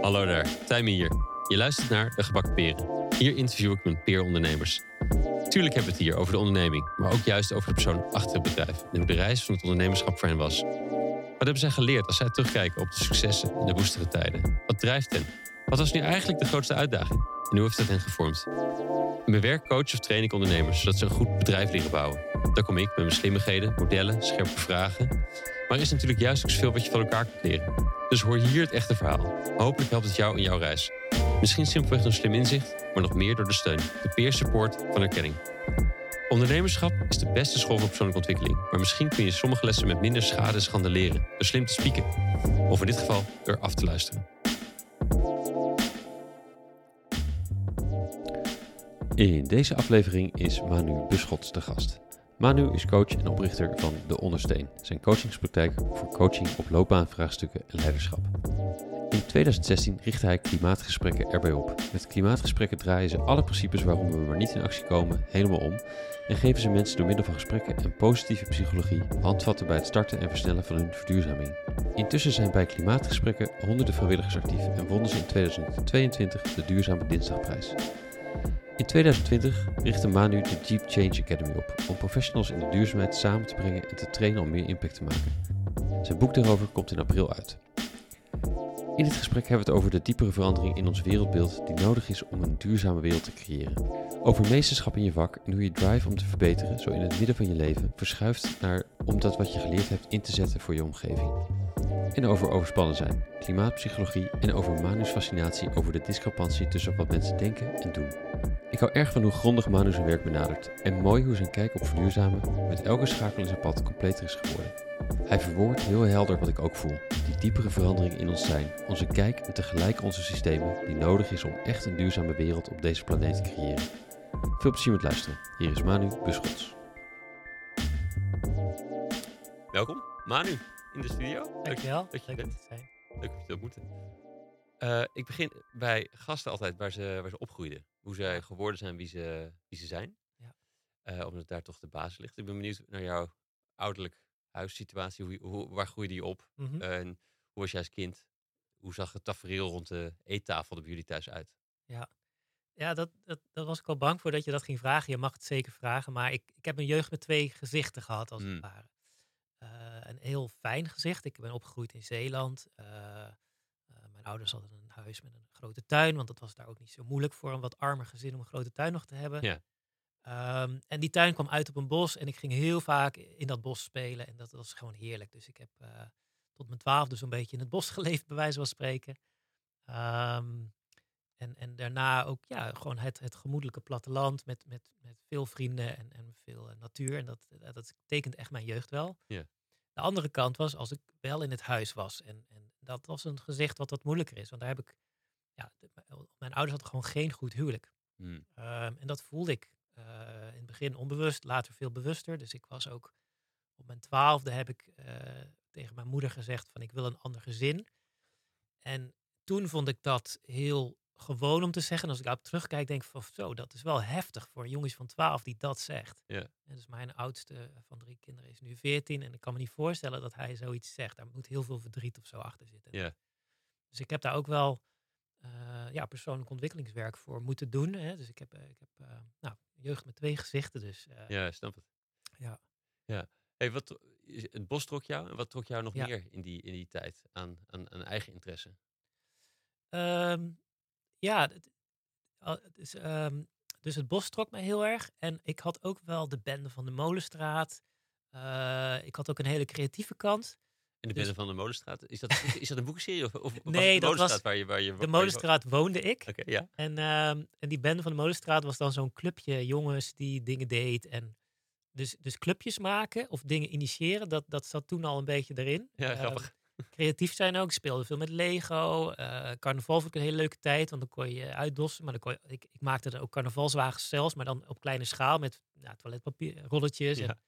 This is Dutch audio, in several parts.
Hallo daar, Tijmen hier. Je luistert naar De Gebakken Peren. Hier interview ik mijn peerondernemers. Tuurlijk hebben we het hier over de onderneming, maar ook juist over de persoon achter het bedrijf en hoe de reis van het ondernemerschap voor hen was. Wat hebben zij geleerd als zij terugkijken op de successen en de woestere tijden? Wat drijft hen? Wat was nu eigenlijk de grootste uitdaging? En hoe heeft dat hen gevormd? In mijn werk coach of train ik ondernemers zodat ze een goed bedrijf leren bouwen. Daar kom ik met mijn slimmigheden, modellen, scherpe vragen. Maar er is natuurlijk juist ook zoveel wat je van elkaar kunt leren. Dus hoor hier het echte verhaal. Hopelijk helpt het jou in jouw reis. Misschien simpelweg door slim inzicht, maar nog meer door de steun, de peer support van erkenning. Ondernemerschap is de beste school voor persoonlijke ontwikkeling. Maar misschien kun je sommige lessen met minder schade en schande leren. Door slim te spieken. Of in dit geval door af te luisteren. In deze aflevering is Manu Buschots de gast. Manu is coach en oprichter van De Ondersteen, zijn coachingspraktijk voor coaching op loopbaanvraagstukken en leiderschap. In 2016 richtte hij klimaatgesprekken erbij op. Met klimaatgesprekken draaien ze alle principes waarom we maar niet in actie komen helemaal om en geven ze mensen door middel van gesprekken en positieve psychologie handvatten bij het starten en versnellen van hun verduurzaming. Intussen zijn bij klimaatgesprekken honderden vrijwilligers actief en wonnen ze in 2022 de Duurzame Dinsdagprijs. In 2020 richtte Manu de Jeep Change Academy op om professionals in de duurzaamheid samen te brengen en te trainen om meer impact te maken. Zijn boek daarover komt in april uit. In dit gesprek hebben we het over de diepere verandering in ons wereldbeeld die nodig is om een duurzame wereld te creëren. Over meesterschap in je vak en hoe je drive om te verbeteren, zo in het midden van je leven, verschuift naar om dat wat je geleerd hebt in te zetten voor je omgeving. En over overspannen zijn, klimaatpsychologie en over Manu's fascinatie over de discrepantie tussen wat mensen denken en doen. Ik hou erg van hoe grondig Manu zijn werk benadert en mooi hoe zijn kijk op verduurzamen met elke schakel in zijn pad completer is geworden. Hij verwoordt heel helder wat ik ook voel, die diepere verandering in ons zijn, onze kijk en tegelijk onze systemen die nodig is om echt een duurzame wereld op deze planeet te creëren. Veel plezier met luisteren. Hier is Manu Buschots. Welkom, Manu, in de studio. Dankjewel. dat je Leuk om bent. te zijn. Leuk dat je te ontmoeten. Eh, ik begin bij gasten altijd waar ze, waar ze opgroeiden. Hoe zij geworden zijn wie ze, wie ze zijn. Ja. Eh, omdat daar toch de basis ligt. Ik ben benieuwd naar jouw ouderlijk huissituatie. Hoe, hoe, waar groeide je op? Mhm. En hoe was jij als kind? Hoe zag het tafereel rond de eettafel er bij jullie thuis uit? Ja, dat, dat, daar was ik al bang voor dat je dat ging vragen. Je mag het zeker vragen, maar ik, ik heb een jeugd met twee gezichten gehad, als Mm. het ware. Eh, een heel fijn gezicht. Ik ben opgegroeid in Zeeland. Eh, eh, mijn ouders hadden een huis met een grote tuin, want dat was daar ook niet zo moeilijk voor een wat armer gezin om een grote tuin nog te hebben. Ja. Ehm, en die tuin kwam uit op een bos en ik ging heel vaak in dat bos spelen en dat was gewoon heerlijk. Dus ik heb eh, tot mijn twaalfde zo'n beetje in het bos geleefd, bij wijze van spreken. Ehm, en, en daarna ook ja, gewoon het, het gemoedelijke platteland met, met, met veel vrienden en, en veel eh, natuur. En dat, eh, dat tekent echt mijn jeugd wel. De andere kant was als ik wel in het huis was. En, en dat was een gezicht wat wat moeilijker is. Want daar heb ik, ja, de- mijn- ouders hadden gewoon geen goed huwelijk. Hmm. Ehm, en dat voelde ik in het begin onbewust, later veel bewuster. Dus ik was ook op mijn twaalfde heb ik eh, tegen mijn moeder gezegd van ik wil een ander gezin. En toen vond ik dat heel gewoon om te zeggen. En als ik daarop terugkijk, denk ik van zo, dat is wel heftig voor een jongens van 12 die dat zegt. Ja. En dus mijn oudste van drie kinderen is nu 14. En ik kan me niet voorstellen dat hij zoiets zegt. Daar moet heel veel verdriet of zo achter zitten. Ja. Dus ik heb daar ook wel eh, ja, persoonlijk ontwikkelingswerk voor moeten doen. Hè. Dus ik heb, eh, ik heb eh, nou, jeugd met twee gezichten. Dus eh, Ja, snap het. Ja. ja. Hey, wat, het bos trok jou en wat trok jou nog Ja. meer in die, in die tijd aan, aan, aan eigen interesse? Ehm, ja, het, ehm, dus het bos trok mij heel erg. En ik had ook wel de bende van de Molenstraat. Ik had ook een hele creatieve kant. In de Dus- Bende van de Molenstraat? Is dat, is dat een boekenserie? Of, of Nee, de dat Molenstraat was waar je, waar je, De Molenstraat woonde ik. Oké, ja. En, ehm, en die bende van de Molenstraat was dan zo'n clubje jongens die dingen deed. En dus, dus clubjes maken of dingen initiëren, dat, dat zat toen al een beetje erin. Ja, Ehm, grappig. creatief zijn ook. Ik speelde veel met Lego. eh, carnaval vond ik een hele leuke tijd, want dan kon je uitdossen. Maar dan kon je, ik, ik maakte er ook carnavalswagens zelfs, maar dan op kleine schaal met ja, toiletpapier, rolletjes Ja. en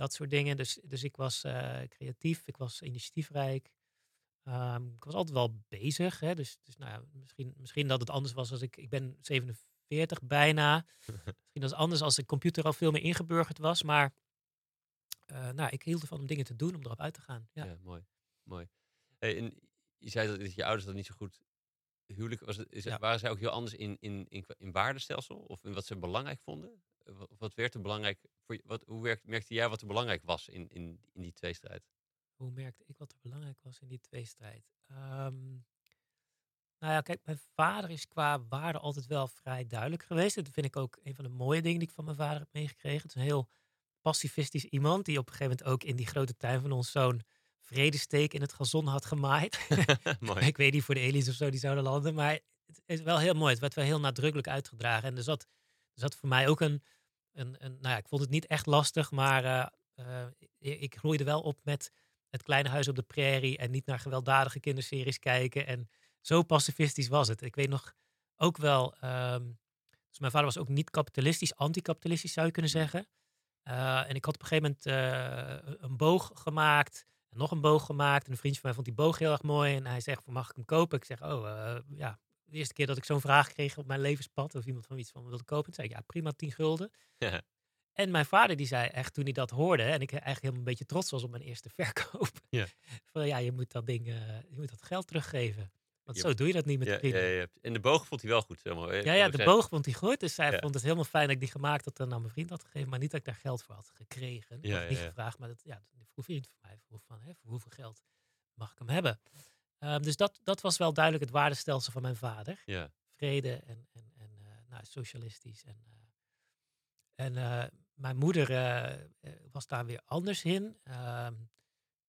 dat soort dingen. Dus, dus ik was eh, creatief, ik was initiatiefrijk. Ehm, ik was altijd wel bezig. Hè? Dus, dus nou ja, misschien, misschien dat het anders was als ik... Ik ben 47 bijna. misschien dat het anders als de computer al veel meer ingeburgerd was. Maar eh, nou, ik hield ervan om dingen te doen, om erop uit te gaan. Ja. Ja, mooi. mooi. Hey, en je zei dat je ouders dat niet zo goed huwelijk was. Het, is, Ja. Waren zij ook heel anders in, in, in, in waardestelsel? Of in wat ze belangrijk vonden? Wat, werd er belangrijk voor je? Wat, hoe werkt, merkte jij wat er belangrijk was in, in, in die tweestrijd? Hoe merkte ik wat er belangrijk was in die tweestrijd? Ehm nou ja, kijk, mijn vader is qua waarde altijd wel vrij duidelijk geweest. Dat vind ik ook een van de mooie dingen die ik van mijn vader heb meegekregen. Het is een heel pacifistisch iemand die op een gegeven moment ook in die grote tuin van ons zo'n vredesteek in het gazon had gemaaid. mooi. ik weet niet voor de aliens of zo die zouden landen, maar het is wel heel mooi. Het werd wel heel nadrukkelijk uitgedragen. En er zat, er zat voor mij ook een, een, een nou ja, ik vond het niet echt lastig, maar eh, eh, ik, groeide wel op met het kleine huis op de prairie en niet naar gewelddadige kinderseries kijken. En zo pacifistisch was het. Ik weet nog ook wel, ehm, dus mijn vader was ook niet kapitalistisch, anticapitalistisch zou je kunnen zeggen. Eh, en ik had op een gegeven moment een boog gemaakt. En nog een boog gemaakt. En een vriendje van mij vond die boog heel erg mooi. En hij zegt, van, mag ik hem kopen? Ik zeg, oh, ja. De eerste keer dat ik zo'n vraag kreeg op mijn levenspad. Of iemand van iets van wilde kopen. Zei ik, ja, prima, 10 gulden. Ja. En mijn vader die zei echt toen hij dat hoorde. En ik eigenlijk helemaal een beetje trots was op mijn eerste verkoop. Ja. Van ja, je moet dat ding, eh, je moet dat geld teruggeven. Want zo doe je dat niet met Ja, vrienden. ja, ja. En de boog vond hij wel goed. Helemaal. Ja, ja, de boog vond hij goed. Dus hij vond het helemaal fijn dat ik die gemaakt had en aan mijn vriend had gegeven. Maar niet dat ik daar geld voor had gekregen. Had niet gevraagd, maar dat, ja, de vroeg vriend van mij van, hè, voor hoeveel geld mag ik hem hebben? Ehm, dus dat, dat was wel duidelijk het waardestelsel van mijn vader. Ja, Vrede en, en, en eh, nou, socialistisch. En, eh, en eh, mijn moeder was daar weer anders in. Ehm,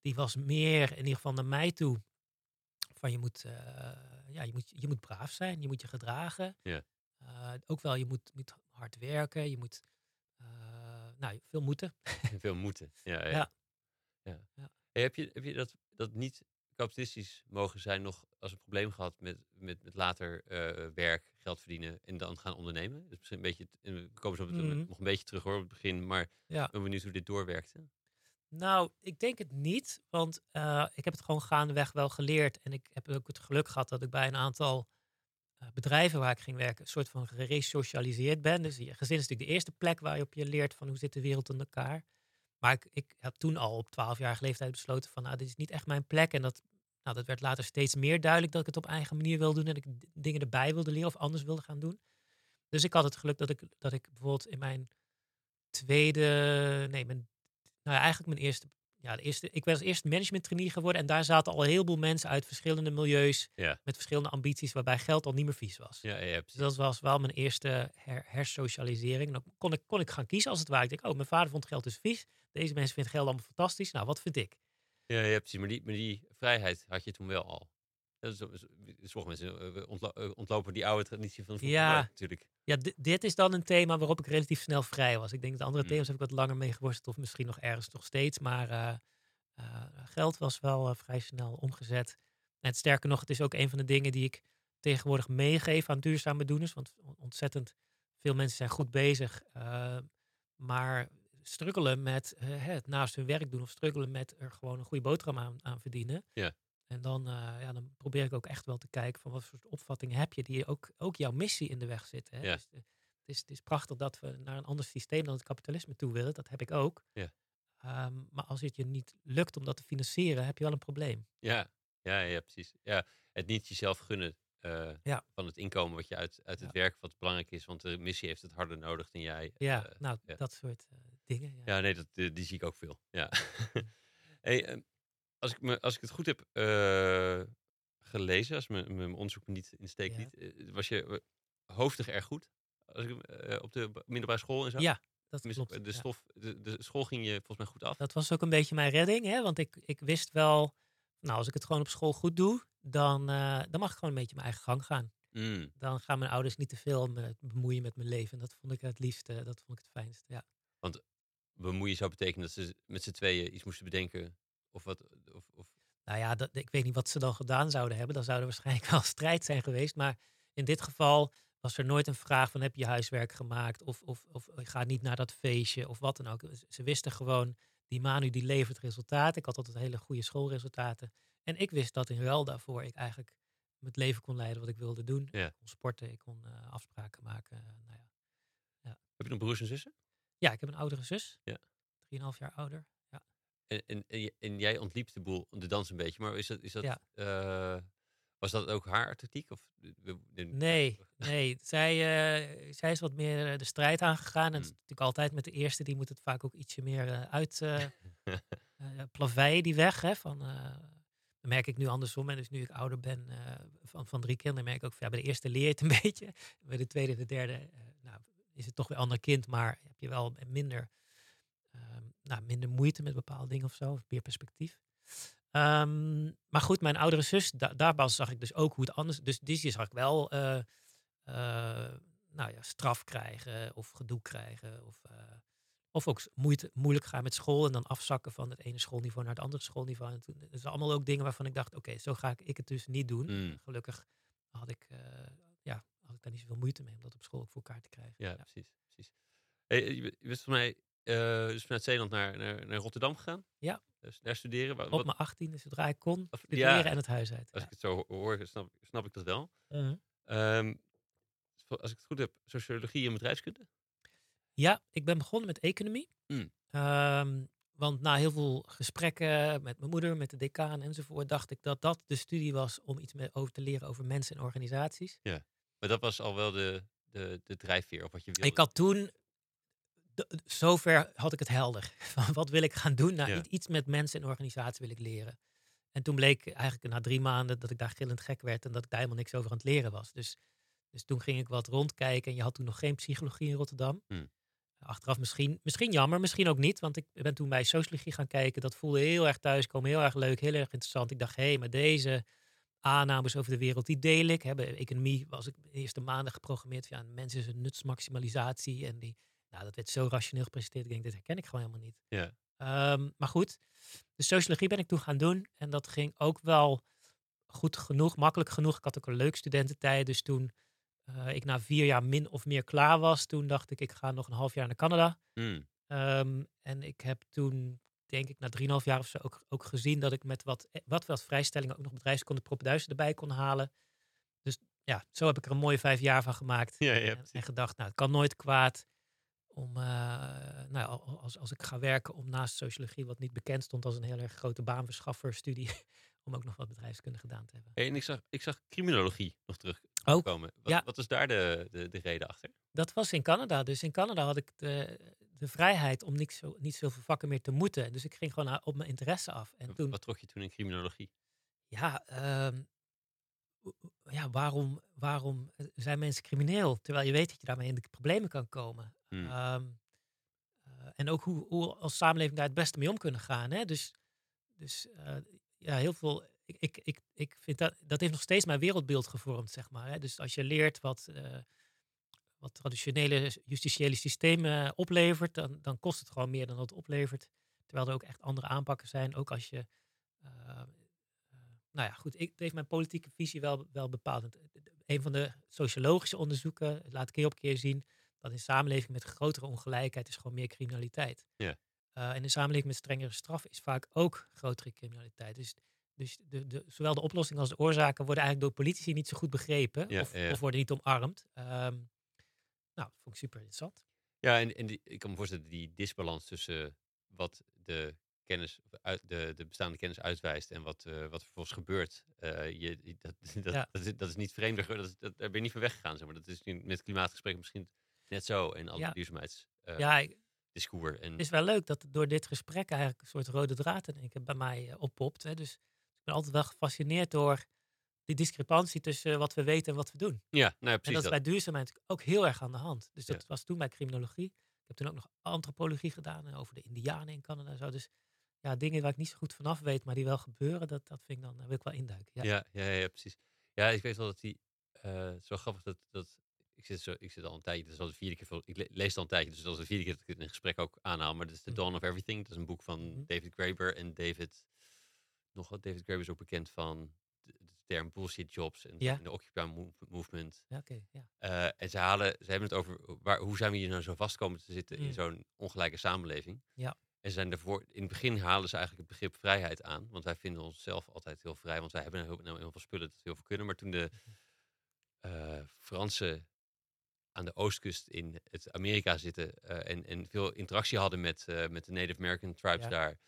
die was meer, in ieder geval naar mij toe, van je moet, ja, je moet, je moet braaf zijn, je moet je gedragen. Ja. Ook wel, je moet, moet hard werken, je moet nou, veel moeten. veel moeten. Ja, ja. Ja. ja. Ja. Hey, heb je, heb je dat, dat niet kapitalistisch mogen zijn nog als een probleem gehad met, met, met later eh, werk, geld verdienen en dan gaan ondernemen? Dus misschien een beetje, we komen zo meteen Mhm. nog een beetje terug hoor op het begin, maar Ja. ik ben benieuwd hoe dit doorwerkte. Nou, ik denk het niet, want eh, ik heb het gewoon gaandeweg wel geleerd. En ik heb ook het geluk gehad dat ik bij een aantal eh, bedrijven waar ik ging werken, een soort van geresocialiseerd ben. Dus je gezin is natuurlijk de eerste plek waar je op je leert van hoe zit de wereld in elkaar. Maar ik, ik heb toen al op 12-jarige leeftijd besloten van, nou, dit is niet echt mijn plek. En dat, nou, dat werd later steeds meer duidelijk dat ik het op eigen manier wil doen en ik dingen erbij wilde leren of anders wilde gaan doen. Dus ik had het geluk dat ik, dat ik bijvoorbeeld in mijn tweede, nee, mijn, nou ja, eigenlijk mijn eerste, ja, de eerste, ik was eerst management trainee geworden en daar zaten al een heleboel mensen uit verschillende milieus Ja. met verschillende ambities waarbij geld al niet meer vies was. Ja, ja, Dus dat was wel mijn eerste her hersocialisering. Dan kon ik, kon ik gaan kiezen als het ware. Ik denk, oh, mijn vader vond geld dus vies. Deze mensen vinden geld allemaal fantastisch. Nou, wat vind ik? Ja, ja, precies. Maar die, maar die vrijheid had je toen wel al. Dat is, is- sommige mensen eh, ontlo- eh, ontlopen die oude traditie van vroeger Ja. natuurlijk. Ja, di- dit is dan een thema waarop ik relatief snel vrij was. Ik denk dat andere Mm. thema's heb ik wat langer mee geworsteld. Of misschien nog ergens nog steeds. Maar eh, eh, geld was wel eh, vrij snel omgezet. En sterker nog, het is ook een van de dingen die ik tegenwoordig meegeef aan duurzame doeners. Want on- ontzettend veel mensen zijn goed bezig. eh, maar struggelen met eh, het naast hun werk doen. Of struggelen met er gewoon een goede boterham aan, aan verdienen. Ja. En dan, eh, ja, dan probeer ik ook echt wel te kijken van wat voor opvattingen heb je die ook, ook jouw missie in de weg zitten. Hè? Ja. Dus, eh, het, is, het is prachtig dat we naar een ander systeem dan het kapitalisme toe willen. Dat heb ik ook. Ja. Ehm, maar als het je niet lukt om dat te financieren, heb je wel een probleem. Ja, ja, ja, precies. Ja, het niet jezelf gunnen Ja. van het inkomen wat je uit, uit het Ja. werk wat belangrijk is, want de missie heeft het harder nodig dan jij. Ja, nou, ja. dat soort dingen. Ja. Ja, nee, dat, die, zie ik ook veel. Ja. hey, ehm, als, ik me, als ik het goed heb eh, gelezen, als mijn, mijn onderzoek niet in steek Ja. eh, was je eh, hoofdig erg goed als ik, op de middelbare school en zo? Ja, dat klopt. De, ja. stof, de, de school ging je volgens mij goed af. Dat was ook een beetje mijn redding, hè? want ik, ik wist wel, nou, als ik het gewoon op school goed doe, dan, dan mag ik gewoon een beetje mijn eigen gang gaan. Mm, Dan gaan mijn ouders niet te veel me bemoeien met mijn leven. En dat vond ik het liefste, dat vond ik het fijnste. Ja. Bemoeien zou betekenen dat ze met z'n tweeën iets moesten bedenken. Of wat. Of, of, Nou ja, dat, ik weet niet wat ze dan gedaan zouden hebben. Dan zou er waarschijnlijk wel strijd zijn geweest. Maar in dit geval was er nooit een vraag van heb je huiswerk gemaakt? Of, of, of ga niet naar dat feestje of wat dan ook. Ze- wisten gewoon, die Manu die levert resultaten. Ik had altijd hele goede schoolresultaten. En ik wist dat in ruil daarvoor ik eigenlijk het leven kon leiden wat ik wilde doen. Ja. Ik kon sporten, ik kon eh, afspraken maken. eh, nou ja. heb je nog broers en zussen? Ja, ik heb een oudere zus. Ja. 3,5 jaar ouder. Ja. En, en, en, j- en jij ontliep de boel, de dans een beetje, maar is dat, is dat, Ja. eh, was dat ook haar artistiek? Of, Nee, nee. Zij, eh, zij is wat meer eh, de strijd aangegaan. En Hmm. natuurlijk altijd met de eerste, die moet het vaak ook ietsje meer uit plaveien, die weg. Hè, van, dat merk ik nu andersom. En dus nu ik ouder ben van, van drie kinderen, merk ik ook, van, ja, bij de eerste leer je het een beetje. Bij de tweede en de derde nou, is het toch weer een ander kind, maar heb je wel minder, ehm, nou, minder moeite met bepaalde dingen of zo, of meer perspectief. Ehm, maar goed, mijn oudere zus, da daarbij zag ik dus ook hoe het anders... Dus die zag ik wel eh, eh, nou ja, straf krijgen of gedoe krijgen. Of, eh, of ook moeite, moeilijk gaan met school en dan afzakken van het ene schoolniveau naar het andere schoolniveau. En toen, dat zijn allemaal ook dingen waarvan ik dacht, oké, zo ga ik, ik het dus niet doen. Mm. Gelukkig had ik, ja, had ik daar niet zoveel moeite mee om dat op school ook voor elkaar te krijgen. Ja, precies. precies. Hey, je, bent- van mij eh, dus vanuit Zeeland naar, naar, naar Rotterdam gegaan? Ja. Dus daar studeren? Wat, Op mijn achttiende, zodra ik kon, Of- studeren ja. en het huis uit. als Ja. ik het zo ho- hoor, snap, snap ik dat wel. Mhm. Ehm, als ik het goed heb, sociologie en bedrijfskunde? Ja, ik ben begonnen met economie. Mm. Ehm, want na heel veel gesprekken met mijn moeder, met de decaan enzovoort, dacht ik dat dat de studie was om iets meer over te leren over mensen en organisaties. Maar dat was al wel de, de, de drijfveer op wat je wilde. Ik had toen, zover had ik het helder. Van wat wil ik gaan doen? Nou, Ja. iets met mensen en organisaties wil ik leren. En toen bleek eigenlijk na drie maanden dat ik daar gillend gek werd en dat ik daar helemaal niks over aan het leren was. Dus, dus toen ging ik wat rondkijken en je had toen nog geen psychologie in Rotterdam. Hmm. Achteraf misschien, misschien jammer, misschien ook niet, want ik ben toen bij sociologie gaan kijken. Dat voelde heel erg thuiskomen, heel erg leuk, heel erg interessant. Ik dacht, hé, hey, maar deze aannames over de wereld, die deel ik. Hè. Bij economie was ik de eerste maanden geprogrammeerd ja, mensen is een nutsmaximalisatie. En die, nou, dat werd zo rationeel gepresenteerd. Ik denk, dit herken ik gewoon helemaal niet. Ja. Ehm, maar goed, de sociologie ben ik toen gaan doen. En dat ging ook wel goed genoeg, makkelijk genoeg. Ik had ook een leuk studententijd. Dus toen eh, ik na vier jaar min of meer klaar was, toen dacht ik, ik ga nog een half jaar naar Canada. Mm. Ehm, en ik heb toen, denk ik, na 3,5 jaar of zo ook, ook gezien dat ik met wat, eh, wat, wat vrijstellingen ook nog bedrijfskunde propenduizen erbij kon halen. Dus ja, zo heb ik er een mooie vijf jaar van gemaakt. Ja, ja, en, en gedacht, nou, het kan nooit kwaad om, eh, nou, al- als, als ik ga werken, om naast sociologie, wat niet bekend stond als een heel erg grote baanverschaffer studie, om ook nog wat bedrijfskunde gedaan te hebben. Hey, en ik zag, ik zag criminologie nog Oh, terugkomen. Wat, ja. wat is daar de, de, de reden achter? Dat was in Canada. Dus in Canada had ik de, de vrijheid om niet, zo, niet zoveel vakken meer te moeten. Dus ik ging gewoon op mijn interesse af. En toen, Wat trok je toen in criminologie? ja, ehm, ja waarom, waarom eh, zijn mensen crimineel? Terwijl je weet dat je daarmee in de problemen kan komen. Hmm. Ehm, eh, en ook hoe, hoe we als samenleving daar het beste mee om kunnen gaan. Hè? Dus, dus eh, ja, heel veel. Ik, ik, ik, ik vind dat dat heeft nog steeds mijn wereldbeeld gevormd, zeg maar. Hè? Dus als je leert wat, wat traditionele justitiële systemen oplevert, dan, dan kost het gewoon meer dan dat het oplevert. Terwijl er ook echt andere aanpakken zijn. Ook als je. eh, eh, nou ja, goed. Ik, heeft mijn politieke visie wel, wel bepaald. Een van de sociologische onderzoeken laat ik keer op keer zien dat in samenleving met grotere ongelijkheid is gewoon meer criminaliteit. Ja. Eh, en in samenleving met strengere straffen is vaak ook grotere criminaliteit. Dus, dus de, de, zowel de oplossing als de oorzaken worden eigenlijk door politici niet zo goed begrepen. Ja, of, ja, of worden niet omarmd. Ehm, nou, dat vond ik super interessant. Ja, en, en die, ik kan me voorstellen die disbalans tussen wat de kennis, uit, de, de bestaande kennis uitwijst en wat, eh, wat vervolgens gebeurt. eh, je, dat, dat, Ja. dat, is, dat is niet vreemder, dat, is- dat, daar ben je niet van weggegaan. Zeg maar. Dat is nu met klimaatgesprekken misschien net zo en alle Ja. duurzaamheidsdiscours. ja, ik- en het is wel leuk dat door dit gesprek eigenlijk een soort rode draad in bij mij eh, oppopt. Hè. Dus ik ben altijd wel gefascineerd door die discrepantie tussen wat we weten en wat we doen. ja, nou ja, En precies dat is bij duurzaamheid ook heel erg aan de hand. Dus dat Ja. was toen bij criminologie. Ik heb toen ook nog antropologie gedaan eh, over de Indianen in Canada en zo. Dus ja, dingen waar ik niet zo goed vanaf weet, maar die wel gebeuren, dat, dat vind ik dan, daar wil ik wel induiken. Ja. Ja, ja, precies. Ja, ik weet wel dat die. eh, het is wel grappig dat. dat ik, zit zo, ik zit al een tijdje, is al de vierde keer. Ik le- lees al een tijdje, dus dat is de vierde keer dat ik het in een gesprek ook aanhaal. Maar dat is The Mhm. Dawn of Everything. Dat is een boek van Mhm. David Graeber en David. Nog wat, David Graeber is ook bekend van term bullshit jobs en, Ja. de Occupy move- movement. Ja, ja. Eh, en ze halen, ze hebben het over waar, hoe zijn we hier nou zo vast komen te zitten in Mm. zo'n ongelijke samenleving. Ja. En ze zijn ervoor, in het begin halen ze eigenlijk het begrip vrijheid aan. Want wij vinden onszelf altijd heel vrij, want wij hebben heel, nou heel veel spullen dat we heel veel kunnen. Maar toen de eh, Fransen aan de oostkust in het Amerika zitten eh, en, en veel interactie hadden met, met de Native American tribes daar.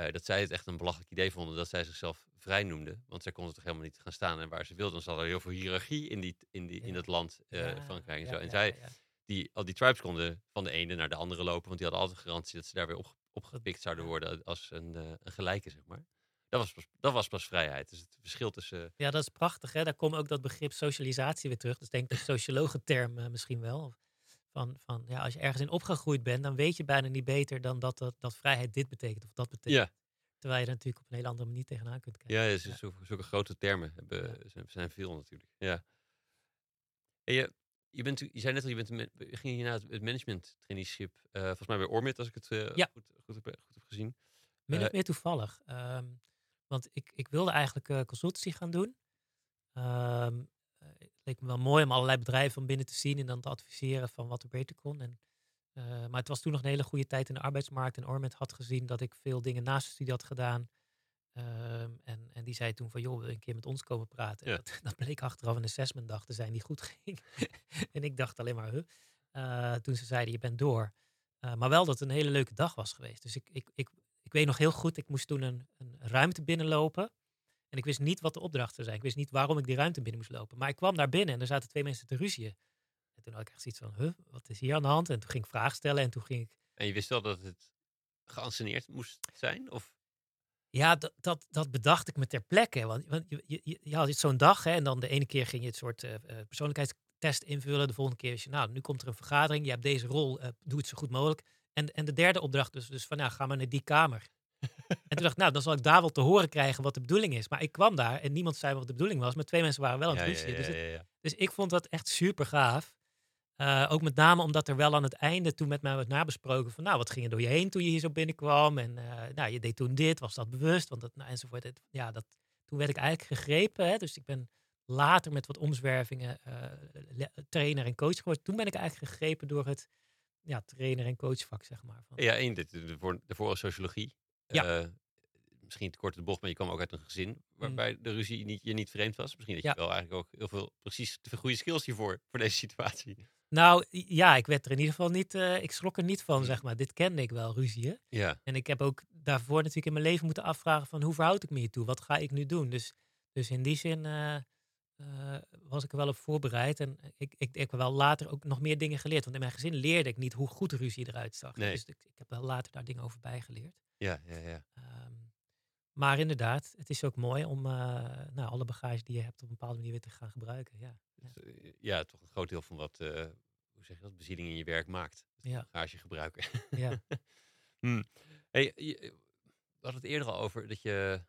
Eh, dat zij het echt een belachelijk idee vonden dat zij zichzelf vrij noemden. Want zij konden toch helemaal niet gaan staan en waar ze wilden. Dan zat er heel veel hiërarchie in, die, in, die, in dat land, eh Ja, Frankrijk en ja, zo. En zij, die, al die tribes konden van de ene naar de andere lopen, want die hadden altijd garantie dat ze daar weer op, opgepikt zouden worden als een, eh, een gelijke, zeg maar. Dat was, pas, dat was pas vrijheid. Dus het verschil tussen... Ja, dat is prachtig. Hè? Daar komt ook dat begrip socialisatie weer terug. Is denk de sociologenterm eh, misschien wel. Van, van, ja, als je ergens in opgegroeid bent, dan weet je bijna niet beter dan dat, dat, dat vrijheid dit betekent of dat betekent. Ja, Terwijl je er natuurlijk op een hele andere manier tegenaan kunt kijken. ja, dus Ja. Zulke, zulke grote termen hebben, zijn, zijn veel natuurlijk. Ja. En je, je, bent, je zei net al, je, bent, je ging hierna het, management traineeship, eh, volgens mij bij Ormit, als ik het eh, Ja. goed, goed, heb, goed heb gezien. Min of Eh, meer toevallig. Ehm, want ik, ik wilde eigenlijk eh, consultancy gaan doen. Ehm, eh, leek me wel mooi om allerlei bedrijven van binnen te zien en dan te adviseren van wat er beter kon. En, eh, maar het was toen nog een hele goede tijd in de arbeidsmarkt. En Ormet had gezien dat ik veel dingen naast de studie had gedaan. Ehm, en, en die zei toen van, joh, wil je een keer met ons komen praten? En. Dat, dat bleek achteraf een assessment dag te zijn die goed ging. en ik dacht alleen maar, huh? Eh, toen ze zeiden, je bent door. Eh, maar wel dat het een hele leuke dag was geweest. Dus ik, ik, ik, ik weet nog heel goed, ik moest toen een, een ruimte binnenlopen. En ik wist niet wat de opdracht zou zijn. Ik wist niet waarom ik die ruimte binnen moest lopen. Maar ik kwam daar binnen en er zaten twee mensen te ruzieën. En toen had ik echt zoiets van, huh, wat is hier aan de hand? En toen ging ik vragen stellen en toen ging ik... En je wist wel dat het geanceneerd moest zijn? Of? Ja, dat, dat, dat bedacht ik me ter plekke. Want, want je, je, je- had zo'n dag hè, en dan de ene keer ging je het soort eh, persoonlijkheidstest invullen. De volgende keer is je, nou, nu komt er een vergadering. Je hebt deze rol, eh, doe het zo goed mogelijk. En, en de derde opdracht dus, dus van, nou, ga maar naar die kamer. En toen dacht ik, nou, dan zal ik daar wel te horen krijgen wat de bedoeling is. Maar ik kwam daar en niemand zei wat de bedoeling was. Maar twee mensen waren wel aan het Ja, ja, ruzieën. ja, Dus, het- dus ik vond dat echt super gaaf. Eh, ook met name omdat er wel aan het einde toen met mij werd nabesproken van, nou, wat ging er door je heen toen je hier zo binnenkwam? En eh, nou, je deed toen dit, was dat bewust? Want dat, nou, enzovoort. Het- ja, dat, toen werd ik eigenlijk gegrepen. Hè? Dus ik ben later met wat omzwervingen eh, trainer en coach geworden. Toen ben ik eigenlijk gegrepen door het ja, trainer- en coachvak, zeg maar. Van, Ja, één, dit, de, de voor sociologie. Ja. Eh, misschien te kort de bocht, maar je kwam ook uit een gezin waarbij de ruzie niet, je niet vreemd was. Misschien dat Ja. je wel eigenlijk ook heel veel precies veel goede skills hiervoor, voor deze situatie. Nou ja, ik werd er in ieder geval niet, eh, ik schrok er niet van, Mm. zeg maar. Dit kende ik wel, ruzieën. Ja, En ik heb ook daarvoor natuurlijk in mijn leven moeten afvragen van hoe verhoud ik me hiertoe? Wat ga ik nu doen? Dus, dus in die zin eh, was ik er wel op voorbereid. En ik, ik, ik heb wel later ook nog meer dingen geleerd. Want in mijn gezin leerde ik niet hoe goed ruzie eruit zag. Nee. Dus ik, ik heb wel later daar dingen over bijgeleerd. Ja, ja, ja. Ehm, maar inderdaad, het is ook mooi om eh, nou, alle bagage die je hebt op een bepaalde manier weer te gaan gebruiken. Ja, Dus, eh, ja, toch een groot deel van wat, eh, hoe zeg je dat, bezieling in je werk maakt. ja, Bagage gebruiken. ja. Hm. Hey, je, we hadden het eerder al over dat je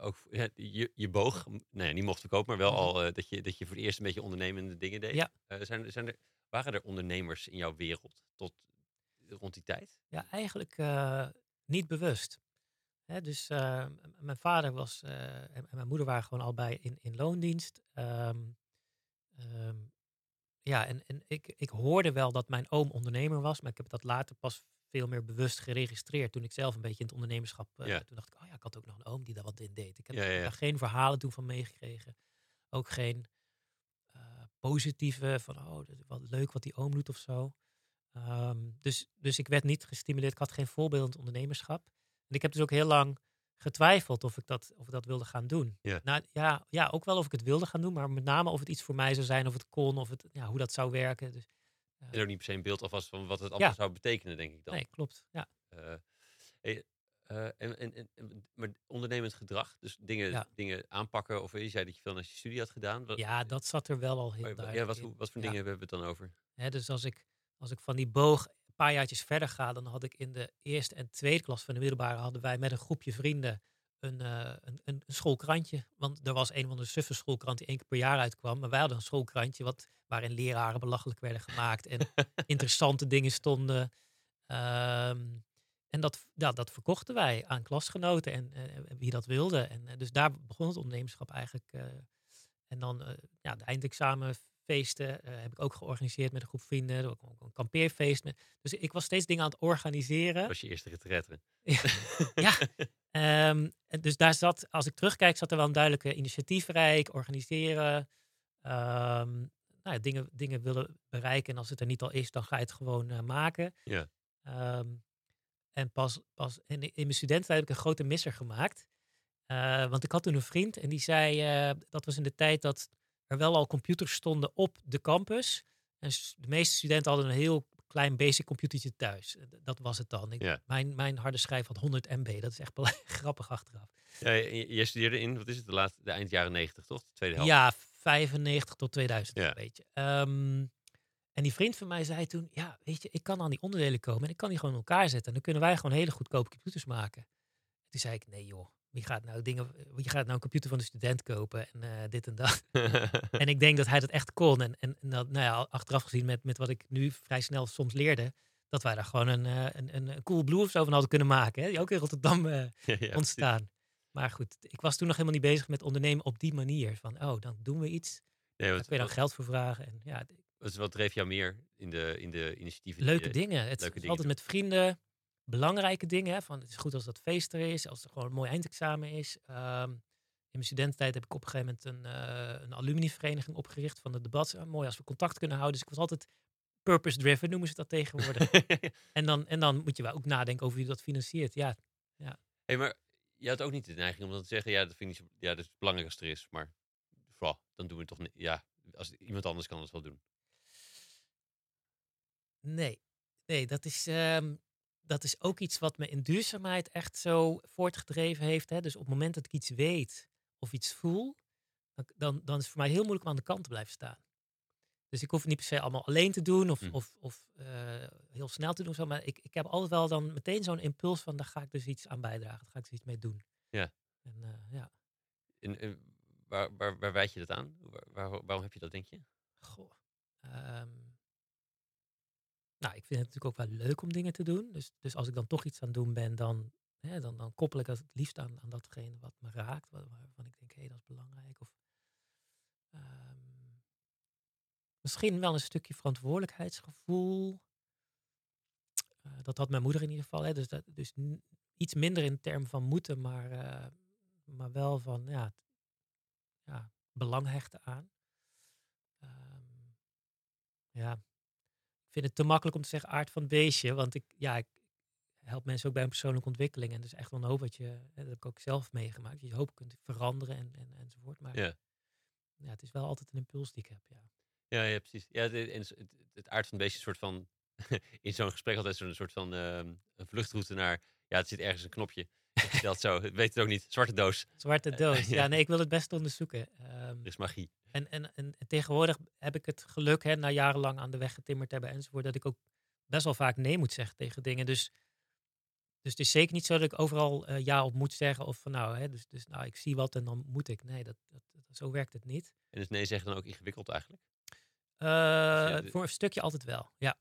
ook ja, je, je boog, ja, niet mocht verkopen, maar wel Mhm. al dat, je, dat je voor het eerst een beetje ondernemende dingen deed. Ja. Zijn, zijn er, waren er ondernemers in jouw wereld tot rond die tijd? Ja, eigenlijk niet bewust. Dus eh, mijn vader was eh, en, mijn moeder waren gewoon allebei in, in loondienst. Ehm, ehm, ja, en, en ik, ik hoorde wel dat mijn oom ondernemer was, maar ik heb dat later pas veel meer bewust geregistreerd toen ik zelf een beetje in het ondernemerschap. eh, Ja. Toen dacht ik, oh ja, ik had ook nog een oom die daar wat in deed. Ik heb Ja, ja, daar geen verhalen toen van meegekregen. Ook geen positieve van, oh, dat is wat leuk wat die oom doet of zo. Ehm, dus, dus ik werd niet gestimuleerd. Ik had geen voorbeeldend ondernemerschap. En ik heb dus ook heel lang getwijfeld of ik dat, of ik dat wilde gaan doen. Ja. Nou, ja, ja, ook wel of ik het wilde gaan doen, maar met name of het iets voor mij zou zijn, of het kon, of het, ja, hoe dat zou werken. Dus, En ook niet per se een beeld alvast van wat het allemaal Ja. zou betekenen, denk ik dan. nee, klopt. Ja. Eh, hey, eh, en, en, en, en- maar ondernemend gedrag, dus dingen, Ja. dingen aanpakken, of je zei dat je veel naar je studie had gedaan. Wat, ja, dat zat er wel al heel maar- duidelijk ja, wat, wat voor dingen hebben we het dan over? Hè, dus als ik, als ik van die boog een paar jaartjes verder ga, dan had ik in de eerste en tweede klas van de middelbare hadden wij met een groepje vrienden een, eh, een, een, schoolkrantje. Want er was een van de suffe schoolkrant die één keer per jaar uitkwam. Maar wij hadden een schoolkrantje wat, waarin leraren belachelijk werden gemaakt en interessante dingen stonden. Ehm, en dat, ja, dat verkochten wij aan klasgenoten en wie dat wilde. En eh, dus daar begon het ondernemerschap eigenlijk. eh, en dan ja, de eindexamenfeesten eh, heb ik ook georganiseerd met een groep vrienden. Ook een kampeerfeest. Met, dus ik was steeds dingen aan het organiseren. Dat was je eerste retraite. Ja. En dus daar zat, als ik terugkijk, zat er wel een duidelijke initiatiefrijk, organiseren. ehm, nou ja, dingen, dingen willen bereiken. En als het er niet al is, dan ga je het gewoon eh, maken. Ja. Ehm, en pas, pas in, in mijn studententijd heb ik een grote misser gemaakt. Uh, want ik had toen een vriend en die zei, uh, dat was in de tijd dat er wel al computers stonden op de campus. En de meeste studenten hadden een heel klein basic computertje thuis. Dat was het dan. Ik, Ja. mijn, mijn harde schijf had 100 MB. Dat is echt grappig achteraf. Ja, je, je studeerde in, wat is het, de, laatste, de eind jaren 90, toch? De tweede helft. Ja, 95 tot 2000 Ja. een beetje. Ehm, en die vriend van mij zei toen, ja, weet je, ik kan aan die onderdelen komen en ik kan die gewoon in elkaar zetten. En dan kunnen wij gewoon hele goedkope computers maken. Toen zei ik, nee joh, wie gaat nou dingen, wie gaat nou een computer van de student kopen en eh, dit en dat. en ik denk dat hij dat echt kon. En, en, en dat, nou ja, achteraf gezien met, met wat ik nu vrij snel soms leerde, dat wij daar gewoon een, eh, een, een, een cool blue of zo van hadden kunnen maken. Hè? Die ook in Rotterdam eh, ja, ja, precies. ontstaan. Maar goed, ik was toen nog helemaal niet bezig met ondernemen op die manier. Van, oh, dan doen we iets. Nee, wat, kun je dan geld voor vragen. En ja, wat, wat dreef jou meer in de, in de initiatieven? leuke dingen. Het leuke is dingen altijd met vrienden. Belangrijke dingen. Hè? Van, het is goed als dat feest er is. Als er gewoon een mooi eindexamen is. Ehm, in mijn studententijd heb ik op een gegeven moment een, eh een alumnivereniging opgericht van het debat. Ah, mooi als we contact kunnen houden. Dus ik was altijd purpose-driven, noemen ze dat tegenwoordig. en, dan, en dan moet je wel ook nadenken over wie dat financiert. Ja, hey, maar je had ook niet de neiging om dan te zeggen, ja, dat vind ik zo, ja, dat is belangrijk als het er is, maar vooral, dan doen we het toch niet. Ja, als iemand anders kan het wel doen. Nee, nee dat, is, ehm, dat is ook iets wat me in duurzaamheid echt zo voortgedreven heeft. Hè? Dus op het moment dat ik iets weet of iets voel, dan, dan, dan is het voor mij heel moeilijk om aan de kant te blijven staan. Dus ik hoef het niet per se allemaal alleen te doen of, Mm. of, of eh, heel snel te doen. Zo, maar ik, ik heb altijd wel dan meteen zo'n impuls van, daar ga ik dus iets aan bijdragen. Daar ga ik dus iets mee doen. Ja. En, eh, ja. En, eh, waar, waar, waar wijd je dat aan? Waar, waar- waarom heb je dat, denk je? Goh. ehm, nou, ik vind het natuurlijk ook wel leuk om dingen te doen. Dus, dus als ik dan toch iets aan het doen ben, dan, hè, dan, dan koppel ik het het liefst aan, aan datgene wat me raakt. wa- Waarvan ik denk, hé, dat is belangrijk. Of, ehm, misschien wel een stukje verantwoordelijkheidsgevoel. Eh, dat had mijn moeder in ieder geval. Hè, dus dat, dus iets minder in termen van moeten, maar, eh, maar wel van ja, ja, belang hechten aan. Ehm, ja, vind het te makkelijk om te zeggen aard van het beestje. Want ik, ja, ik help mensen ook bij een persoonlijke ontwikkeling. En dat is echt wel een hoop wat je, dat heb ik ook zelf meegemaakt. Je hoop kunt veranderen en, en, enzovoort. Maar Ja. ja, het is wel altijd een impuls die ik heb. Ja. Ja, ja precies. Ja, het, het, het aard van het beestje is een soort van, in zo'n gesprek altijd zo'n soort van ehm, een vluchtroute naar, ja, het zit ergens een knopje. Stelt zo, het weet het ook niet, zwarte doos, Zwarte doos. ja. Nee, ik wil het best onderzoeken. Er is magie. En, en, en, en tegenwoordig heb ik het geluk, hè, na jarenlang aan de weg getimmerd hebben enzovoort, dat ik ook best wel vaak nee moet zeggen tegen dingen. Dus, dus het is zeker niet zo dat ik overal eh, ja op moet zeggen. Of van nou, hè, dus, dus nou, ik zie wat en dan moet ik. Nee, dat, dat, dat- zo werkt het niet. En is nee zeggen dan ook ingewikkeld eigenlijk? Eh, voor een stukje altijd wel, ja.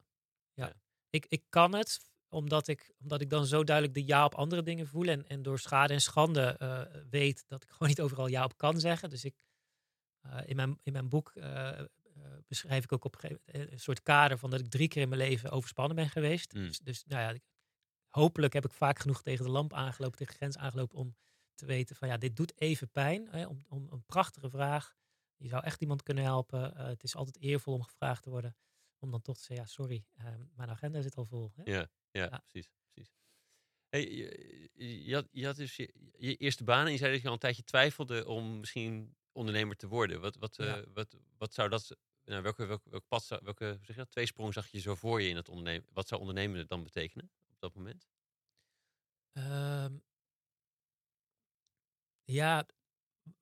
ja. Ja. Ik, ik kan het, omdat ik, omdat ik dan zo duidelijk de ja op andere dingen voel. En, en door schade en schande eh, weet dat ik gewoon niet overal ja op kan zeggen. Dus ik, eh, in, mijn, in mijn boek eh, beschrijf ik ook op een gegeven een soort kader van dat ik drie keer in mijn leven overspannen ben geweest. Mm. Dus, dus nou ja, hopelijk heb ik vaak genoeg tegen de lamp aangelopen, tegen de grens aangelopen om te weten van ja, dit doet even pijn. Hè, om, om een prachtige vraag. Je zou echt iemand kunnen helpen. Het is altijd eervol om gevraagd te worden. Om dan toch te zeggen, ja, sorry, eh, mijn agenda zit al vol. Hè? Ja, ja, Ja. precies. precies. Hey, je, je, had, je had dus je, je eerste baan en je zei dat je al een tijdje twijfelde om misschien ondernemer te worden. Wat, wat, Ja. eh, wat, wat zou dat, nou, welke, welke, welke pad, zou- welke zeg je dat, tweesprong zag je zo voor je in het ondernemen? Wat zou ondernemen dan betekenen op dat moment? Ehm, ja,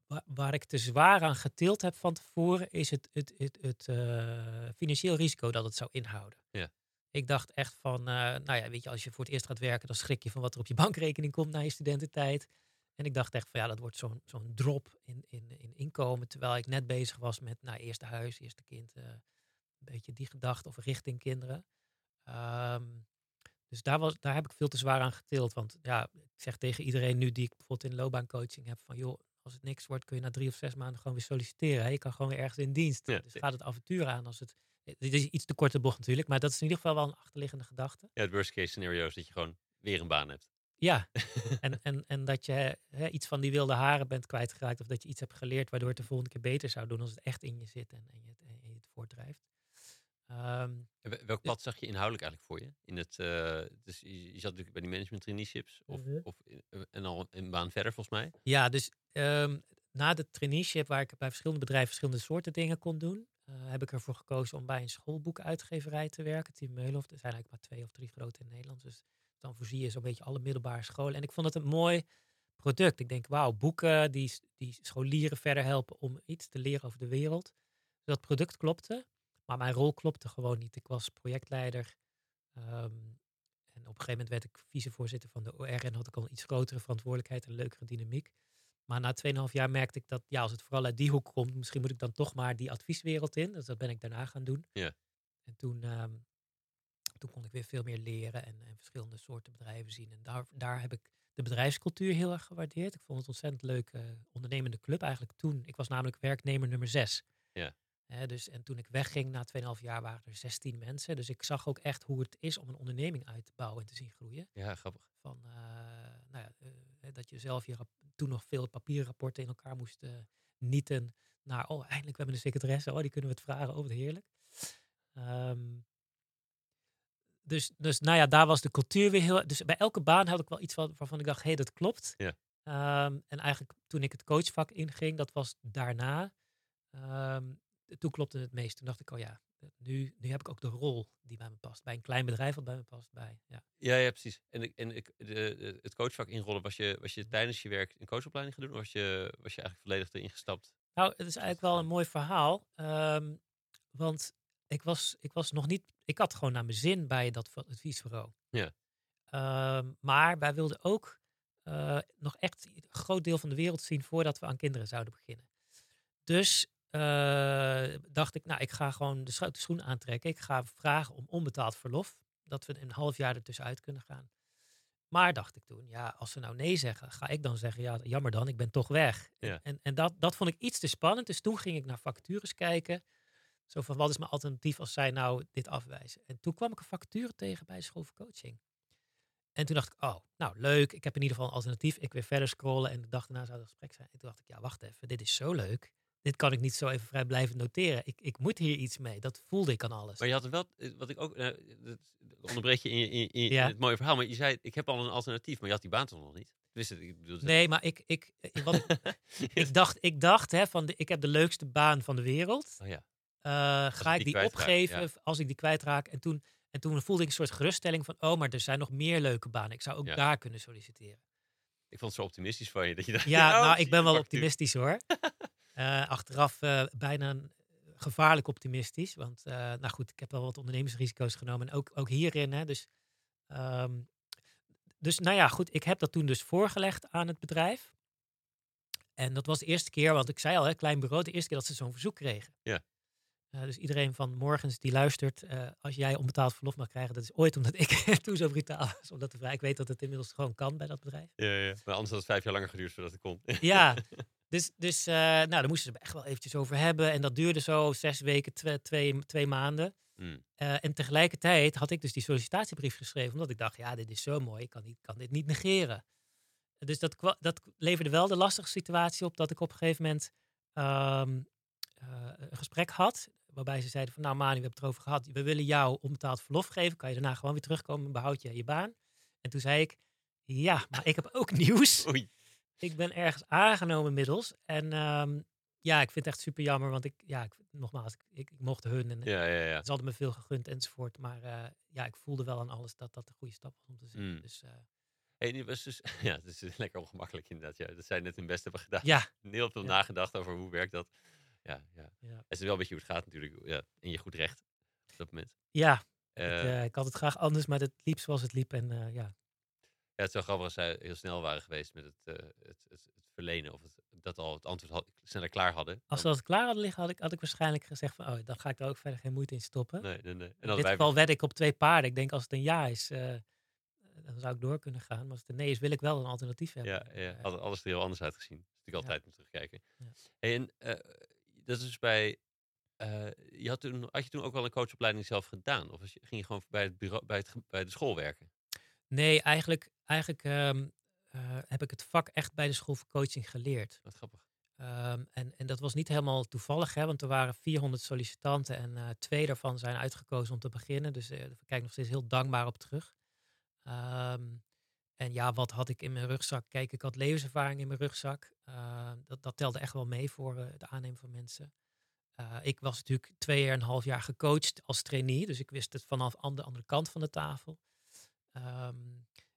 wa- waar ik te zwaar aan getild heb van tevoren, is het, het, het, het eh, financieel risico dat het zou inhouden. Ja. Ik dacht echt van, eh, nou ja, weet je, als je voor het eerst gaat werken, dan schrik je van wat er op je bankrekening komt na je studententijd. En ik dacht echt van, ja, dat wordt zo'n zo'n drop in, in, in inkomen, terwijl ik net bezig was met, nou, eerste huis, eerste kind, eh, een beetje die gedachte of richting kinderen. Ehm, dus daar, was, daar heb ik veel te zwaar aan getild. Want ja, ik zeg tegen iedereen nu die ik bijvoorbeeld in loopbaancoaching heb: van joh, als het niks wordt, kun je na drie of zes maanden gewoon weer solliciteren. Je kan gewoon weer ergens in dienst. Ja, dus gaat het avontuur aan als het. Dit is iets te korte bocht natuurlijk, maar dat is in ieder geval wel een achterliggende gedachte. Ja, het worst case scenario is dat je gewoon weer een baan hebt. Ja, en, en, en dat je hè, iets van die wilde haren bent kwijtgeraakt. Of dat je iets hebt geleerd waardoor het de volgende keer beter zou doen als het echt in je zit en, en, je, het, en je het voortdrijft. Ehm, welk pad zag je inhoudelijk eigenlijk voor je? In het, dus je, je zat natuurlijk bij die management traineeships of, Mhm. of in- eh, en al een baan verder volgens mij. Ja, dus ehm, na de traineeship, waar ik bij verschillende bedrijven verschillende soorten dingen kon doen, eh, heb ik ervoor gekozen om bij een schoolboekenuitgeverij te werken. Team Meulhof. Er zijn eigenlijk maar twee of drie grote in Nederland. Dus dan voorzie je zo'n beetje alle middelbare scholen. En ik vond het een mooi product. Ik denk, wauw, boeken die, die scholieren verder helpen om iets te leren over de wereld. Dat product klopte, maar mijn rol klopte gewoon niet. Ik was projectleider. ehm, en op een gegeven moment werd ik vicevoorzitter van de OR en had ik al een iets grotere verantwoordelijkheid en leukere dynamiek. Maar na 2,5 jaar merkte ik dat, ja, als het vooral uit die hoek komt, misschien moet ik dan toch maar die advieswereld in. Dus dat ben ik daarna gaan doen. Ja. En toen, ehm, toen kon ik weer veel meer leren en, en verschillende soorten bedrijven zien. En daar, daar heb ik de bedrijfscultuur heel erg gewaardeerd. Ik vond het ontzettend leuk eh, ondernemende club eigenlijk toen. Ik was namelijk werknemer nummer 6. Ja. Dus, en toen ik wegging na 2,5 jaar waren er 16 mensen. Dus ik zag ook echt hoe het is om een onderneming uit te bouwen en te zien groeien Ja, grappig. van eh, nou ja, eh, dat je zelf je toen nog veel papieren rapporten in elkaar moest eh, nieten naar oh eindelijk we hebben een secretaresse oh die kunnen we het vragen oh wat heerlijk Ehm, dus, dus nou ja, daar was de cultuur weer heel. Dus bij elke baan had ik wel iets wat, waarvan ik dacht, hé, hey, dat klopt. Ja. Ehm, en eigenlijk toen ik het coachvak inging, dat was daarna. ehm, toen klopte het meest. Toen dacht ik, oh ja, nu, nu heb ik ook de rol die bij me past. Bij een klein bedrijf wat bij me past. Bij, ja. Ja, ja precies. En, ik, en ik, de, het coachvak inrollen, was je, was je tijdens je werk een coachopleiding gaan doen? Of was je, was je eigenlijk volledig erin gestapt? Nou, het is eigenlijk wel een mooi verhaal. ehm, want ik was, ik was nog niet. Ik had gewoon naar mijn zin bij dat adviesbureau. Ja. Ehm, maar wij wilden ook eh, nog echt een groot deel van de wereld zien voordat we aan kinderen zouden beginnen. Dus dacht ik, nou, ik ga gewoon de, scho- de schoen aantrekken. Ik ga vragen om onbetaald verlof. Dat we een half jaar ertussenuit kunnen gaan. Maar dacht ik toen, ja, als ze nou nee zeggen, ga ik dan zeggen, ja, jammer dan, ik ben toch weg. En- Ja. En, en dat, dat vond ik iets te spannend. Dus toen ging ik naar vacatures kijken. Zo van, wat is mijn alternatief als zij nou dit afwijzen? En toen kwam ik een vacature tegen bij school voor coaching. En toen dacht ik, oh, nou leuk, ik heb in ieder geval een alternatief. Ik weer verder scrollen en de dag daarna zou het gesprek zijn. En toen dacht ik, ja, wacht even, dit is zo leuk. Dit kan ik niet zo even vrij blijven noteren. Ik, ik moet hier iets mee. Dat voelde ik aan alles. Maar je had wel, eh, wat ik ook, eh, dat onderbreek je in, je- in, in, Ja. het mooie verhaal, maar je zei, ik heb al een alternatief, maar je had die baan toch nog niet? Wist het, ik bedoel, Nee, maar ik, ik, ik, wat ik, dacht, ik dacht hè, van de, ik heb de leukste baan van de wereld. oh ja, Eh, ga ik die opgeven ja. als ik die kwijtraak? En toen, en toen voelde ik een soort geruststelling van, oh, maar er zijn nog meer leuke banen. Ik zou ook daar kunnen solliciteren. ik vond het zo optimistisch van je, dat je dacht, Ja, oh, nou, ik ben wel optimistisch hoor. Eh, achteraf eh, bijna gevaarlijk optimistisch. Want, eh, nou goed, ik heb wel wat ondernemingsrisico's genomen. En ook, ook hierin, hè. Dus, ehm, dus, nou ja, goed. Ik heb dat toen dus voorgelegd aan het bedrijf. En dat was de eerste keer, want ik zei al, hè, klein bureau, de eerste keer dat ze zo'n verzoek kregen. Ja. Eh, dus iedereen van morgens die luistert, eh, als jij onbetaald verlof mag krijgen, dat is ooit omdat ik toen zo brutaal was om dat te vragen. Ik weet dat het inmiddels gewoon kan bij dat bedrijf. Ja, ja, maar anders had het vijf jaar langer geduurd voordat het kon. Ja, dus, dus eh, nou, daar moesten ze echt wel eventjes over hebben. En dat duurde zo zes weken, twee, twee, twee maanden. Hmm. En tegelijkertijd had ik dus die sollicitatiebrief geschreven, omdat ik dacht, ja, dit is zo mooi, ik kan, niet, kan dit niet negeren. Dus dat, dat leverde wel de lastige situatie op dat ik op een gegeven moment ehm, eh, een gesprek had, waarbij ze zeiden van, nou Manu, we hebben het erover gehad, we willen jou onbetaald verlof geven, kan je daarna gewoon weer terugkomen en behoud je je baan. En toen zei ik, ja, maar ik heb ook nieuws. Oei. Ik ben ergens aangenomen inmiddels. En ehm, ja, ik vind het echt super jammer. Want ik, ja, ik, nogmaals, ik, ik, ik mocht hun en Ja, ja, ja. ze hadden me veel gegund enzovoort. Maar eh, ja, ik voelde wel aan alles dat dat een goede stap was om te zien. Mm. Dus eh, Hey, die was dus, ja, het is lekker ongemakkelijk inderdaad. Ja, dat zij net hun best hebben gedaan. ja, Heel veel nagedacht over hoe werkt dat. Ja, ja. ja. Het is wel een beetje hoe het gaat natuurlijk. Ja, in je goed recht op dat moment. ja ik, Eh, eh, ik had het graag anders, maar het liep zoals het liep. En eh, ja, Ja, het zou grappig als zij heel snel waren geweest met het, het, het, het verlenen. Of het, dat al het antwoord had, sneller klaar hadden. als ze dat klaar hadden liggen, had ik, had ik waarschijnlijk gezegd van, oh, dan ga ik er ook verder geen moeite in stoppen. Nee, nee, nee. En in dit wij, geval wed ik op twee paarden. Ik denk als het een ja is, dan zou ik door kunnen gaan. Maar als het een nee is, wil ik wel een alternatief hebben. ja, ja, had alles er heel anders uitgezien. Dat is natuurlijk Ja. altijd om terugkijken. Ja. Hey, en dat is dus bij... eh, je had, toen, had je toen ook wel een coachopleiding zelf gedaan? Of ging je gewoon bij, het bureau, bij, het, bij de school werken? Nee, eigenlijk, eigenlijk ehm, eh, heb ik het vak echt bij de school voor coaching geleerd. Wat grappig. Ehm, en, en dat was niet helemaal toevallig, hè, want er waren 400 sollicitanten en eh, twee daarvan zijn uitgekozen om te beginnen. Dus uh, daar kijk nog steeds heel dankbaar op terug. Ehm, en ja, wat had ik in mijn rugzak? Kijk, ik had levenservaring in mijn rugzak. Ehm, dat, dat telde echt wel mee voor uh, het aannemen van mensen. ik was natuurlijk twee en een half jaar gecoacht als trainee, dus ik wist het vanaf aan de andere kant van de tafel.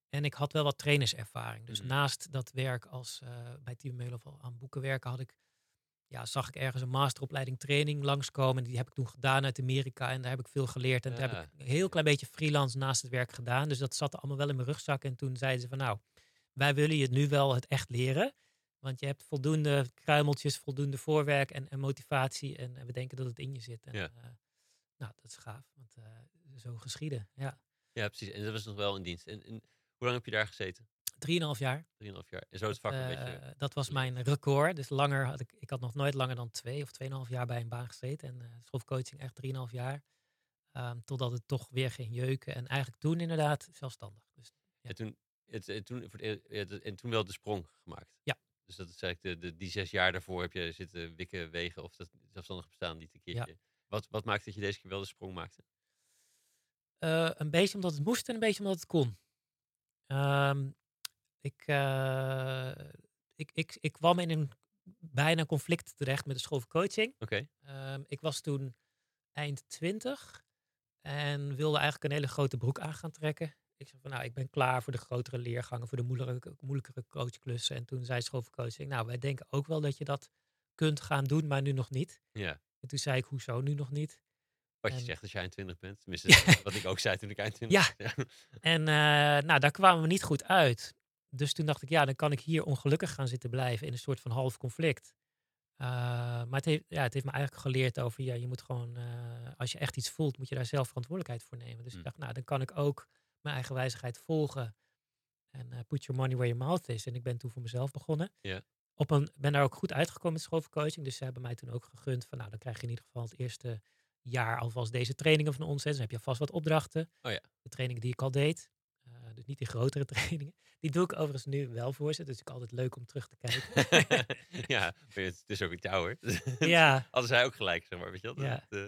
En ik had wel wat trainerservaring. Dus mhm. naast dat werk als bij Team Melof aan boeken werken, had ik, ja, zag ik ergens een masteropleiding training langskomen. Die heb ik toen gedaan uit Amerika en daar heb ik veel geleerd. En daar heb ik een heel klein beetje freelance naast het werk gedaan. Dus dat zat allemaal wel in mijn rugzak. En toen zeiden ze van nou, wij willen je nu wel het echt leren. Want je hebt voldoende kruimeltjes, voldoende voorwerk en, en motivatie. En, en, we denken dat het in je zit. En, ja. Uh, nou, dat is gaaf. Want uh, zo geschieden, ja. Ja, precies. En dat was nog wel in dienst. En, en hoe lang heb je daar gezeten? Drieënhalf jaar. Drieënhalf jaar. En zo het vak een beetje... Eh, dat was mijn record. Dus langer had ik... Ik had nog nooit langer dan twee of tweeënhalf jaar bij een baan gezeten. En uh, schofcoaching echt drieënhalf jaar. Um, totdat het toch weer ging jeuken. En eigenlijk toen inderdaad zelfstandig. Dus, ja. en, toen, het, en, toen, en toen wel de sprong gemaakt. Ja. Dus dat is eigenlijk de, de, die zes jaar daarvoor heb je zitten wikken, wegen of dat zelfstandig bestaan niet een keertje. Ja. Wat, wat maakte dat je deze keer wel de sprong maakte? Uh, een beetje omdat het moest en een beetje omdat het kon. Um, ik, uh, ik, ik, ik kwam in een bijna conflict terecht met de school voor coaching. Oké. Okay. Um, ik was toen eind twintig en wilde eigenlijk een hele grote broek aan gaan trekken. Ik zei van nou, ik ben klaar voor de grotere leergangen, voor de moeilijkere, moeilijkere coachklussen. En toen zei school voor coaching, nou wij denken ook wel dat je dat kunt gaan doen, maar nu nog niet. Ja. En toen zei ik, hoezo nu nog niet? Wat je zegt als jij 20 bent. Tenminste, wat ik ook zei toen ik 21 ja. was. Ja. En uh, nou, daar kwamen we niet goed uit. Dus toen dacht ik, ja, dan kan ik hier ongelukkig gaan zitten blijven in een soort van half conflict. Uh, maar het heeft, ja, het heeft me eigenlijk geleerd over, ja, je moet gewoon, uh, als je echt iets voelt, moet je daar zelf verantwoordelijkheid voor nemen. Dus ik hm. dacht, nou, dan kan ik ook mijn eigen wijzigheid volgen. En put your money where your mouth is. En ik ben toen voor mezelf begonnen. Ja. Op een, ben daar ook goed uitgekomen met schoolvercoaching. Dus ze hebben mij toen ook gegund van, nou, dan krijg je in ieder geval het eerste jaar alvast deze trainingen van ons. Dus heb je vast wat opdrachten. Oh ja. De trainingen die ik al deed. Uh, dus niet die grotere trainingen. Die doe ik overigens nu wel voor ze. Dus ik altijd leuk om terug te kijken. ja, het is ook met jou hoor. ja. Hadden zij ook gelijk, zeg maar. Weet je wel? Ja. uh,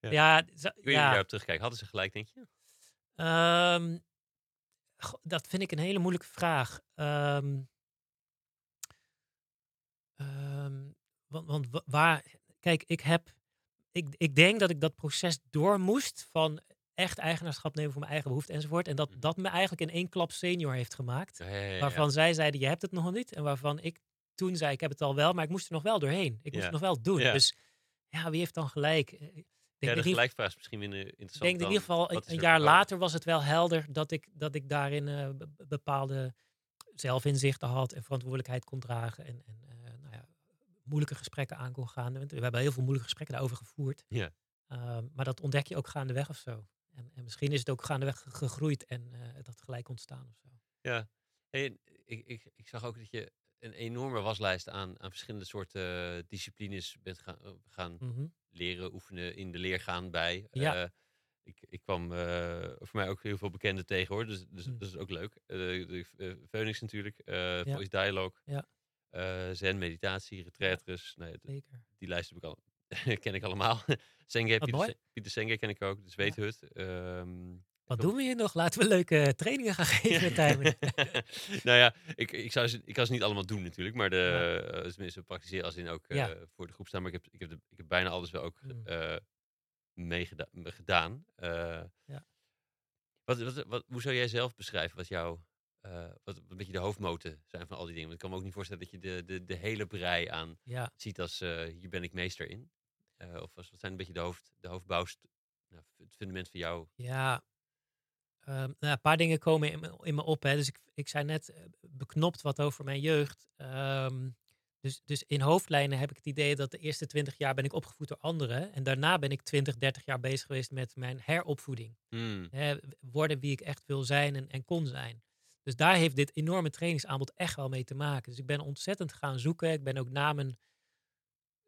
ja. ja, zo, Kun je ja. daarop terugkijken? Hadden ze gelijk, denk je? Um, dat vind ik een hele moeilijke vraag. Um, um, want, want waar... Kijk, ik heb ik, ik denk dat ik dat proces door moest van echt eigenaarschap nemen voor mijn eigen behoeften enzovoort. En dat mhm. dat me eigenlijk in één klap senior heeft gemaakt. waarvan zij zeiden, je hebt het nog niet. En waarvan ik toen zei, ik heb het al wel, maar ik moest er nog wel doorheen. Ik moest het nog wel doen. Dus ja, wie heeft dan gelijk? Eh, denk ja, de gelijkvraag is misschien minder interessant. Ik denk in ieder geval, een, jaar later was het wel helder dat ik, dat ik daarin uh, bepaalde zelfinzichten had en verantwoordelijkheid kon dragen. En, en moeilijke gesprekken aan kon gaan. We hebben heel veel moeilijke gesprekken daarover gevoerd. Ja. Ehm, maar dat ontdek je ook gaandeweg of zo. En, en misschien is het ook gaandeweg gegroeid en uh, dat gelijk ontstaan of zo. Ja, hey, ik, ik, ik zag ook dat je een enorme waslijst aan, aan verschillende soorten disciplines bent gaan, eh, gaan mm -hmm. leren, oefenen, in de leer gaan bij. Ja. Uh, ik, ik kwam uh, voor mij ook heel veel bekenden tegen hoor, dus, dus mm. dat is ook leuk. de, de Phoenix natuurlijk, Voice Dialogue. Ja. Uh, zen, meditatie, retreatres. Nee, Zeker. Die lijst heb ik al, ken ik allemaal. Senge, Pieter, Pieter Senge ken ik ook, de Zweethut. Ja. Um, Wat doen we hier nog? Laten we leuke trainingen gaan geven met nou ja, ik, ik, zou ze, ik kan ze niet allemaal doen natuurlijk, maar de, ja. uh, tenminste praktiseren als in ook uh, ja. voor de groep staan. Maar ik heb, ik heb, de, ik heb bijna alles wel ook mm. meegedaan. gedaan. ja. Wat, wat, wat, hoe zou jij zelf beschrijven wat jouw uh, wat een beetje de hoofdmoten zijn van al die dingen. Want ik kan me ook niet voorstellen dat je de, de, de hele brei aan ja. ziet als uh, hier ben ik meester in. Uh, of wat zijn een beetje de, hoofd, de hoofdbouwst, nou, het fundament van jou? Ja, um, nou, een paar dingen komen in me, in me op. Hè. Dus ik, ik zei net beknopt wat over mijn jeugd. Um, dus, dus in hoofdlijnen heb ik het idee dat de eerste twintig jaar ben ik opgevoed door anderen. En daarna ben ik 20, 30 jaar bezig geweest met mijn heropvoeding. Hmm. Hè, worden wie ik echt wil zijn en, en kon zijn. Dus daar heeft dit enorme trainingsaanbod echt wel mee te maken. Dus ik ben ontzettend gaan zoeken. Ik ben ook na mijn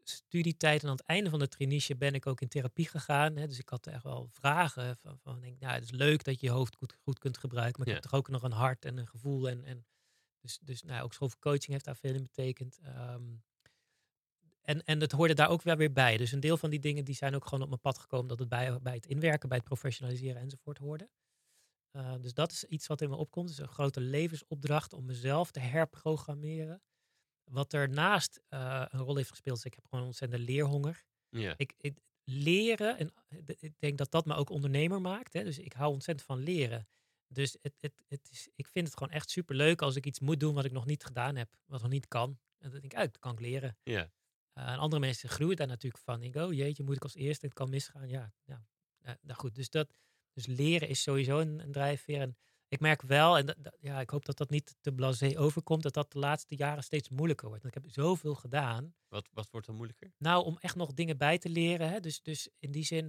studietijd en aan het einde van de traineeship ben ik ook in therapie gegaan. Hè. Dus ik had echt wel vragen van, van denk, nou, het is leuk dat je je hoofd goed, goed kunt gebruiken, maar ik heb toch ook nog een hart en een gevoel. En, en dus, dus nou, ook school coaching heeft daar veel in betekend. Um, en, en het hoorde daar ook wel weer bij. Dus een deel van die dingen die zijn ook gewoon op mijn pad gekomen dat het bij, bij het inwerken, bij het professionaliseren enzovoort hoorde. Uh, dus dat is iets wat in me opkomt. Het is een grote levensopdracht om mezelf te herprogrammeren. Wat er naast uh, een rol heeft gespeeld, is ik heb gewoon een ontzettende leerhonger. Ja. Ik, ik, leren, en ik denk dat dat me ook ondernemer maakt. Hè? Dus ik hou ontzettend van leren. Dus het, het, het is, ik vind het gewoon echt super leuk als ik iets moet doen wat ik nog niet gedaan heb, wat nog niet kan. En dan denk ik, uit, dat kan ik leren. Ja. Uh, en andere mensen groeien daar natuurlijk van. Ik, oh jeetje, moet ik als eerste, het kan misgaan. Ja, ja. nou goed. Dus, dat, dus leren is sowieso een, een drijfveer. En ik merk wel, en ja, ik hoop dat dat niet te blasé overkomt, dat dat de laatste jaren steeds moeilijker wordt. Want ik heb zoveel gedaan. Wat, wat wordt dan moeilijker? Nou, om echt nog dingen bij te leren. Hè? Dus, dus in die zin,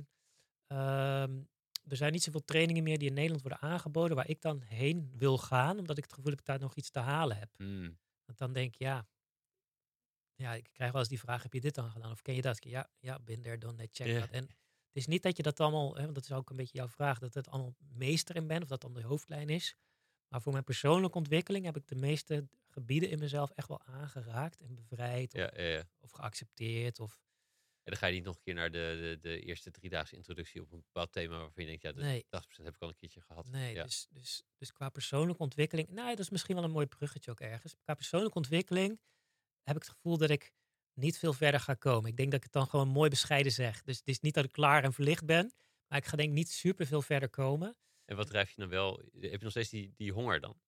um, er zijn niet zoveel trainingen meer die in Nederland worden aangeboden, waar ik dan heen wil gaan, omdat ik het gevoel heb dat ik daar nog iets te halen heb. Mm. Want dan denk ik, ja, ja, ik krijg wel eens die vraag, heb je dit dan gedaan? Of ken je dat? Ja, ja, bin there, done that, check dat. En het is niet dat je dat allemaal, hè, want dat is ook een beetje jouw vraag, dat het allemaal meester in bent, of dat dan de hoofdlijn is. Maar voor mijn persoonlijke ontwikkeling heb ik de meeste gebieden in mezelf echt wel aangeraakt en bevrijd of, Ja, ja, ja. of geaccepteerd. Of, En dan ga je niet nog een keer naar de, de, de eerste driedaagse introductie op een bepaald thema waarvan je denkt, ja, de Nee. 80% heb ik al een keertje gehad. nee, dus, dus, dus qua persoonlijke ontwikkeling, nou, dat is misschien wel een mooi bruggetje ook ergens. Qua persoonlijke ontwikkeling heb ik het gevoel dat ik niet veel verder ga komen. Ik denk dat ik het dan gewoon mooi bescheiden zeg. Dus het is niet dat ik klaar en verlicht ben, maar ik ga denk ik niet super veel verder komen. En wat drijf je dan wel? Heb je nog steeds die, die honger dan?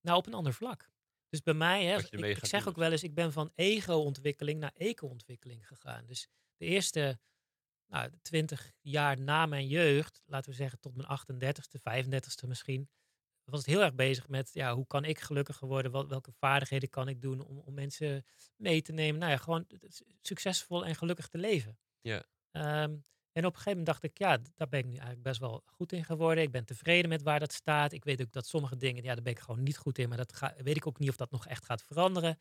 Nou, op een ander vlak. Dus bij mij, hè, ik, ik zeg doen ook wel eens, ik ben van ego-ontwikkeling naar eco-ontwikkeling gegaan. Dus de eerste nou, 20 jaar na mijn jeugd, laten we zeggen tot mijn 38ste, 35ste misschien, was het heel erg bezig met, ja, hoe kan ik gelukkiger worden? Wat, welke vaardigheden kan ik doen om, om mensen mee te nemen? Nou ja, gewoon succesvol en gelukkig te leven. Ja. Ehm, en op een gegeven moment dacht ik, ja, daar ben ik nu eigenlijk best wel goed in geworden. Ik ben tevreden met waar dat staat. Ik weet ook dat sommige dingen, ja, daar ben ik gewoon niet goed in. Maar dat ga, weet ik ook niet of dat nog echt gaat veranderen.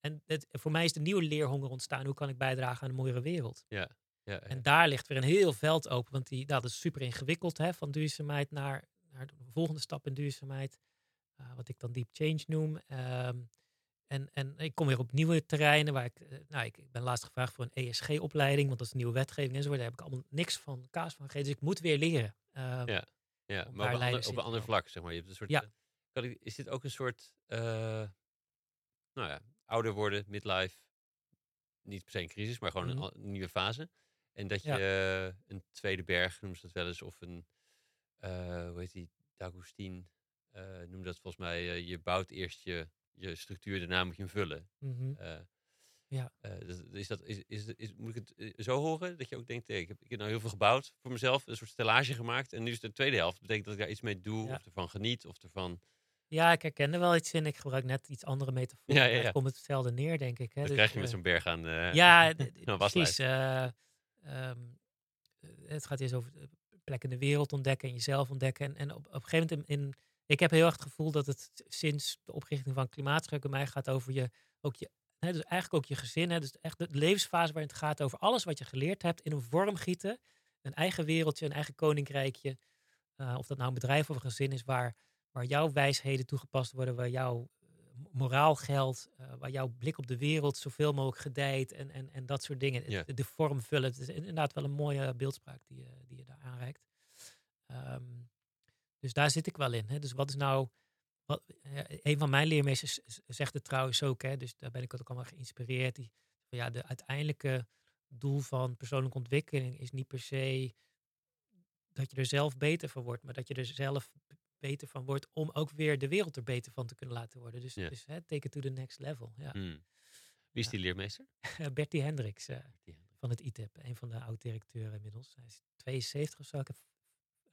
En het, voor mij is de nieuwe leerhonger ontstaan. Hoe kan ik bijdragen aan een mooiere wereld? Ja, ja. En daar ligt weer een heel veld open. Want die, nou, dat is super ingewikkeld, hè, van duurzaamheid naar, naar de volgende stap in duurzaamheid. eh, wat ik dan deep change noem. Ehm, en, en ik kom weer op nieuwe terreinen waar ik, eh, nou, ik, ik ben laatst gevraagd voor een ESG-opleiding, want dat is een nieuwe wetgeving enzovoort. Daar heb ik allemaal niks van kaas van gegeten. Dus ik moet weer leren. Ehm, Ja. ja. Maar op een, ander, leiders op een ander vlak, zeg maar. Je hebt een soort, Ja. eh, kan ik- is dit ook een soort, eh, nou ja, ouder worden, midlife, niet per se een crisis, maar gewoon Mhm. een, een nieuwe fase. En dat je Ja. een tweede berg, noemen ze dat wel eens, of een, eh, hoe heet die, D'Agustin, eh noem dat volgens mij, eh, je bouwt eerst je, je structuur, daarna moet je hem vullen. mhm. Ja. dus is dat, is, is, is, moet ik het zo horen? Dat je ook denkt, hey, ik, heb, ik heb nou heel veel gebouwd voor mezelf, een soort stellage gemaakt. En nu is de tweede helft. Dat betekent dat ik daar iets mee doe, Ja. of ervan geniet, of ervan... Ja, ik herken er wel iets in. Ik gebruik net iets andere metaforen. Ja, ja, ja. Het hetzelfde neer, denk ik. Hè? Dat Dus, krijg je met zo'n berg aan. Ja, precies. eh, het gaat eerst over plek in de wereld ontdekken en jezelf ontdekken. En, en op, op een gegeven moment in, ik heb heel erg het gevoel dat het sinds de oprichting van Klimaatschrik bij mij gaat over je, ook je, dus eigenlijk ook je gezin. Hè, dus echt de levensfase waarin het gaat over alles wat je geleerd hebt in een vorm gieten. Een eigen wereldje, een eigen koninkrijkje. Eh, of dat nou een bedrijf of een gezin is waar, waar jouw wijsheden toegepast worden, waar jouw moraal geldt, eh, waar jouw blik op de wereld zoveel mogelijk gedijt en, en, en dat soort dingen. De, de vorm vullen. Het is inderdaad wel een mooie beeldspraak die je, die je daar aanreikt. Ehm, dus daar zit ik wel in. Hè. Dus wat is nou. Wat, een van mijn leermeesters zegt het trouwens ook, hè, dus daar ben ik ook allemaal geïnspireerd. Die, van ja, de uiteindelijke doel van persoonlijke ontwikkeling is niet per se dat je er zelf beter van wordt, maar dat je er zelf beter van wordt om ook weer de wereld er beter van te kunnen laten worden. Dus, Ja. dus hè, take it to the next level. Ja. Hmm. Wie is die leermeester? Bertie Hendricks eh, Die- van het ITEP, een van de oud-directeuren inmiddels. Hij is 72 of zo. Ik heb,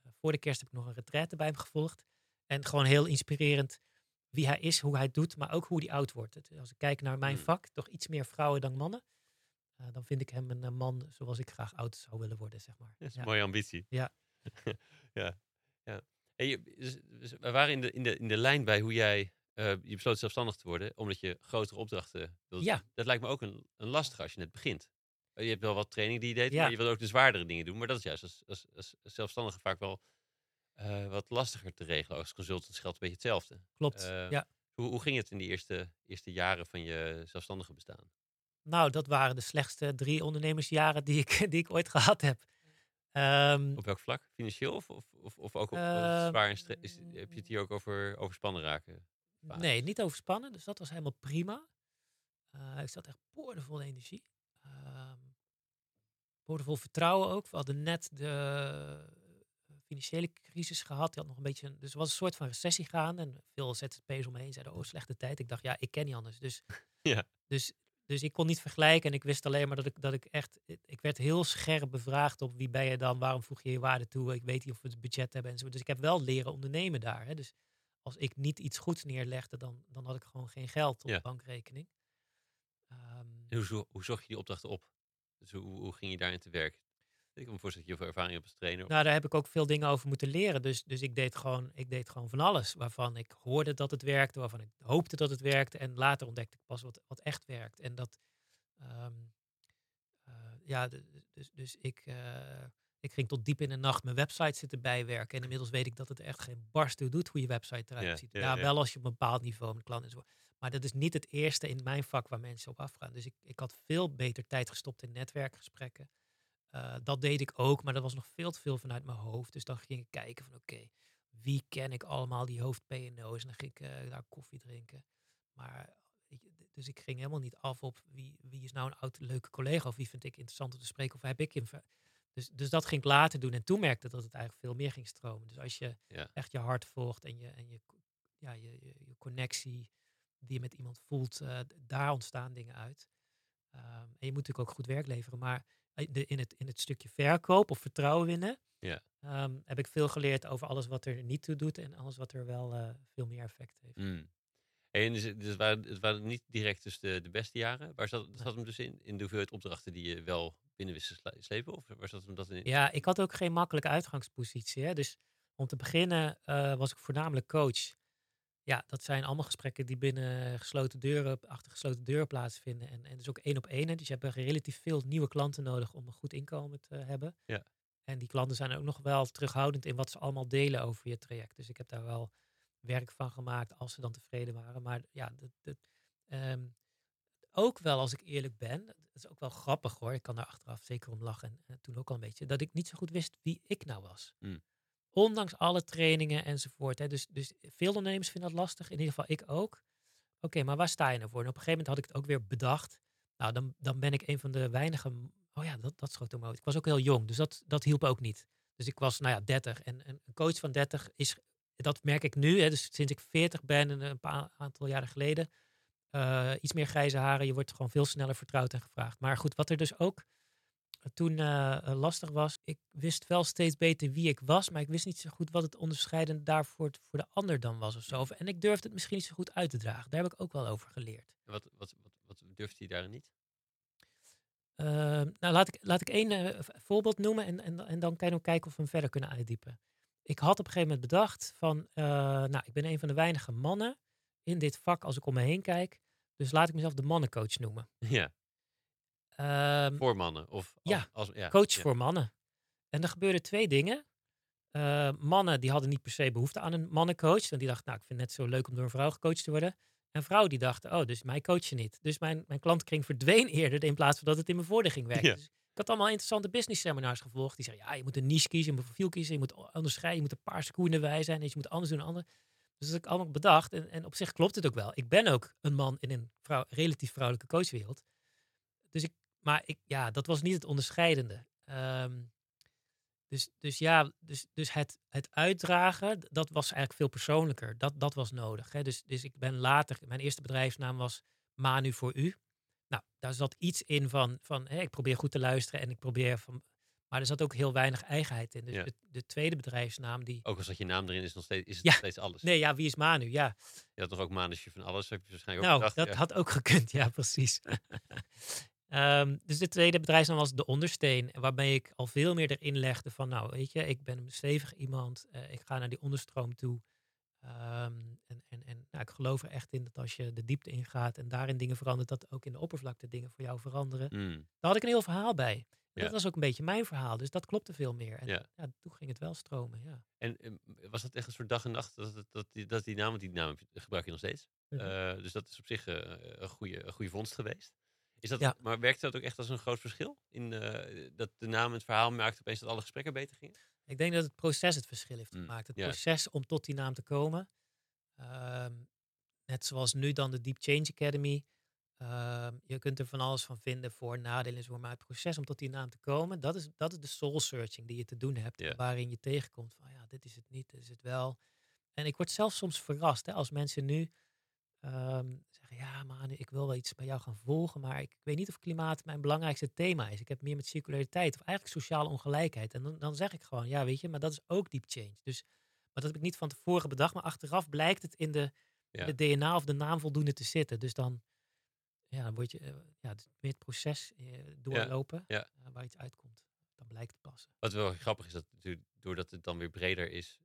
eh, voor de kerst heb ik nog een retraite bij hem gevolgd. En gewoon heel inspirerend wie hij is, hoe hij doet, maar ook hoe hij oud wordt. Als ik kijk naar mijn Hmm. vak, toch iets meer vrouwen dan mannen. eh, dan vind ik hem een, eh, man zoals ik graag oud zou willen worden, zeg maar. Dat is Ja. een mooie ambitie. Ja. ja. ja. Je- dus- dus we waren in de, in, de, in de lijn bij hoe jij. eh, je besloot zelfstandig te worden, omdat je grotere opdrachten wilde Ja. Dat lijkt me ook een, een lastig als je net begint. Eh, Je hebt wel wat training die je deed, Ja. maar je wil ook de zwaardere dingen doen. Maar dat is juist als, als, als zelfstandige vaak wel eh, wat lastiger te regelen. Als consultant geldt een beetje hetzelfde. Klopt, ja. Hoe, hoe ging het in die eerste, eerste jaren van je zelfstandige bestaan? Nou, dat waren de slechtste drie ondernemersjaren die ik, die ik ooit gehad heb. Ehm, Op welk vlak? Financieel of, of, of, of ook op eh, Ehm, zwaar en is, Heb je het hier ook over overspannen raken? Nee, niet overspannen, dus dat was helemaal prima. Eh, ik zat echt boordevol energie. Boordevol vertrouwen ook. We hadden net de eh, financiële crisis gehad. Die had nog een beetje, een- dus er was een soort van recessie gaan. En veel ZZP'ers om me heen zeiden, oh, slechte tijd. Ik dacht, ja, ik ken niet anders. Dus, Ja. dus, dus ik kon niet vergelijken. En ik wist alleen maar dat ik, dat ik echt, ik werd heel scherp bevraagd op wie ben je dan? Waarom voeg je je waarde toe? Ik weet niet of we het budget hebben en zo. Dus ik heb wel leren ondernemen daar. Hè. Dus als ik niet iets goeds neerlegde, dan, dan had ik gewoon geen geld op Ja. de bankrekening. Ehm, hoe, hoe zocht je die opdrachten op? Dus hoe, hoe ging je daarin te werk? Ik kan me voorstellen dat je veel ervaring hebt als trainer. Nou, daar heb ik ook veel dingen over moeten leren. Dus, dus ik, deed gewoon, ik deed gewoon van alles. Waarvan ik hoorde dat het werkte, waarvan ik hoopte dat het werkte. En later ontdekte ik pas wat, wat echt werkt. En dat, ehm, eh, ja, dus, dus ik, eh, ik ging tot diep in de nacht mijn website zitten bijwerken. En inmiddels weet ik dat het echt geen barst toe doet hoe je website eruit Ja, ziet. ja, wel als je op een bepaald niveau met klanten en zo. Maar dat is niet het eerste in mijn vak waar mensen op afgaan. Dus ik, ik had veel beter tijd gestopt in netwerkgesprekken. Eh, dat deed ik ook, maar dat was nog veel te veel vanuit mijn hoofd. Dus dan ging ik kijken van oké, wie ken ik allemaal die hoofd PNO's? En dan ging ik eh, daar koffie drinken. Maar, dus ik ging helemaal niet af op wie, wie is nou een oud leuke collega of wie vind ik interessant om te spreken of heb ik in. Dus, dus dat ging ik later doen en toen merkte dat het eigenlijk veel meer ging stromen. Dus als je Ja. echt je hart volgt en je, en je, ja, je, je, je connectie die je met iemand voelt, eh, daar ontstaan dingen uit. Ehm, en je moet natuurlijk ook goed werk leveren, maar de, in, het, in het stukje verkoop of vertrouwen winnen, Ja. ehm, heb ik veel geleerd over alles wat er niet toe doet en alles wat er wel eh, veel meer effect heeft. Mm. En dus, dus het, waren, het waren niet direct dus de, de beste jaren. Waar zat, zat hem dus in? In de hoeveelheid opdrachten die je wel binnen wist te sle- slepen? Of waar zat hem dat in? Ja, ik had ook geen makkelijke uitgangspositie. Hè? Dus om te beginnen eh, was ik voornamelijk coach. Ja, dat zijn allemaal gesprekken die binnen gesloten deuren, achter gesloten deuren plaatsvinden. En, en dus ook één op één. Dus je hebt relatief veel nieuwe klanten nodig om een goed inkomen te hebben. Ja. En die klanten zijn ook nog wel terughoudend in wat ze allemaal delen over je traject. Dus ik heb daar wel werk van gemaakt als ze dan tevreden waren. Maar ja, dat, dat, ehm, ook wel als ik eerlijk ben, dat is ook wel grappig hoor. Ik kan daar achteraf zeker om lachen. En, toen ook al een beetje. Dat ik niet zo goed wist wie ik nou was. Mm. Ondanks alle trainingen enzovoort. Hè. Dus, dus veel ondernemers vinden dat lastig. In ieder geval ik ook. Oké, maar waar sta je nou voor? En op een gegeven moment had ik het ook weer bedacht. Nou, dan, dan ben ik een van de weinige... Oh ja, dat, dat schoot uit. Ik was ook heel jong, dus dat, dat hielp ook niet. Dus ik was, nou ja, 30. En, en een coach van 30 is... Dat merk ik nu, hè, dus sinds ik 40 ben, en een paar aantal jaren geleden... eh, iets meer grijze haren. Je wordt gewoon veel sneller vertrouwd en gevraagd. Maar goed, wat er dus ook toen eh, lastig was, ik wist wel steeds beter wie ik was, maar ik wist niet zo goed wat het onderscheidend daarvoor voor de ander dan was of zo. En ik durfde het misschien niet zo goed uit te dragen. Daar heb ik ook wel over geleerd. Wat, wat, wat, wat durfde je daarin niet? Ehm, nou, laat ik, laat ik één eh, voorbeeld noemen en, en, en dan kan je ook kijken of we hem verder kunnen uitdiepen. Ik had op een gegeven moment bedacht van, nou, ik ben een van de weinige mannen in dit vak als ik om me heen kijk. Dus laat ik mezelf de mannencoach noemen. Ja, Ehm, voor mannen. Of als, Ja, als, ja coach ja. voor mannen. En er gebeurden twee dingen. Eh, mannen die hadden niet per se behoefte aan een mannencoach. Want die dachten, nou, ik vind het net zo leuk om door een vrouw gecoacht te worden. En vrouwen die dachten, oh, dus mij coach je niet. Dus mijn, mijn klantkring verdween eerder in plaats van dat het in mijn voordeel ging werken. Ja. Dus ik had allemaal interessante business seminars gevolgd. Die zeiden, ja, je moet een niche kiezen, je moet een profiel kiezen, je moet onderscheiden, je moet een paar seconden wij zijn. Dus je moet anders doen dan anderen. Dus dat heb ik allemaal bedacht. En, en op zich klopt het ook wel. Ik ben ook een man in een vrouw, relatief vrouwelijke coachwereld. Dus ik, maar ik, ja, dat was niet het onderscheidende. Ehm, dus, dus ja, dus, dus het, het uitdragen, dat was eigenlijk veel persoonlijker. Dat, dat was nodig. Hè. Dus, dus ik ben later, mijn eerste bedrijfsnaam was Manu voor u. Nou, daar zat iets in van, van hè, ik probeer goed te luisteren en ik probeer van. Maar er zat ook heel weinig eigenheid in. Dus Ja. de, de tweede bedrijfsnaam die. Ook als dat je naam erin is, nog steeds, is het Ja. nog steeds alles. Nee, ja, wie is Manu? Ja, Je had toch ook manusje van alles, heb je waarschijnlijk ook nou, gedacht. dat ja. had ook gekund, ja, precies. Ehm, dus de tweede bedrijfsnaam was De Ondersteen, waarbij ik al veel meer erin legde van, nou, weet je, ik ben een stevig iemand, eh, ik ga naar die onderstroom toe. Ehm, en en, en nou, ik geloof er echt in dat als je de diepte ingaat en daarin dingen verandert, dat ook in de oppervlakte dingen voor jou veranderen. Mm, Daar had ik een heel verhaal bij. Ja. Dat was ook een beetje mijn verhaal, dus dat klopte veel meer. En Ja. ja. toen ging het wel stromen, ja. En ehm, was dat echt een soort dag en nacht dat, dat, dat, die, dat die naam, want die naam gebruik je nog steeds. Mhm. Eh, dus dat is op zich eh, een, goede, een goede vondst geweest. Is dat, Ja. Maar werkt dat ook echt als een groot verschil? In, eh, dat de naam en het verhaal maakt opeens dat alle gesprekken beter gingen? Ik denk dat het proces het verschil heeft Mm, gemaakt. Het ja. proces om tot die naam te komen. Ehm, net zoals nu dan de Deep Change Academy. Ehm, je kunt er van alles van vinden, voor, nadelen en zo. Maar het proces om tot die naam te komen, dat is, dat is de soul searching die je te doen hebt. Waarin je tegenkomt van, ja, dit is het niet, dit is het wel. En ik word zelfs soms verrast hè, als mensen nu ehm, zeggen, ja Manu, ik wil wel iets bij jou gaan volgen, maar ik weet niet of klimaat mijn belangrijkste thema is. Ik heb meer met circulariteit of eigenlijk sociale ongelijkheid. En dan, dan zeg ik gewoon, ja weet je, maar dat is ook deep change. Dus, maar dat heb ik niet van tevoren bedacht, maar achteraf blijkt het in de, Ja. de DNA of de naam voldoende te zitten. Dus dan, ja, dan word je, eh, ja, het is meer het proces eh, doorlopen ja. eh, waar iets uitkomt. Dan blijkt te passen. Wat wel grappig is, dat doordat het dan weer breder is,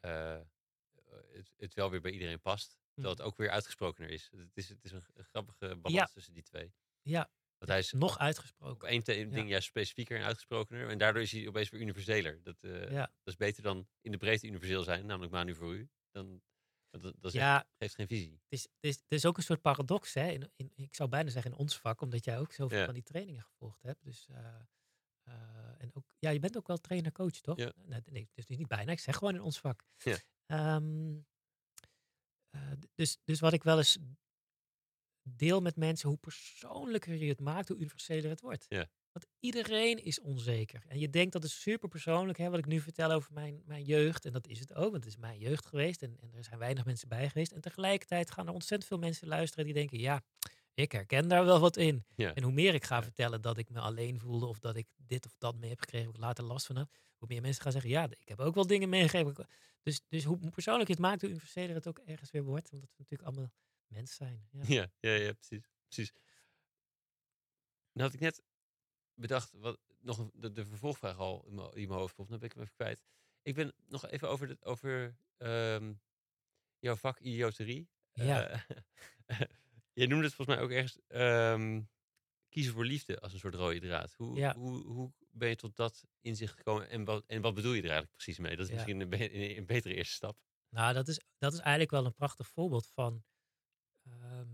het, het wel weer bij iedereen past. Terwijl het ook weer uitgesprokener is. Het is, het is een, grappige balans Ja. tussen die twee. Ja, Want hij is nog op uitgesproken. één te- ding juist specifieker en uitgesprokener. En daardoor is hij opeens weer universeler. Dat, eh, Ja. dat is beter dan in de breedte universeel zijn, namelijk Manu voor u. Dan, dat, dat echt- Ja, geeft geen visie. het is, het, is, het is ook een soort paradox, hè? In, in, ik zou bijna zeggen in ons vak, omdat jij ook zoveel Ja. van die trainingen gevolgd hebt. Dus, eh, eh, en ook, ja, je bent ook wel trainer-coach, toch? Ja. Nee, nee, dus niet bijna, ik zeg gewoon in ons vak. Ja. Ehm, eh, dus, dus wat ik wel eens deel met mensen, hoe persoonlijker je het maakt, hoe universeler het wordt. Ja. Want iedereen is onzeker. En je denkt dat is super persoonlijk, hè, wat ik nu vertel over mijn, mijn jeugd. En dat is het ook, want het is mijn jeugd geweest. En, en er zijn weinig mensen bij geweest. En tegelijkertijd gaan er ontzettend veel mensen luisteren die denken, ja, ik herken daar wel wat in. Ja. En hoe meer ik ga Ja. vertellen dat ik me alleen voelde of dat ik dit of dat mee heb gekregen, of ik later last van heb, hoe meer mensen gaan zeggen, ja, ik heb ook wel dingen meegegeven. Dus, dus hoe persoonlijk je het maakt, hoe universeler het ook ergens weer wordt. Omdat we natuurlijk allemaal mensen zijn. Ja. Ja, ja, ja precies. precies. Nou had ik net bedacht, wat, nog de, de vervolgvraag al in mijn, in mijn hoofd popt. Dan ben ik hem even kwijt. Ik ben nog even over, de, over ehm, jouw vak idioterie. Ja. Eh, je noemde het volgens mij ook ergens ehm, kiezen voor liefde als een soort rode draad. Hoe, Ja. hoe, hoe ben je tot dat inzicht gekomen en wat, en wat bedoel je er eigenlijk precies mee? Dat is Ja. misschien een, be- een, betere eerste stap. Nou, dat is, dat is eigenlijk wel een prachtig voorbeeld van. ehm,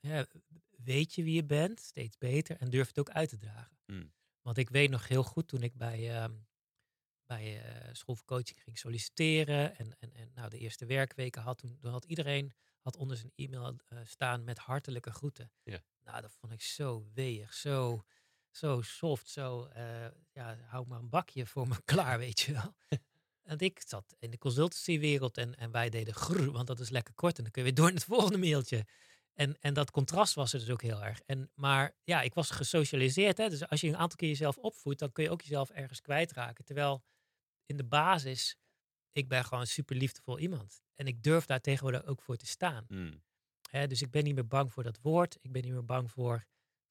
ja, weet je wie je bent, steeds beter en durf het ook uit te dragen. Hmm. Want ik weet nog heel goed toen ik bij, ehm, bij eh, school voor coaching ging solliciteren en, en, en nou, de eerste werkweken had, toen, toen had iedereen had onder zijn e-mail eh, staan met hartelijke groeten. Ja. Nou, dat vond ik zo weeg, zo, zo soft, zo, eh, ja, hou maar een bakje voor me klaar, weet je wel. Want ik zat in de consultancywereld en, en wij deden grrr, want dat is lekker kort en dan kun je weer door naar het volgende mailtje. En, en dat contrast was er dus ook heel erg. En, maar ja, ik was gesocialiseerd. Hè? Dus als je een aantal keer jezelf opvoedt, dan kun je ook jezelf ergens kwijtraken. Terwijl in de basis, ik ben gewoon een super liefdevol iemand. En ik durf daar tegenwoordig ook voor te staan. Hmm. Hè? Dus ik ben niet meer bang voor dat woord. Ik ben niet meer bang voor,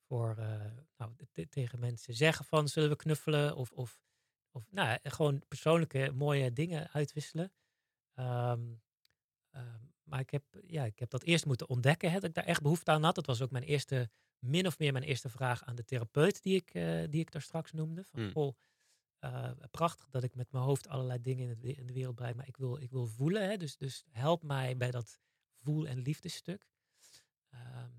voor eh, nou, te- tegen mensen zeggen van zullen we knuffelen of, of, of nou, ja, gewoon persoonlijke mooie dingen uitwisselen. Ehm, ehm, maar ik heb, ja, ik heb dat eerst moeten ontdekken, hè, dat ik daar echt behoefte aan had. Dat was ook mijn eerste, min of meer mijn eerste vraag aan de therapeut die ik, eh, die ik daar straks noemde. Van, eh, prachtig dat ik met mijn hoofd allerlei dingen in, het, in de wereld bereik, maar ik wil, ik wil voelen. Hè, dus, dus help mij bij dat voel- en liefdesstuk. Ehm,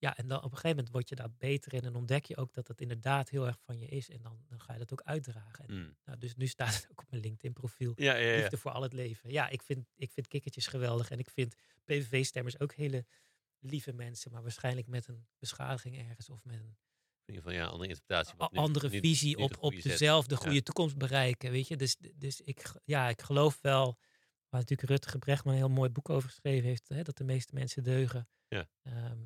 ja, en dan op een gegeven moment word je daar beter in en ontdek je ook dat het inderdaad heel erg van je is. En dan, dan ga je dat ook uitdragen. En, Hmm. nou, dus nu staat het ook op mijn LinkedIn-profiel. Ja, ja, ja. Liefde voor al het leven. Ja, ik vind, ik vind kikkertjes geweldig. En ik vind PVV-stemmers ook hele lieve mensen. Maar waarschijnlijk met een beschadiging ergens. Of met een In ieder geval ja, andere interpretatie. nu- andere visie niet de op, op goede zet. dezelfde Ja. goede toekomst bereiken. Weet je? Dus, dus ik, ja, ik geloof wel. Waar natuurlijk Rutger Brechtman een heel mooi boek over geschreven heeft. Hè, dat de meeste mensen deugen. Ja. Ehm,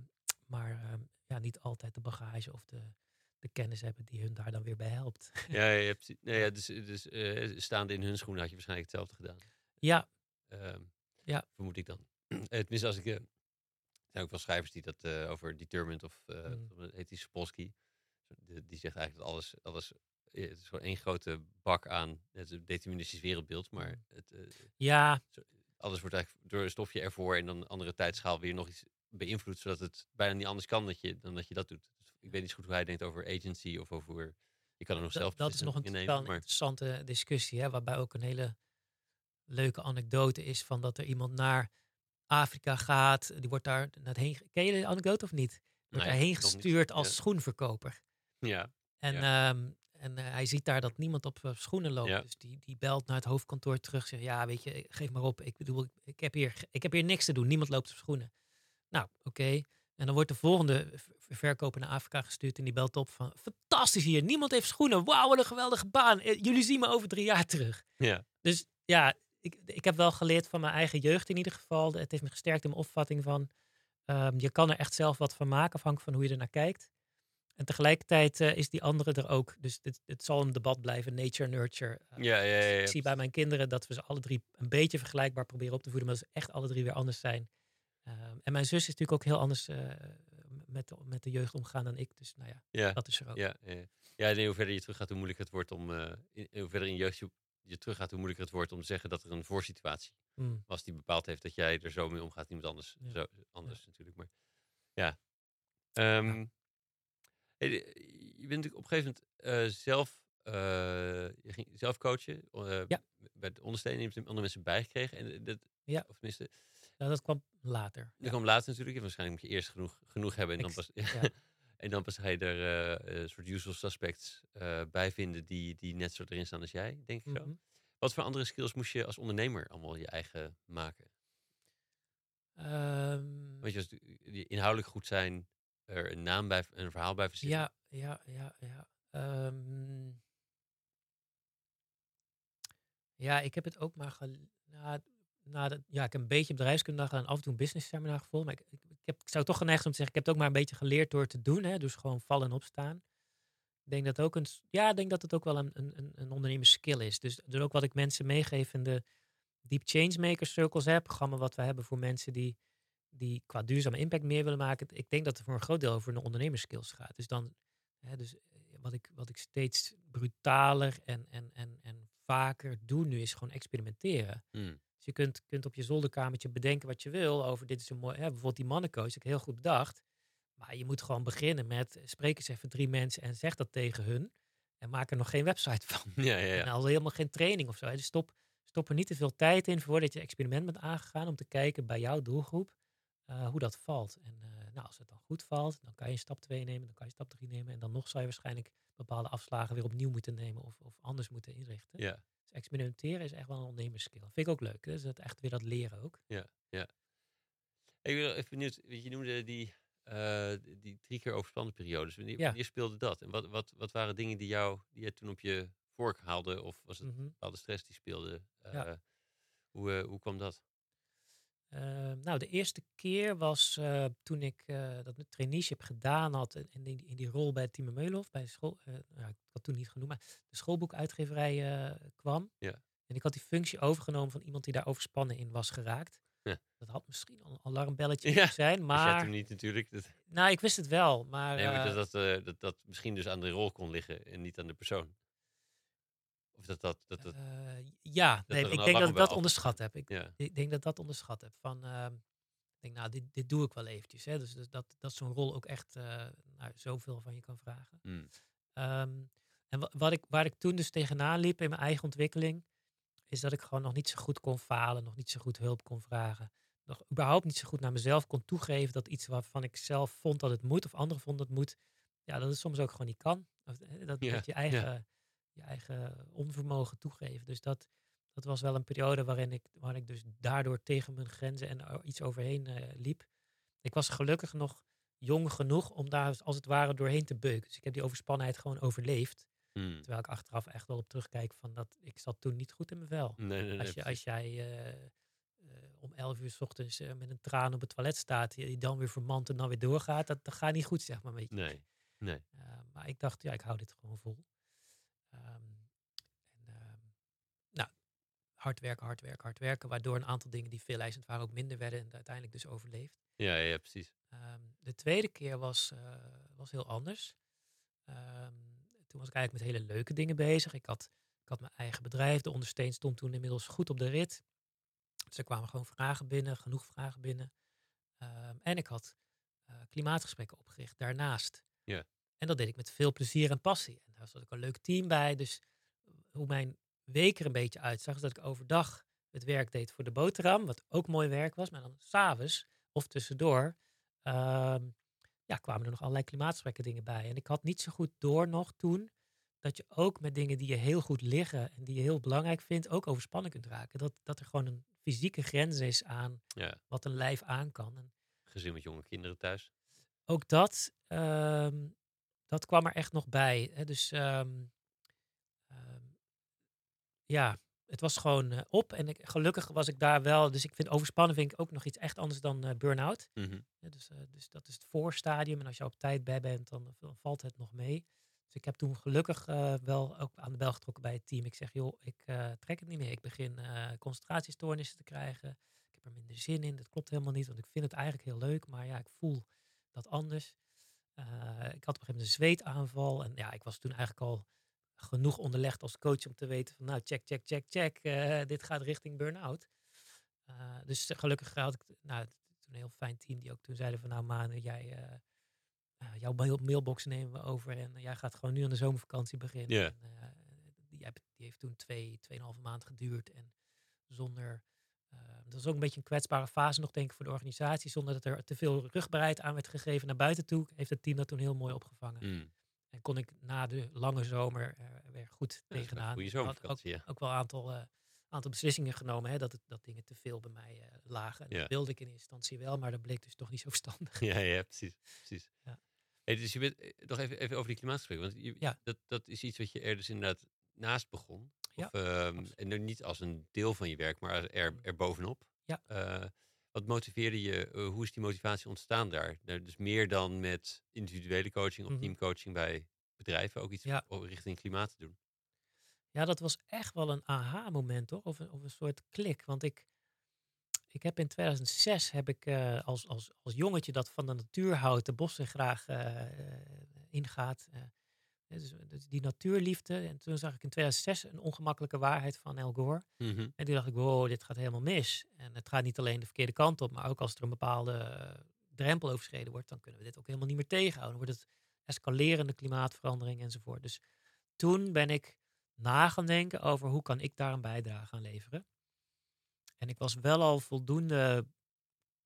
maar ehm, ja, niet altijd de bagage of de, de kennis hebben die hun daar dan weer bij helpt. Ja, ja, ja, precies. Nee, ja, dus dus eh, staande in hun schoenen had je waarschijnlijk hetzelfde gedaan. ja, Ehm, Ja. Vermoed ik dan. Eh, Tenminste, als ik... eh, er zijn ook wel schrijvers die dat eh, over Determined of... eh Mm. heet die Sapolsky. Die, die zegt eigenlijk dat alles... alles eh, het is gewoon één grote bak aan het is een deterministisch wereldbeeld. Maar Mm. het, ja, alles wordt eigenlijk door een stofje ervoor... en dan een andere tijdschaal weer nog iets beïnvloed... zodat het bijna niet anders kan dat je, dan dat je dat doet. Dus ik weet niet zo goed hoe hij denkt over agency of over... Je kan er nog dat, zelf dat is nog een, nemen, maar interessante discussie. Hè, waarbij ook een hele leuke anekdote is van dat er iemand naar Afrika gaat. Die wordt daar naar heen. Ken je de anekdote of niet? wordt ja, daarheen gestuurd Ja. als schoenverkoper. Ja, En, ehm, en eh, hij ziet daar dat niemand op eh, schoenen loopt. Ja. Dus die, die belt naar het hoofdkantoor terug. Zegt, ja, weet je, geef maar op. Ik bedoel, ik, ik heb, hier, ik heb hier niks te doen. Niemand loopt op schoenen. Nou, oké. En dan wordt de volgende verkoper naar Afrika gestuurd. En die belt op van, fantastisch hier. Niemand heeft schoenen. Wauw, wat een geweldige baan. Eh, Jullie zien me over drie jaar terug. ja, Dus ja, ik, ik heb wel geleerd van mijn eigen jeugd in ieder geval. Het heeft me gesterkt in mijn opvatting van... ehm, je kan er echt zelf wat van maken, afhankelijk van hoe je er naar kijkt. En tegelijkertijd eh, is die andere er ook. Dus dit, het zal een debat blijven, nature, nurture. Eh, ja, ja, ja, ja, ik zie bij mijn kinderen dat we ze alle drie een beetje vergelijkbaar proberen op te voeden, maar dat ze echt alle drie weer anders zijn. Ehm, en mijn zus is natuurlijk ook heel anders eh, met, de, met de jeugd omgaan dan ik. Dus nou ja, ja. dat is er ook. Ja, ja. ja en hoe verder je teruggaat, hoe moeilijker het wordt om. eh, in, hoe verder in je jeugd je, je teruggaat, hoe moeilijker het wordt om te zeggen dat er een voorsituatie Mm. was die bepaald heeft dat jij er zo mee omgaat. Iemand anders, Ja. zo, anders natuurlijk. Maar ja. Ehm, hey, je bent natuurlijk op een gegeven moment eh, zelf. je ging zelf coachen. Ja. Bij de ondersteuning je andere mensen bijgekregen. En dat, Ja. Of tenminste, Nou, dat kwam later. dat Ja. kwam later natuurlijk. Waarschijnlijk moet je eerst genoeg, genoeg hebben. En dan pas, ja. en dan pas ga je er eh, een soort usual suspects eh, bij vinden die, die net zo erin staan als jij, denk ik zo. Mhm. Wat voor andere skills moest je als ondernemer allemaal je eigen maken? Ehm, Want je die inhoudelijk goed zijn, er een naam bij, een verhaal bij verzinnen. Ja, ja, ja, ja. Ehm, ja, ik heb het ook maar na, dat, ja, ik heb een beetje bedrijfskunde gedaan af en toe een business seminar gevolgd. Maar ik, ik, heb, ik zou toch geneigd om te zeggen, ik heb het ook maar een beetje geleerd door te doen. Hè, dus gewoon vallen en opstaan. Ik denk dat ook een, ja, denk dat het ook wel een, een, een- ondernemerskill is. Dus, dus ook wat ik mensen meegeef in de Deep Changemaker Circles, hè, programma wat we hebben voor mensen die, die qua duurzame impact meer willen maken. Ik denk dat het voor een groot deel over een ondernemerskills gaat. Dus dan, hè, dus eh, wat ik, wat ik steeds brutaler en, en, en, en vaker doe nu is gewoon experimenteren. Hmm. Dus je kunt, kunt op je zolderkamertje bedenken wat je wil over dit is een mooi, hè, bijvoorbeeld die mannencoach, ik heel goed bedacht. Maar je moet gewoon beginnen met, eh, spreek eens even drie mensen en zeg dat tegen hun. En maak er nog geen website van. Ja, ja, En ja. al helemaal geen training of zo. hè. Dus stop, stop er niet te veel tijd in voordat je experiment bent aangegaan om te kijken bij jouw doelgroep eh, hoe dat valt. En eh, nou, als het dan goed valt, dan kan je stap 2 nemen, dan kan je stap 3 nemen. En dan nog zou je waarschijnlijk bepaalde afslagen weer opnieuw moeten nemen of, of anders moeten inrichten. ja. Experimenteren is echt wel een ondernemerskill. Vind ik ook leuk. Dus dat echt weer dat leren ook. Ik ben even benieuwd, je noemde die, eh, die drie keer overspannen periodes. Wanneer, Ja. wanneer speelde dat? En wat, wat, wat waren dingen die, jou, die jij toen op je vork haalde? Of was het Mhm. bepaalde stress die speelde? Ja. Eh, hoe, eh, hoe kwam dat? Eh, nou, de eerste keer was eh, toen ik eh, dat traineeship gedaan had en in die, in die rol bij Timo Meulhof, bij de school, eh, nou, ik had toen niet genoemd, maar de schoolboekuitgeverij kwam. Ja. En ik had die functie overgenomen van iemand die daar overspannen in was geraakt. Ja. Dat had misschien al een alarmbelletje Ja, moeten zijn, Maar maar toen niet natuurlijk. Dat, nou, ik wist het wel, maar, nee, maar dat, dat, dat dat misschien dus aan de rol kon liggen en niet aan de persoon. Of dat dat... dat, dat eh, ja, nee, ik denk dat ik dat af- onderschat heb. Ik, ja. ik denk dat dat onderschat heb. Van, ehm, ik denk, nou, dit, dit doe ik wel eventjes. Hè. Dus, dus dat, dat zo'n rol ook echt eh, nou, zoveel van je kan vragen. Mm. Ehm, en wa- wat ik, waar ik toen dus tegenaan liep in mijn eigen ontwikkeling, is dat ik gewoon nog niet zo goed kon falen, nog niet zo goed hulp kon vragen. Nog überhaupt niet zo goed naar mezelf kon toegeven dat iets waarvan ik zelf vond dat het moet, of anderen vonden dat het moet, ja, dat het soms ook gewoon niet kan. Of, eh, dat, Ja, dat je ja. Je eigen onvermogen toegeven. Dus dat, dat was wel een periode waarin ik, waar ik dus daardoor tegen mijn grenzen en iets overheen eh, liep. Ik was gelukkig nog jong genoeg om daar als het ware doorheen te beuken. Dus ik heb die overspannenheid gewoon overleefd. Mm. Terwijl ik achteraf echt wel op terugkijk van dat ik zat toen niet goed in mijn vel. Nee, nee, nee. Als, je, als jij eh, eh, om 11 uur s ochtends met een traan op het toilet staat, die dan weer vermant en dan weer doorgaat, dat, dat gaat niet goed, zeg maar. Weet je. Nee, nee. Maar ik dacht, ja, ik hou dit gewoon vol. Ehm, en, ehm, nou, hard werken, hard werken, hard werken. Waardoor een aantal dingen die veel eisend waren ook minder werden en uiteindelijk dus overleefd. Ja, ja, precies. Ehm, de tweede keer was, eh, was heel anders. Ehm, toen was ik eigenlijk met hele leuke dingen bezig. Ik had, ik had mijn eigen bedrijf. De ondersteun stond toen inmiddels goed op de rit. Dus er kwamen gewoon vragen binnen, genoeg vragen binnen. Ehm, en ik had eh, klimaatgesprekken opgericht daarnaast. Ja. En dat deed ik met veel plezier en passie. En daar zat ook een leuk team bij. Dus hoe mijn week er een beetje uitzag, is dat ik overdag het werk deed voor de boterham, wat ook mooi werk was. Maar dan s'avonds of tussendoor ehm, ja, kwamen er nog allerlei klimaatgesprekken dingen bij. En ik had niet zo goed door nog toen dat je ook met dingen die je heel goed liggen en die je heel belangrijk vindt, ook overspannen kunt raken. Dat, dat er gewoon een fysieke grens is aan Ja. wat een lijf aan kan. En Gezin met jonge kinderen thuis. ook dat, ehm, dat kwam er echt nog bij. Hè? Dus ehm, ja, het was gewoon eh, op. En ik, gelukkig was ik daar wel. Dus ik vind overspannen vind ik ook nog iets echt anders dan eh burn-out. Mhm. Ja, dus, eh, dus dat is het voorstadium. En als je op tijd bij bent, dan, dan valt het nog mee. Dus ik heb toen gelukkig wel ook aan de bel getrokken bij het team. Ik zeg, joh, ik trek het niet meer. Ik begin concentratiestoornissen te krijgen. Ik heb er minder zin in. Dat klopt helemaal niet, want ik vind het eigenlijk heel leuk. Maar ja, ik voel dat anders. Ik had op een gegeven moment een zweetaanval. En ja, ik was toen eigenlijk al genoeg onderlegd als coach om te weten van, nou, check, check, check, check. eh, dit gaat richting burn-out. Eh, dus gelukkig had ik nou, toen een heel fijn team die ook toen zeiden van, nou, Manu, jij... eh, uh, jouw mail mailbox nemen we over en jij gaat gewoon nu aan de zomervakantie beginnen. En, uh, die, die, heeft toen twee, tweeënhalve maand geduurd en zonder, dat was ook een beetje een kwetsbare fase nog denk ik voor de organisatie, zonder dat er te veel rugbaarheid aan werd gegeven naar buiten toe, heeft het team dat toen heel mooi opgevangen. Mm. En kon ik na de lange zomer er weer goed Ja, tegenaan. Goede zomervakantie, ja. ook, ook wel een aantal, uh, aantal beslissingen genomen, hè, dat, het, dat dingen te veel bij mij uh, lagen. En Ja. dat wilde ik in eerste instantie wel, maar dat bleek dus toch niet zo verstandig. Ja, ja, precies. precies. Ja. Hey, dus je bent eh, nog even, even over die klimaatgesprekken. Want je, Ja. dat, dat is iets wat je er dus inderdaad naast begon. Ja, Of, ehm, absoluut. en niet als een deel van je werk, maar er, Mm. er bovenop. Ja. Wat motiveerde je? eh, hoe is die motivatie ontstaan daar? Nou, dus meer dan met individuele coaching of Mhm. teamcoaching bij bedrijven. Ook iets Ja. richting klimaat te doen. Ja, dat was echt wel een aha-moment, hoor. Of een, of een soort klik. Want ik, ik heb in 2006 heb ik eh, als, als, als jongetje dat van de natuur houdt, de bossen graag eh, ingaat. Eh, dus, dus die natuurliefde. En toen zag ik in 2006 een ongemakkelijke waarheid van Al Gore. Mhm. En toen dacht ik, wow, dit gaat helemaal mis. En het gaat niet alleen de verkeerde kant op, maar ook als er een bepaalde eh, drempel overschreden wordt, dan kunnen we dit ook helemaal niet meer tegenhouden. Dan wordt het escalerende klimaatverandering enzovoort. Dus toen ben ik na gaan denken over hoe kan ik daar een bijdrage aan leveren. En ik was wel al voldoende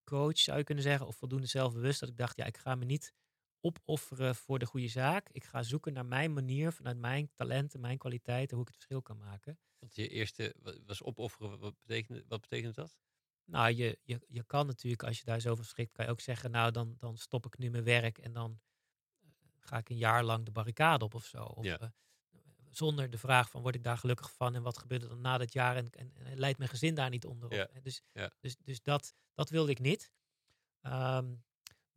coach, zou je kunnen zeggen, of voldoende zelfbewust, dat ik dacht, ja, ik ga me niet opofferen voor de goede zaak. Ik ga zoeken naar mijn manier, vanuit mijn talenten, mijn kwaliteiten, hoe ik het verschil kan maken. Want je eerste wa- was opofferen. Wat- betekent, wat betekent dat? Nou, je, je, je kan natuurlijk, als je daar zo van schrikt, kan je ook zeggen, nou, dan, dan stop ik nu mijn werk en dan eh, ga ik een jaar lang de barricade op of zo. Of, Ja. eh, zonder de vraag van, word ik daar gelukkig van en wat gebeurt er dan na dat jaar en, en, en leidt mijn gezin daar niet onder? Ja. Dus Ja. dus, dus dat, dat wilde ik niet. Ehm,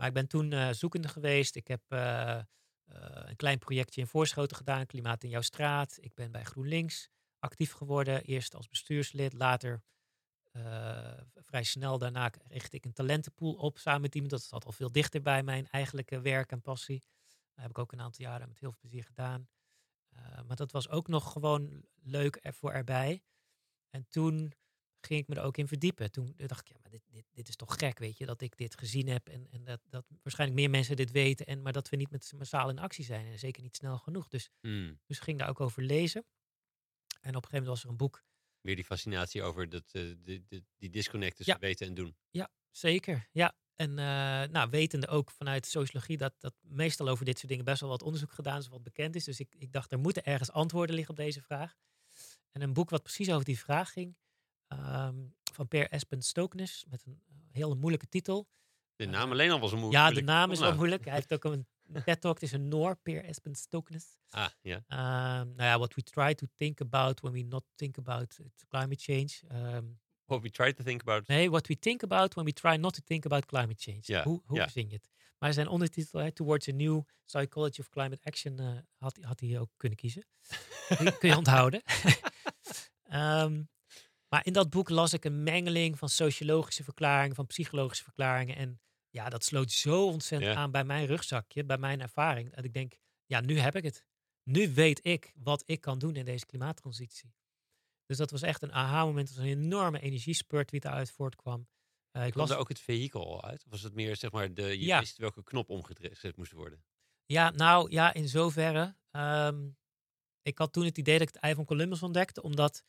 maar ik ben toen eh, zoekende geweest. Ik heb eh, eh, een klein projectje in Voorschoten gedaan, Klimaat in jouw straat. Ik ben bij GroenLinks actief geworden. Eerst als bestuurslid, later vrij snel daarna richtte ik een talentenpool op samen met iemand. Dat zat al veel dichter bij mijn eigenlijke werk en passie. Dat heb ik ook een aantal jaren met heel veel plezier gedaan. Maar dat was ook nog gewoon leuk ervoor erbij. En toen ging ik me er ook in verdiepen. Toen dacht ik, ja, maar dit, dit, dit is toch gek, weet je, dat ik dit gezien heb en, en dat, dat waarschijnlijk meer mensen dit weten, en, maar dat we niet met massaal in actie zijn en zeker niet snel genoeg. Dus, Mm. dus ging daar ook over lezen. En op een gegeven moment was er een boek Weer die fascinatie over dat, eh, de, de, die disconnect tussen Ja. weten en doen. Zeker, ja. En uh, nou, wetende ook vanuit sociologie dat, dat meestal over dit soort dingen best wel wat onderzoek gedaan is, wat bekend is. Dus ik, ik dacht, er moeten ergens antwoorden liggen op deze vraag. En een boek wat precies over die vraag ging, um, van Per Espen Stoknes, met een uh, heel moeilijke titel. De naam uh, alleen al was een moeilijk. Ja, de naam is wel moeilijk. Hij heeft ook een TED-talk, het is een Noor, Per Espen Stoknes. Ah, ja. Um, nou ja, what we try to think about when we not think about climate change. Um, What we try to think about. Nee, what we think about when we try not to think about climate change. Ja, hoe hoe zing je het? Maar zijn ondertitel, hè, Towards a New Psychology of Climate Action, uh, had, had hij ook kunnen kiezen. kun, kun je onthouden. um, maar in dat boek las ik een mengeling van sociologische verklaringen, van psychologische verklaringen. En ja, dat sloot zo ontzettend Ja. aan bij mijn rugzakje, bij mijn ervaring. Dat ik denk, ja, nu heb ik het. Nu weet ik wat ik kan doen in deze klimaattransitie. Dus dat was echt een aha-moment. Het was een enorme energiespurt die daaruit voortkwam. Uh, ik las daar ook het vehikel al uit? Of was het meer, zeg maar, de, je Ja. wist welke knop omgezet moest worden? Ja, nou ja, in zoverre. ehm, ik had toen het idee dat ik het ei van Columbus ontdekte, omdat,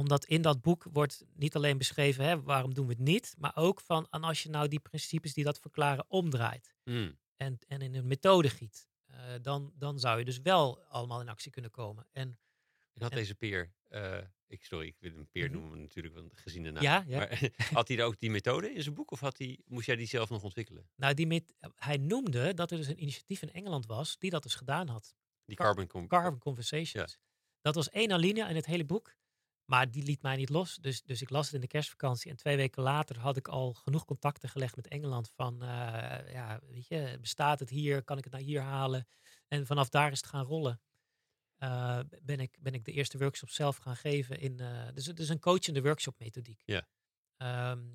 omdat in dat boek wordt niet alleen beschreven, hè, waarom doen we het niet, maar ook van, en als je nou die principes die dat verklaren omdraait. Mm. en, en in een methode giet, eh, dan, dan zou je dus wel allemaal in actie kunnen komen. En, En had En- deze peer, eh, ik, sorry, ik wil hem peer Mhm. noemen natuurlijk, want gezien de naam. Ja, ja. Maar had hij ook die methode in zijn boek of had hij, moest jij die zelf nog ontwikkelen? nou, die hij noemde dat er dus een initiatief in Engeland was die dat dus gedaan had. Die Car- carbon, Carbon Conversations. Dat was één alinea in het hele boek. Maar die liet mij niet los. Dus, dus ik las het in de kerstvakantie. En twee weken later had ik al genoeg contacten gelegd met Engeland. Van, eh, ja, weet je, bestaat het hier? Kan ik het naar hier halen? En vanaf daar is het gaan rollen. Eh, ben, ik, ben ik de eerste workshop zelf gaan geven. In, eh, dus het is een coachende workshop methodiek. Ja. Ehm,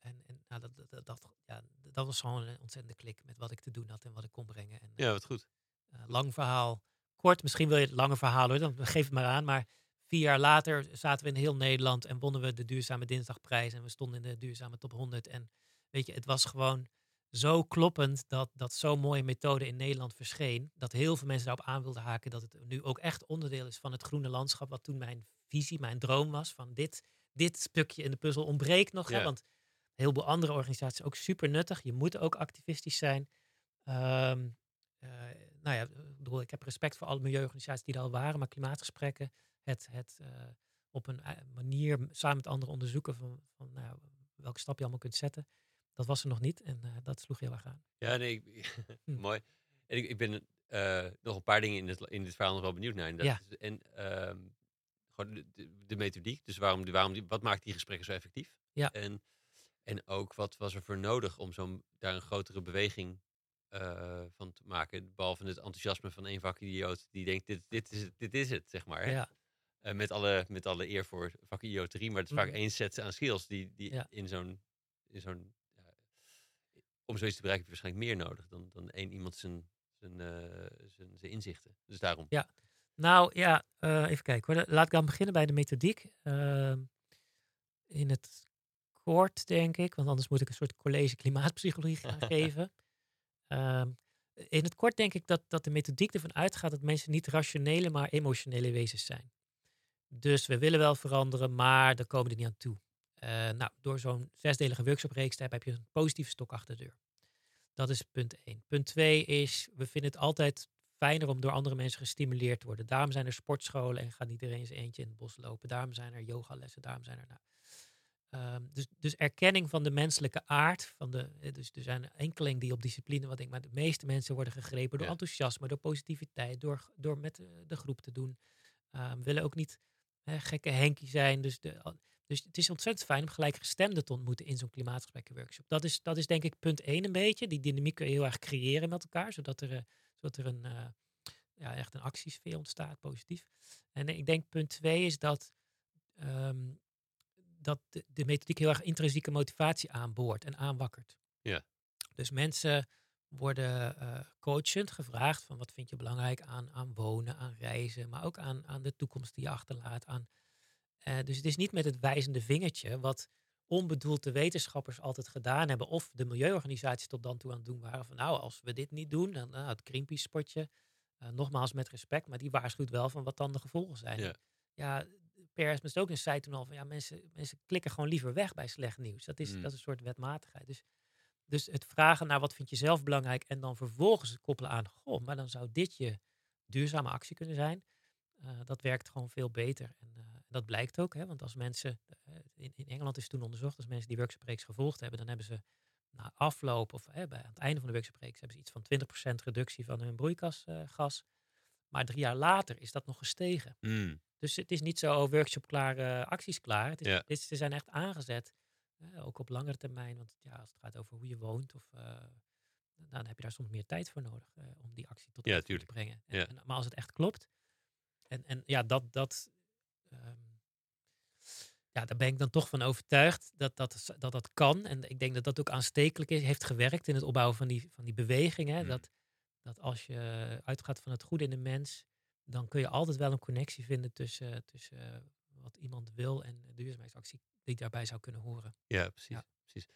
en en nou, dat, dat, dat, ja, dat was gewoon een ontzettende klik met wat ik te doen had en wat ik kon brengen. En, Ja, wat goed. lang verhaal. Kort, misschien wil je het lange verhaal hoor, dan geef het maar aan. Maar vier jaar later zaten we in heel Nederland en wonnen we de Duurzame Dinsdagprijs. En we stonden in de Duurzame Top 100. En weet je, het was gewoon zo kloppend dat, dat zo'n mooie methode in Nederland verscheen. Dat heel veel mensen daarop aan wilden haken. Dat het nu ook echt onderdeel is van het groene landschap. Wat toen mijn visie, mijn droom was. Van dit, dit stukje in de puzzel ontbreekt nog. Hè, want een heleboel andere organisaties ook super nuttig. Je moet ook activistisch zijn. Ehm, eh, nou ja, ik bedoel, ik heb respect voor alle milieuorganisaties die er al waren, maar klimaatgesprekken, het, het eh, op een eh, manier samen met anderen onderzoeken van, van nou, welke stap je allemaal kunt zetten, dat was er nog niet en eh, dat sloeg heel erg aan. Ja, nee, ik- Hm. mooi. En ik, ik ben nog een paar dingen in, het, in dit verhaal nog wel benieuwd naar. inderdaad. Ja. En ehm, gewoon de, de, de methodiek. Dus waarom, die- waarom die, wat maakt die gesprekken zo effectief? Ja. En, en ook wat was er voor nodig om zo'n daar een grotere beweging van te maken. Behalve het enthousiasme van één vakidioot die denkt, dit, dit, is, het, dit is het, zeg maar. hè? Ja, Eh, met, alle, met alle eer voor vakidioterie. Maar het is vaak Mhm. één set aan skills die, die Ja. in zo'n... In zo'n om zoiets te bereiken heb je waarschijnlijk meer nodig dan, dan één iemand zijn, zijn, eh, zijn, zijn inzichten. Dus daarom. Ja. nou ja, eh, even kijken hoor. Laat ik dan beginnen bij de methodiek. Ehm, in het kort, denk ik, want anders moet ik een soort college klimaatpsychologie gaan geven. Ehm, in het kort denk ik dat, dat de methodiek ervan uitgaat dat mensen niet rationele, maar emotionele wezens zijn. Dus we willen wel veranderen, maar daar komen we er niet aan toe. Eh, nou, door zo'n zesdelige workshopreeks te hebben, heb je een positieve stok achter de deur. Dat is punt één. Punt twee is, we vinden het altijd fijner om door andere mensen gestimuleerd te worden. Daarom zijn er sportscholen en gaat niet iedereen zijn eentje in het bos lopen. Daarom zijn er yogalessen, daarom zijn er... Nou, Ehm, dus, dus erkenning van de menselijke aard. Van de, eh, dus er zijn enkeling die op discipline wat ik, maar de meeste mensen worden gegrepen door Ja. enthousiasme, door positiviteit, door, door met eh, de groep te doen. Ehm willen ook niet gekke Henkie zijn. Dus, de, dus het is ontzettend fijn om gelijkgestemden te ontmoeten in zo'n klimaatgesprekkenworkshop. Dat is, dat is denk ik punt één een beetje. Die dynamiek kun je heel erg creëren met elkaar, zodat er, eh, zodat er een, eh, ja, echt een actiesfeer ontstaat, positief. En ik denk punt twee is dat ehm, dat de, de methodiek heel erg intrinsieke motivatie aanboort en aanwakkert. Ja. Dus mensen worden eh coachend gevraagd van wat vind je belangrijk aan, aan wonen, aan reizen, maar ook aan, aan de toekomst die je achterlaat. Aan, eh, dus het is niet met het wijzende vingertje wat onbedoeld de wetenschappers altijd gedaan hebben of de milieuorganisaties tot dan toe aan het doen waren van nou als we dit niet doen, dan nou, het Greenpeace spotje, eh, nogmaals met respect, maar die waarschuwt wel van wat dan de gevolgen zijn. Ja. Ja, Per Esmes ook eens zei toen al van ja, mensen, mensen klikken gewoon liever weg bij slecht nieuws. Dat is, Mm. dat is een soort wetmatigheid. Dus, dus het vragen naar wat vind je zelf belangrijk en dan vervolgens het koppelen aan, goh, maar dan zou dit je duurzame actie kunnen zijn. eh, dat werkt gewoon veel beter. En eh, dat blijkt ook, hè, want als mensen, eh, in, in Engeland is toen onderzocht, als mensen die workshopreeks gevolgd hebben, dan hebben ze na afloop of hè, bij, aan het einde van de workshopreeks hebben ze iets van 20% reductie van hun broeikasgas. maar drie jaar later is dat nog gestegen. Mm. Dus het is niet zo oh, workshop klaar, acties klaar. Het is, Ja. dit, ze zijn echt aangezet, eh, ook op langere termijn. Want ja, als het gaat over hoe je woont, of, eh, dan heb je daar soms meer tijd voor nodig eh, om die actie tot Ja, te brengen. En, Ja. en- maar als het echt klopt, en, en ja, dat, dat, ehm, ja, daar ben ik dan toch van overtuigd dat dat, dat dat kan. En ik denk dat dat ook aanstekelijk is, heeft gewerkt in het opbouwen van die, van die beweging. Hè? Mm. Dat, dat als je uitgaat van het goede in de mens, dan kun je altijd wel een connectie vinden tussen, tussen wat iemand wil en de duurzaamheidsactie die daarbij zou kunnen horen. Ja, precies. Ja. precies.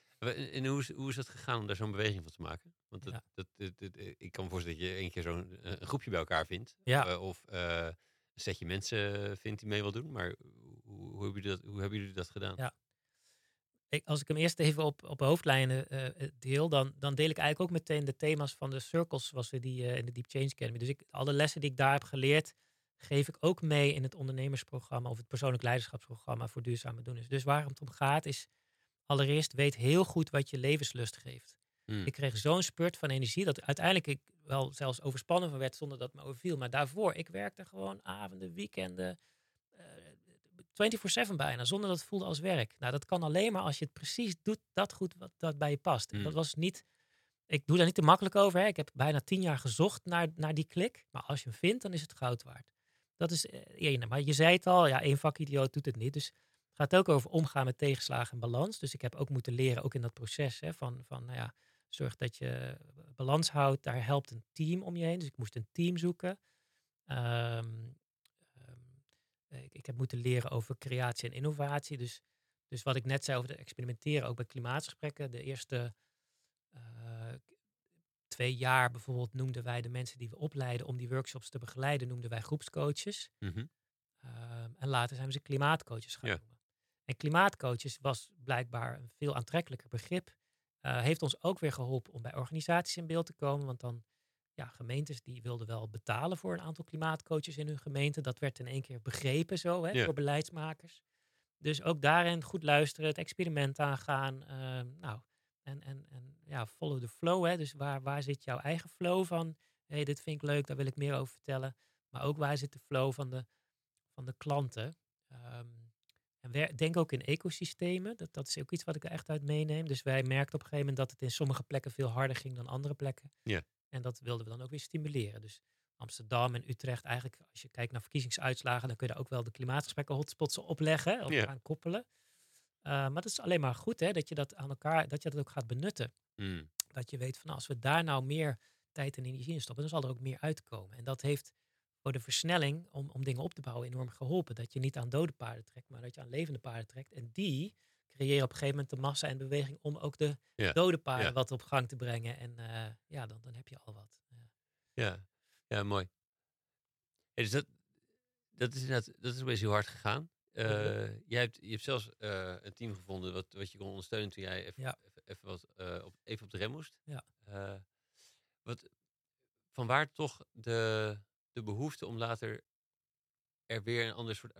En hoe is, hoe is het gegaan om daar zo'n beweging van te maken? Want dat, Ja. dat, dat- dat- eh, ik kan me voorstellen dat je één keer zo'n eh, groepje bij elkaar vindt. Ja. eh, of eh, een setje mensen vindt die mee wil doen. Maar hoe, hoe, hebben jullie dat, hoe hebben jullie dat gedaan? Ja. ik, als ik hem eerst even op, op hoofdlijnen uh, deel, dan, dan deel ik eigenlijk ook meteen de thema's van de circles zoals we die uh, in de Deep Change Academy. Dus ik, alle lessen die ik daar heb geleerd, geef ik ook mee in het ondernemersprogramma of het persoonlijk leiderschapsprogramma voor duurzame doen. Dus waar het om gaat is, allereerst weet heel goed wat je levenslust geeft. Hmm. Ik kreeg zo'n spurt van energie dat uiteindelijk ik wel zelfs overspannen van werd zonder dat het me overviel. Maar daarvoor, ik werkte gewoon avonden, weekenden, 24-7 bijna, zonder dat het voelde als werk. Nou, dat kan alleen maar als je het precies doet, dat goed wat dat bij je past. Mm. Dat was niet, ik doe daar niet te makkelijk over. Hè. Ik heb bijna tien jaar gezocht naar, naar die klik. Maar als je hem vindt, dan is het goud waard. Dat is één. Eh, maar je zei het al, ja, één vakidioot doet het niet. Dus het gaat ook over omgaan met tegenslagen en balans. Dus ik heb ook moeten leren, ook in dat proces, hè, van, van nou ja, zorg dat je balans houdt. Daar helpt een team om je heen. Dus ik moest een team zoeken. Um, eh, ik, ik, heb moeten leren over creatie en innovatie. Dus, dus wat ik net zei over het experimenteren, ook bij klimaatgesprekken. De eerste uh, twee jaar bijvoorbeeld noemden wij de mensen die we opleiden om die workshops te begeleiden, noemden wij groepscoaches. Mm en later zijn we ze klimaatcoaches gaan noemen. En klimaatcoaches was blijkbaar een veel aantrekkelijker begrip. Uh, heeft ons ook weer geholpen om bij organisaties in beeld te komen. Want dan ja, gemeentes die wilden wel betalen voor een aantal klimaatcoaches in hun gemeente. Dat werd in één keer begrepen zo hè, door beleidsmakers. Dus ook daarin goed luisteren, het experiment aangaan. Uh, nou, en, en, en ja, follow the flow. Hè. Dus waar, waar zit jouw eigen flow van? Hé, hey, dit vind ik leuk, daar wil ik meer over vertellen. Maar ook waar zit de flow van de, van de klanten? Um, en denk ook in ecosystemen. Dat, dat is ook iets wat ik er echt uit meeneem. Dus wij merkten op een gegeven moment dat het in sommige plekken veel harder ging dan andere plekken. Ja. En dat wilden we dan ook weer stimuleren. Dus Amsterdam en Utrecht, eigenlijk als je kijkt naar verkiezingsuitslagen, dan kun je daar ook wel de klimaatgesprekken hotspots opleggen of aan koppelen. Uh, maar dat is alleen maar goed hè, dat je dat aan elkaar, dat je dat ook gaat benutten. Mm. Dat je weet van nou, als we daar nou meer tijd en energie in stoppen, dan zal er ook meer uitkomen. En dat heeft voor de versnelling om, om dingen op te bouwen enorm geholpen. Dat je niet aan dode paarden trekt, maar dat je aan levende paarden trekt. En die creëren op een gegeven moment de massa en beweging om ook de dode paarden wat op gang te brengen. En uh, ja, dan, dan heb je al wat. Ja, ja, mooi. dus dat, dat is inderdaad, dat is een beetje heel hard gegaan. Uh, jij hebt, je hebt zelfs uh, een team gevonden wat, wat je kon ondersteunen toen jij even, ja. even, even, wat, op, even op de rem moest. Ja. wat, van waar toch de, de behoefte om later er weer een ander soort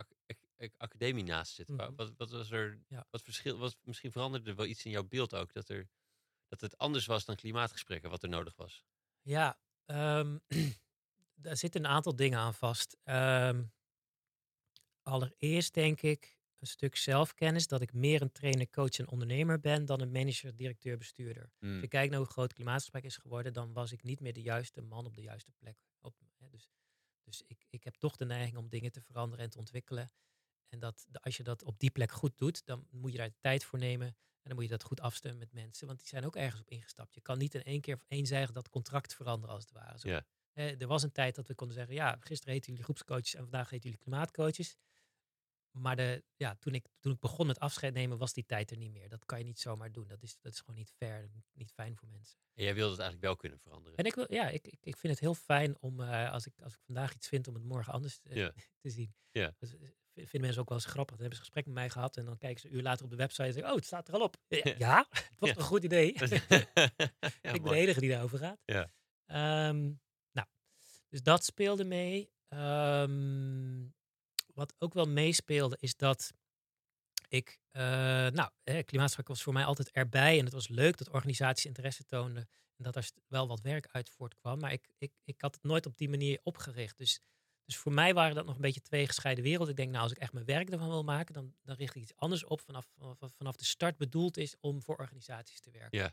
academie naast zit. Mhm. Wat, wat was er, ja. wat verschil, wat, misschien veranderde er wel iets in jouw beeld ook, dat, er, dat het anders was dan klimaatgesprekken wat er nodig was. Ja, um, daar zitten een aantal dingen aan vast. Um, allereerst denk ik een stuk zelfkennis, dat ik meer een trainer, coach en ondernemer ben dan een manager, directeur, bestuurder. Als je mm. kijkt naar hoe groot het klimaatgesprek is geworden, dan was ik niet meer de juiste man op de juiste plek. Op, hè, dus dus ik, ik heb toch de neiging om dingen te veranderen en te ontwikkelen. En dat, als je dat op die plek goed doet, dan moet je daar de tijd voor nemen. En dan moet je dat goed afstemmen met mensen, want die zijn ook ergens op ingestapt. Je kan niet in één keer eenzijdig dat contract veranderen als het ware. Zo, er was een tijd dat we konden zeggen, ja, gisteren heten jullie groepscoaches en vandaag heten jullie klimaatcoaches. Maar de, ja, toen, ik, toen ik begon met afscheid nemen, was die tijd er niet meer. Dat kan je niet zomaar doen. Dat is, dat is gewoon niet fair, niet fijn voor mensen. En jij wilde het eigenlijk wel kunnen veranderen. En ik, wil, ja, ik, ik, ik vind het heel fijn om, uh, als, ik, als ik vandaag iets vind, om het morgen anders uh, te zien. Ja. Dus, eh, vinden mensen ook wel eens grappig. Dan hebben ze een gesprek met mij gehad en dan kijken ze een uur later op de website en zeggen, oh, het staat er al op. Ja, het was een goed idee. ik ben de enige die daarover gaat. Ja. Um, nou, dus dat speelde mee. Um, wat ook wel meespeelde is dat ik, uh, nou, klimaatgesprek was voor mij altijd erbij en het was leuk dat organisaties interesse toonden en dat er wel wat werk uit voortkwam. Maar ik, ik, ik had het nooit op die manier opgericht. Dus, dus voor mij waren dat nog een beetje twee gescheiden werelden. Ik denk, nou, als ik echt mijn werk ervan wil maken, dan, dan richt ik iets anders op vanaf, vanaf de start bedoeld is om voor organisaties te werken. Ja.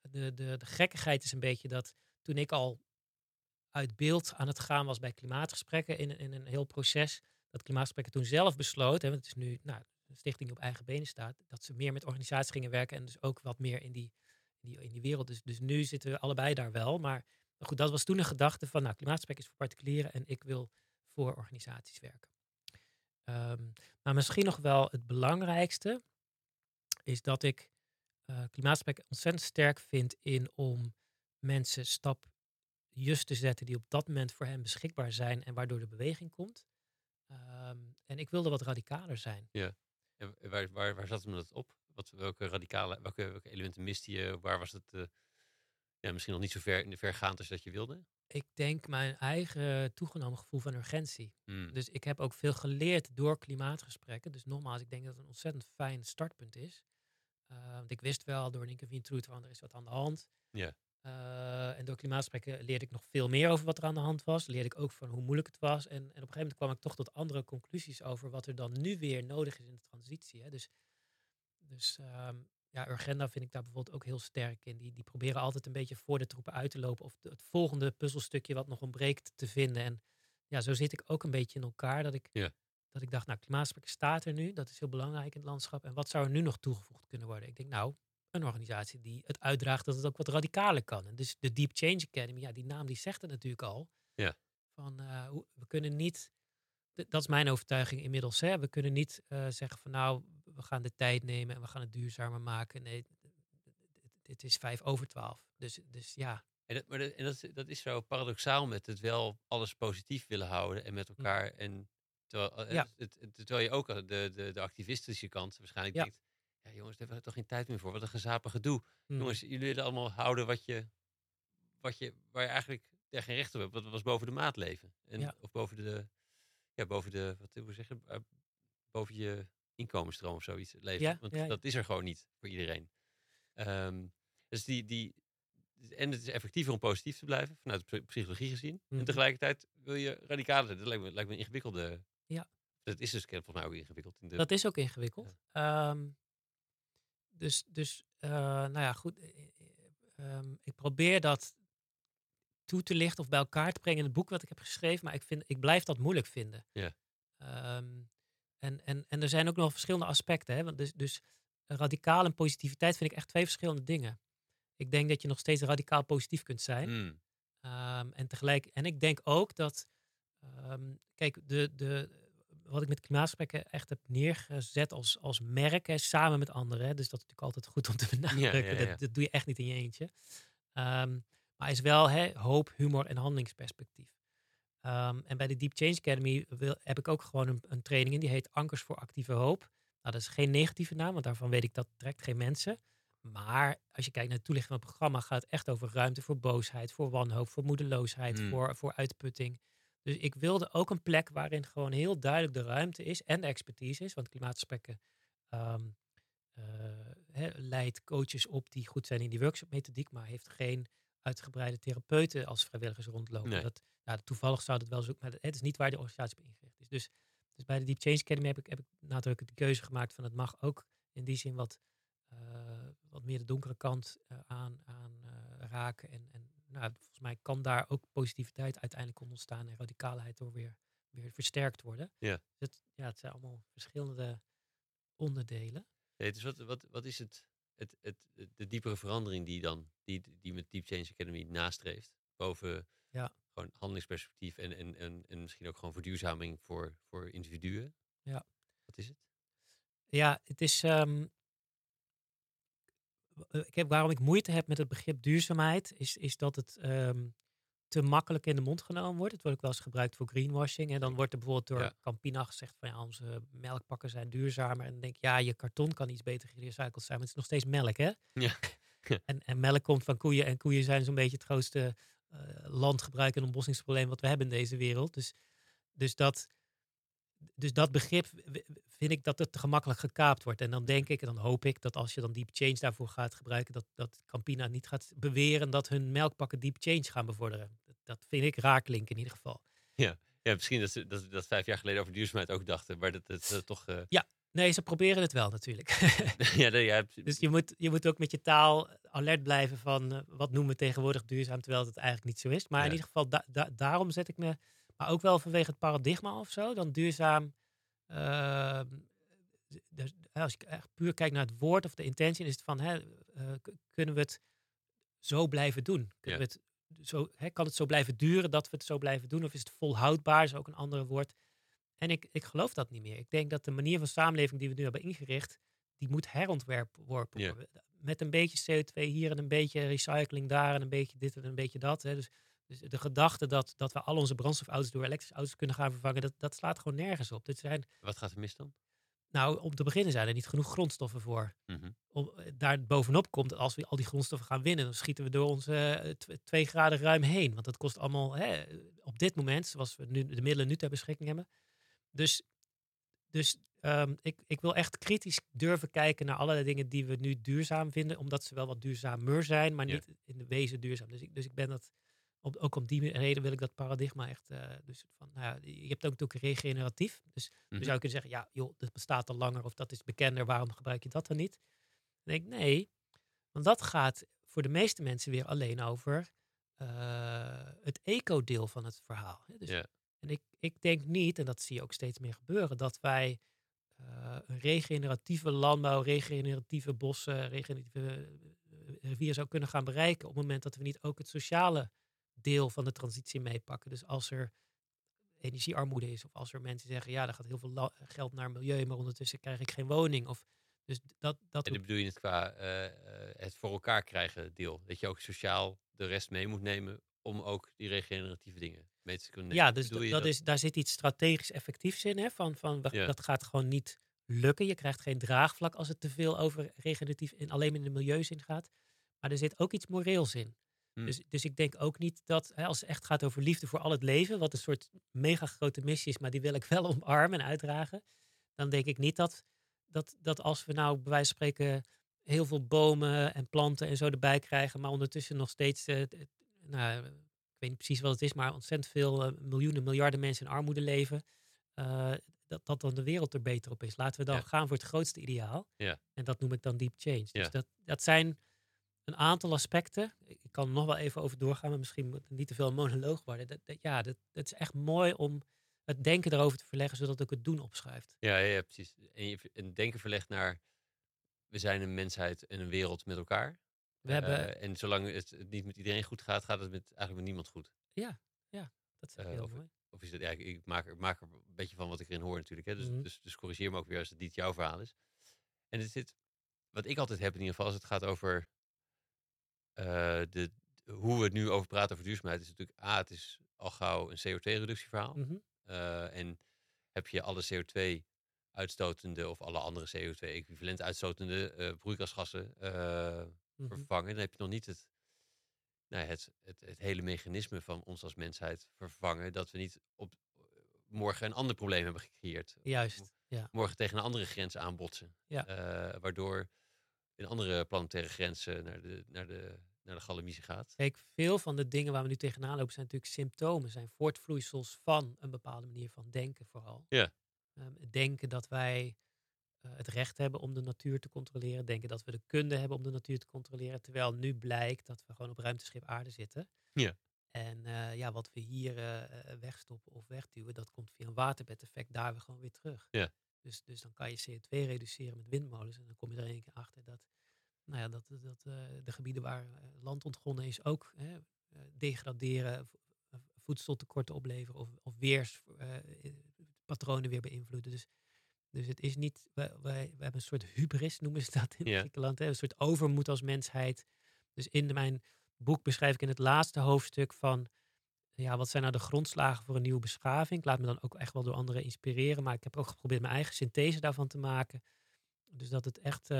De, de, de gekkigheid is een beetje dat toen ik al uit beeld aan het gaan was bij klimaatgesprekken in, in een heel proces, dat klimaatgesprekken toen zelf besloten, en het is nu nou, een stichting die op eigen benen staat, dat ze meer met organisaties gingen werken en dus ook wat meer in die, in die, wereld. Dus, dus nu zitten we allebei daar wel. Maar, goed, dat was toen een gedachte van, nou, klimaatgesprek is voor particulieren en ik wil voor organisaties werken. Um, maar misschien nog wel het belangrijkste is dat ik uh, klimaatgesprek ontzettend sterk vind in om mensen stap just te zetten die op dat moment voor hen beschikbaar zijn en waardoor de beweging komt. Um, en ik wilde wat radicaler zijn. Ja. En waar, waar, waar zat hem dat op? wat, welke radicale, welke, welke elementen miste je? Waar was het eh, ja, misschien nog niet zo ver, vergaand als dat je wilde? Ik denk mijn eigen toegenomen gevoel van urgentie. Hmm. Dus ik heb ook veel geleerd door klimaatgesprekken. Dus nogmaals, ik denk dat het een ontzettend fijn startpunt is. Uh, want ik wist wel door Nick Wien Truth van er is wat aan de hand. Ja. Uh, en door klimaatgesprekken leerde ik nog veel meer over wat er aan de hand was. Leerde ik ook van hoe moeilijk het was. En, en op een gegeven moment kwam ik toch tot andere conclusies over wat er dan nu weer nodig is in de transitie. Hè. Dus, dus um, ja, Urgenda vind ik daar bijvoorbeeld ook heel sterk in. Die, die proberen altijd een beetje voor de troepen uit te lopen. Of het volgende puzzelstukje wat nog ontbreekt te vinden. En ja, zo zit ik ook een beetje in elkaar. Dat ik, dat ik dacht, nou, klimaatgesprekken staat er nu. Dat is heel belangrijk in het landschap. En wat zou er nu nog toegevoegd kunnen worden? Ik denk, nou, een organisatie die het uitdraagt dat het ook wat radicaler kan. En dus de Deep Change Academy, ja, die naam die zegt het natuurlijk al. Ja. Van, uh, we kunnen niet, dat is mijn overtuiging inmiddels, hè, we kunnen niet uh, zeggen van nou, we gaan de tijd nemen en we gaan het duurzamer maken. Nee, dit is vijf over twaalf. Dus, dus ja. En, dat, maar dat, en dat, dat is zo paradoxaal met het wel alles positief willen houden en met elkaar. En terwijl, ja. het, het, terwijl je ook de, de, de activistische kant waarschijnlijk ja. denkt, ja jongens, daar hebben we toch geen tijd meer voor. Wat een gezapig gedoe. Hmm. Jongens, jullie willen allemaal houden wat je, wat je, waar je eigenlijk er geen recht op hebt. Wat was boven de maat leven. En, Ja. Of boven de, ja, boven de, wat wil ik zeggen, uh, boven je inkomensstroom of zoiets leven. Ja, Want ja, ja. dat is er gewoon niet voor iedereen. Ehm, dus die, die, en het is effectiever om positief te blijven, vanuit de psychologie gezien. Mhm. En tegelijkertijd wil je radicaler zijn. Dat lijkt me, lijkt me een ingewikkelde. Ja. Dat is dus volgens mij ook ingewikkeld. In de, Dat is ook ingewikkeld. Ehm, dus, dus uh, nou ja, goed. Um, ik probeer dat toe te lichten of bij elkaar te brengen in het boek wat ik heb geschreven. Maar ik, vind, ik blijf dat moeilijk vinden. Ja. Um, en, en, en er zijn ook nog verschillende aspecten. Hè? Want dus, dus radicaal en positiviteit vind ik echt twee verschillende dingen. Ik denk dat je nog steeds radicaal positief kunt zijn. Mm. Um, en tegelijk, en ik denk ook dat, um, kijk, de, de, wat ik met klimaatgesprekken echt heb neergezet als, als merk, hè, samen met anderen. Hè, dus dat is natuurlijk altijd goed om te benadrukken. Ja, ja, ja. Dat, dat, doe je echt niet in je eentje. Um, maar is wel hè, hoop, humor en handelingsperspectief. Um, en bij de Deep Change Academy wil, heb ik ook gewoon een, een, training in. Die heet Ankers voor Actieve Hoop. Nou, dat is geen negatieve naam, want daarvan weet ik dat trekt geen mensen. Maar als je kijkt naar het toelichting van het programma, gaat het echt over ruimte voor boosheid, voor wanhoop, voor moedeloosheid, Hmm. voor, voor uitputting. Dus ik wilde ook een plek waarin gewoon heel duidelijk de ruimte is en de expertise is. Want klimaatgesprekken um, uh, he, leidt coaches op die goed zijn in die workshopmethodiek, maar heeft geen uitgebreide therapeuten als vrijwilligers rondlopen. Nee. Dat, nou, toevallig zou dat wel zo, maar het is niet waar de organisatie op ingericht is. Dus, dus bij de Deep Change Academy heb ik, heb ik nadrukkelijk de keuze gemaakt van het mag ook in die zin wat, uh, wat meer de donkere kant uh, aan, aan raken. En, en nou, volgens mij kan daar ook positiviteit uiteindelijk ontstaan en radicaalheid door weer, weer versterkt worden. Ja. Dus het, ja, het zijn allemaal verschillende onderdelen. Nee, dus wat, wat, wat is het, het, het, de diepere verandering die dan, die, die met Deep Change Academy nastreeft? Boven Ja. gewoon handelingsperspectief en, en, en, en misschien ook gewoon verduurzaming voor, voor individuen. Ja. Wat is het? Ja, het is. Um, ik heb, waarom ik moeite heb met het begrip duurzaamheid, is, is dat het um, te makkelijk in de mond genomen wordt. Het wordt ook wel eens gebruikt voor greenwashing. En dan wordt er bijvoorbeeld door Ja. Campina gezegd van ja, onze melkpakken zijn duurzamer. En dan denk ik, ja, je karton kan iets beter gerecycled zijn, maar het is nog steeds melk, hè? Ja. en, en melk komt van koeien en koeien zijn zo'n beetje het grootste uh, landgebruik en ontbossingsprobleem wat we hebben in deze wereld. Dus, dus dat dus dat begrip vind ik dat het te gemakkelijk gekaapt wordt. En dan denk ik en dan hoop ik dat als je dan deep change daarvoor gaat gebruiken, dat, dat Campina niet gaat beweren dat hun melkpakken deep change gaan bevorderen. Dat, dat vind ik raaklinken in ieder geval. Ja, ja misschien dat ze dat, dat vijf jaar geleden over duurzaamheid ook dachten, maar dat het toch. Uh... Ja, nee, ze proberen het wel natuurlijk. ja, nee, ja, dus je moet, je moet ook met je taal alert blijven van uh, wat noemen we tegenwoordig duurzaam, terwijl het eigenlijk niet zo is. Maar Ja. in ieder geval, da da daarom zet ik me maar ook wel vanwege het paradigma of zo, dan duurzaam. Uh, dus als ik echt puur kijk naar het woord of de intentie, is het van, hè, uh, kunnen we het zo blijven doen? Kunnen Ja. we het zo, hè, kan het zo blijven duren dat we het zo blijven doen? Of is het volhoudbaar, is ook een ander woord. En ik, ik geloof dat niet meer. Ik denk dat de manier van samenleving die we nu hebben ingericht, die moet herontwerpen worden. Ja. Met een beetje CO2 hier en een beetje recycling daar en een beetje dit en een beetje dat. Hè. Dus dus de gedachte dat, dat we al onze brandstofauto's door elektrische auto's kunnen gaan vervangen, dat, dat slaat gewoon nergens op. Dit zijn, Wat gaat er mis dan? Nou, om te beginnen zijn er niet genoeg grondstoffen voor. Mhm. Om, eh, daar bovenop komt, als we al die grondstoffen gaan winnen, dan schieten we door onze eh, tw- twee graden ruim heen. Want dat kost allemaal hè, op dit moment, zoals we nu de middelen nu ter beschikking hebben. Dus, dus ehm, ik, ik wil echt kritisch durven kijken naar allerlei dingen die we nu duurzaam vinden, omdat ze wel wat duurzamer zijn, maar Ja. niet in de wezen duurzaam. Dus ik, dus ik ben dat, op, ook om die reden wil ik dat paradigma echt, eh, dus van, nou ja, je hebt ook natuurlijk regeneratief. Dus dan zou je kunnen zeggen, ja joh, dat bestaat al langer of dat is bekender, waarom gebruik je dat dan niet? Dan denk ik, nee, want dat gaat voor de meeste mensen weer alleen over eh, het eco-deel van het verhaal. Dus. En ik, ik denk niet, en dat zie je ook steeds meer gebeuren, dat wij eh, een regeneratieve landbouw, regeneratieve bossen, regeneratieve rivieren zou kunnen gaan bereiken op het moment dat we niet ook het sociale deel van de transitie meepakken. Dus als er energiearmoede is, of als er mensen zeggen, ja, er gaat heel veel geld naar milieu, maar ondertussen krijg ik geen woning. Of, dus dat, dat En dan bedoel je het qua eh, eh, het voor elkaar krijgen deel. Dat je ook sociaal de rest mee moet nemen om ook die regeneratieve dingen mee te kunnen nemen. Ja, dus dat, dat is, daar zit iets strategisch effectiefs in. Hè? Van, van, Ja. Dat gaat gewoon niet lukken. Je krijgt geen draagvlak als het te veel over regeneratief en alleen in de milieuzin gaat. Maar er zit ook iets moreels in. Hm. Dus, dus ik denk ook niet dat, hè, als het echt gaat over liefde voor al het leven, wat een soort mega grote missie is, maar die wil ik wel omarmen en uitdragen, dan denk ik niet dat, dat, dat als we nou bij wijze van spreken heel veel bomen en planten en zo erbij krijgen, maar ondertussen nog steeds, eh, nou, ik weet niet precies wat het is, maar ontzettend veel eh, miljoenen, miljarden mensen in armoede leven, eh, dat, dat dan de wereld er beter op is. Laten we dan Ja. gaan voor het grootste ideaal. Ja. En dat noem ik dan deep change. Ja. Dus dat, dat zijn een aantal aspecten. Ik ik kan er nog wel even over doorgaan, maar misschien moet het niet te veel een monoloog worden. Dat, dat- ja, dat, dat is echt mooi om het denken erover te verleggen, zodat ook het doen opschuift. Ja, ja, ja, precies. En je en denken verlegt naar we zijn een mensheid en een wereld met elkaar. We hebben, Eh, en zolang het, niet met iedereen goed gaat, gaat het met, eigenlijk met niemand goed. dat zeg je eh, heel of- mooi. Of is het, ja, ik, ik maak, er- maak er een beetje van wat ik erin hoor natuurlijk. Hè? Dus, Mhm. dus, dus corrigeer me ook weer als het niet jouw verhaal is. En het zit, wat ik altijd heb in ieder geval, als het gaat over de, hoe we het nu over praten over duurzaamheid, is natuurlijk A, het is al gauw een CO2-reductieverhaal. Mhm. Eh, en heb je alle CO2-uitstotende of alle andere CO2-equivalent uitstotende eh broeikasgassen eh, Mhm. vervangen, dan heb je nog niet het, nou, het, het, het hele mechanisme van ons als mensheid vervangen. Dat we niet op eh, morgen een ander probleem hebben gecreëerd. Juist, ja. Morgen tegen een andere grens aanbotsen. Ja. Eh, waardoor een andere planetaire grens eh, naar de, naar de, naar de galamiezen gaat. Kijk, veel van de dingen waar we nu tegenaan lopen zijn natuurlijk symptomen, zijn voortvloeisels van een bepaalde manier van denken vooral. Ja. Ehm, denken dat wij eh, het recht hebben om de natuur te controleren, denken dat we de kunde hebben om de natuur te controleren, terwijl nu blijkt dat we gewoon op ruimteschip aarde zitten. Ja. En eh, ja, wat we hier eh, wegstoppen of wegduwen, dat komt via een waterbedeffect daar weer gewoon weer terug. Ja. Dus, dus dan kan je CO2 reduceren met windmolens en dan kom je er een keer achter dat nou ja, dat, dat eh, de gebieden waar eh, land ontgonnen is ook hè, eh, degraderen, vo- voedseltekorten opleveren of, of weerspatronen weer beïnvloeden. Dus, dus het is niet, wij, wij, we hebben een soort hubris, noemen ze dat in. Griekenland, hè, een soort overmoed als mensheid. Dus in mijn boek beschrijf ik in het laatste hoofdstuk van, ja, wat zijn nou de grondslagen voor een nieuwe beschaving? Ik laat me dan ook echt wel door anderen inspireren, maar ik heb ook geprobeerd mijn eigen synthese daarvan te maken. Dus dat het echt, eh,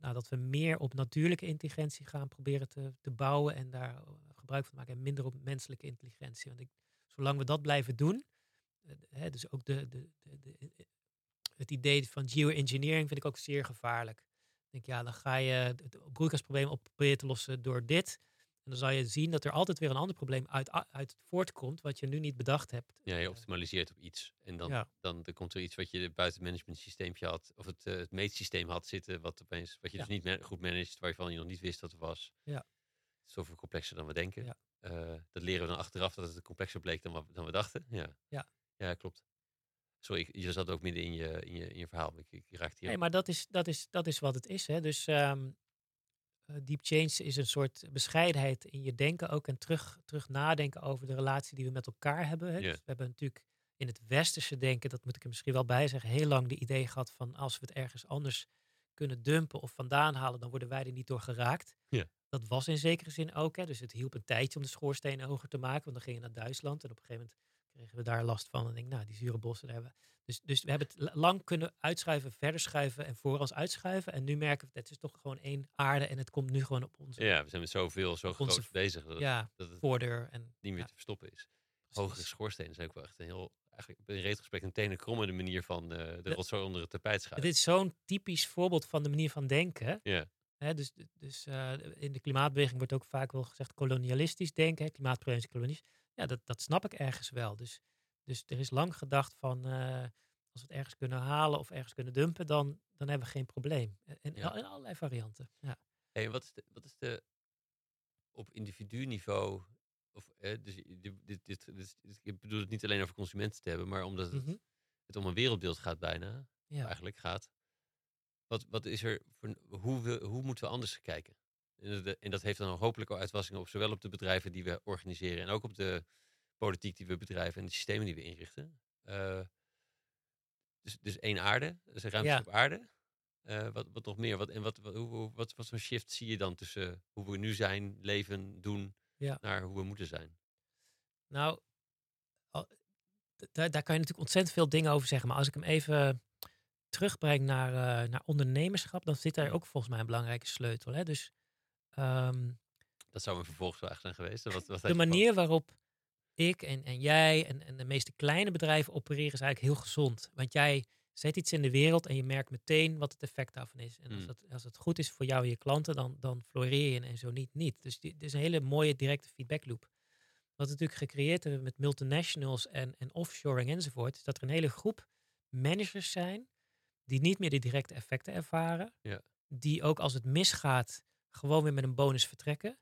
nou, dat we meer op natuurlijke intelligentie gaan proberen te, te bouwen en daar gebruik van maken en minder op menselijke intelligentie. Want ik, zolang we dat blijven doen, eh, hè, dus ook de, de, de, het idee van geoengineering vind ik ook zeer gevaarlijk. Denk, ja, dan ga je het broeikasprobleem op proberen te lossen door dit. En dan zal je zien dat er altijd weer een ander probleem uit, uit voortkomt, wat je nu niet bedacht hebt. Ja, je Eh, optimaliseert op iets. En dan, ja. dan er komt er iets wat je buiten het managementsysteempje had, of het, eh, het meetsysteem had zitten, wat opeens, wat je Ja. dus niet goed managt, waarvan je nog niet wist dat er was. Ja. Het is zoveel complexer dan we denken. Ja. Eh, dat leren we dan achteraf dat het complexer bleek dan, wat, dan we dachten. Ja. Ja. ja, klopt. Sorry, ik- je zat ook midden in je, in je, in je verhaal. Ik, ik raakte hier. Nee, maar dat is, dat is, dat is wat het is. Hè? Dus ehm, eh, deep change is een soort bescheidenheid in je denken ook. En terug, terug nadenken over de relatie die we met elkaar hebben. Hè? Dus we hebben natuurlijk in het westerse denken, dat moet ik er misschien wel bij zeggen, heel lang de idee gehad van als we het ergens anders kunnen dumpen of vandaan halen, dan worden wij er niet door geraakt. Dat was in zekere zin ook. Hè? Dus het hielp een tijdje om de schoorsteen hoger te maken. Want dan ging je naar Duitsland en op een gegeven moment kregen we daar last van. En ik denk, nou, die zure bossen, daar hebben we. Dus, dus we hebben het la- lang kunnen uitschuiven, verder schuiven en voor ons uitschuiven. En nu merken we, het is toch gewoon één aarde en het komt nu gewoon op onze Ja, we zijn met zoveel, zo onze groot bezig dat, ja, dat het voordeur. En, niet meer ja, te verstoppen is. Hogere schoorstenen zijn ook wel echt een heel, eigenlijk in retrospect een tenen krommende manier van eh, de Ja. rotzooi onder het tapijt schuiven. Dit is zo'n typisch voorbeeld van de manier van denken. Ja, dus dus eh, in de klimaatbeweging wordt ook vaak wel gezegd kolonialistisch denken, klimaatpreventie, kolonies. Ja, dat, dat snap ik ergens wel. Dus, dus er is lang gedacht van eh, als we het ergens kunnen halen of ergens kunnen dumpen, dan, dan hebben we geen probleem. En, en Ja. in allerlei varianten. Ja. Hey, wat is de, wat is de op individu-niveau, of eh, dus dit, dit, dit, dit- dit- ik bedoel het niet alleen over consumenten te hebben, maar omdat het, Mhm. het om een wereldbeeld gaat bijna, Ja. eigenlijk gaat. Wat, wat is er, voor, hoe, we, hoe moeten we anders kijken? En dat, en dat heeft dan hopelijk al uitwassingen op zowel op de bedrijven die we organiseren en ook op de politiek die we bedrijven en de systemen die we inrichten. Eh, dus, dus één aarde, dus een ruimte Ja. op aarde. Eh, wat, wat nog meer? Wat, en wat, wat, hoe, wat, wat voor shift zie je dan tussen hoe we nu zijn, leven, doen, Ja. naar hoe we moeten zijn? Nou, daar, daar kan je natuurlijk ontzettend veel dingen over zeggen. Maar als ik hem even terugbreng naar, eh, naar ondernemerschap, dan zit daar ook volgens mij een belangrijke sleutel. Hè? Dus ehm, Dat zou een vervolgvraag zijn geweest. Wat, wat de manier waarop ik en, en jij en, en de meeste kleine bedrijven opereren is eigenlijk heel gezond. Want jij zet iets in de wereld en je merkt meteen wat het effect daarvan is. En als, Mm. dat, als het goed is voor jou en je klanten, dan, dan floreer je en zo niet, niet. Dus dit is een hele mooie directe feedback loop. Wat we natuurlijk gecreëerd hebben met multinationals en, en offshoring enzovoort, is dat er een hele groep managers zijn die niet meer die directe effecten ervaren. Ja. Die ook als het misgaat, gewoon weer met een bonus vertrekken.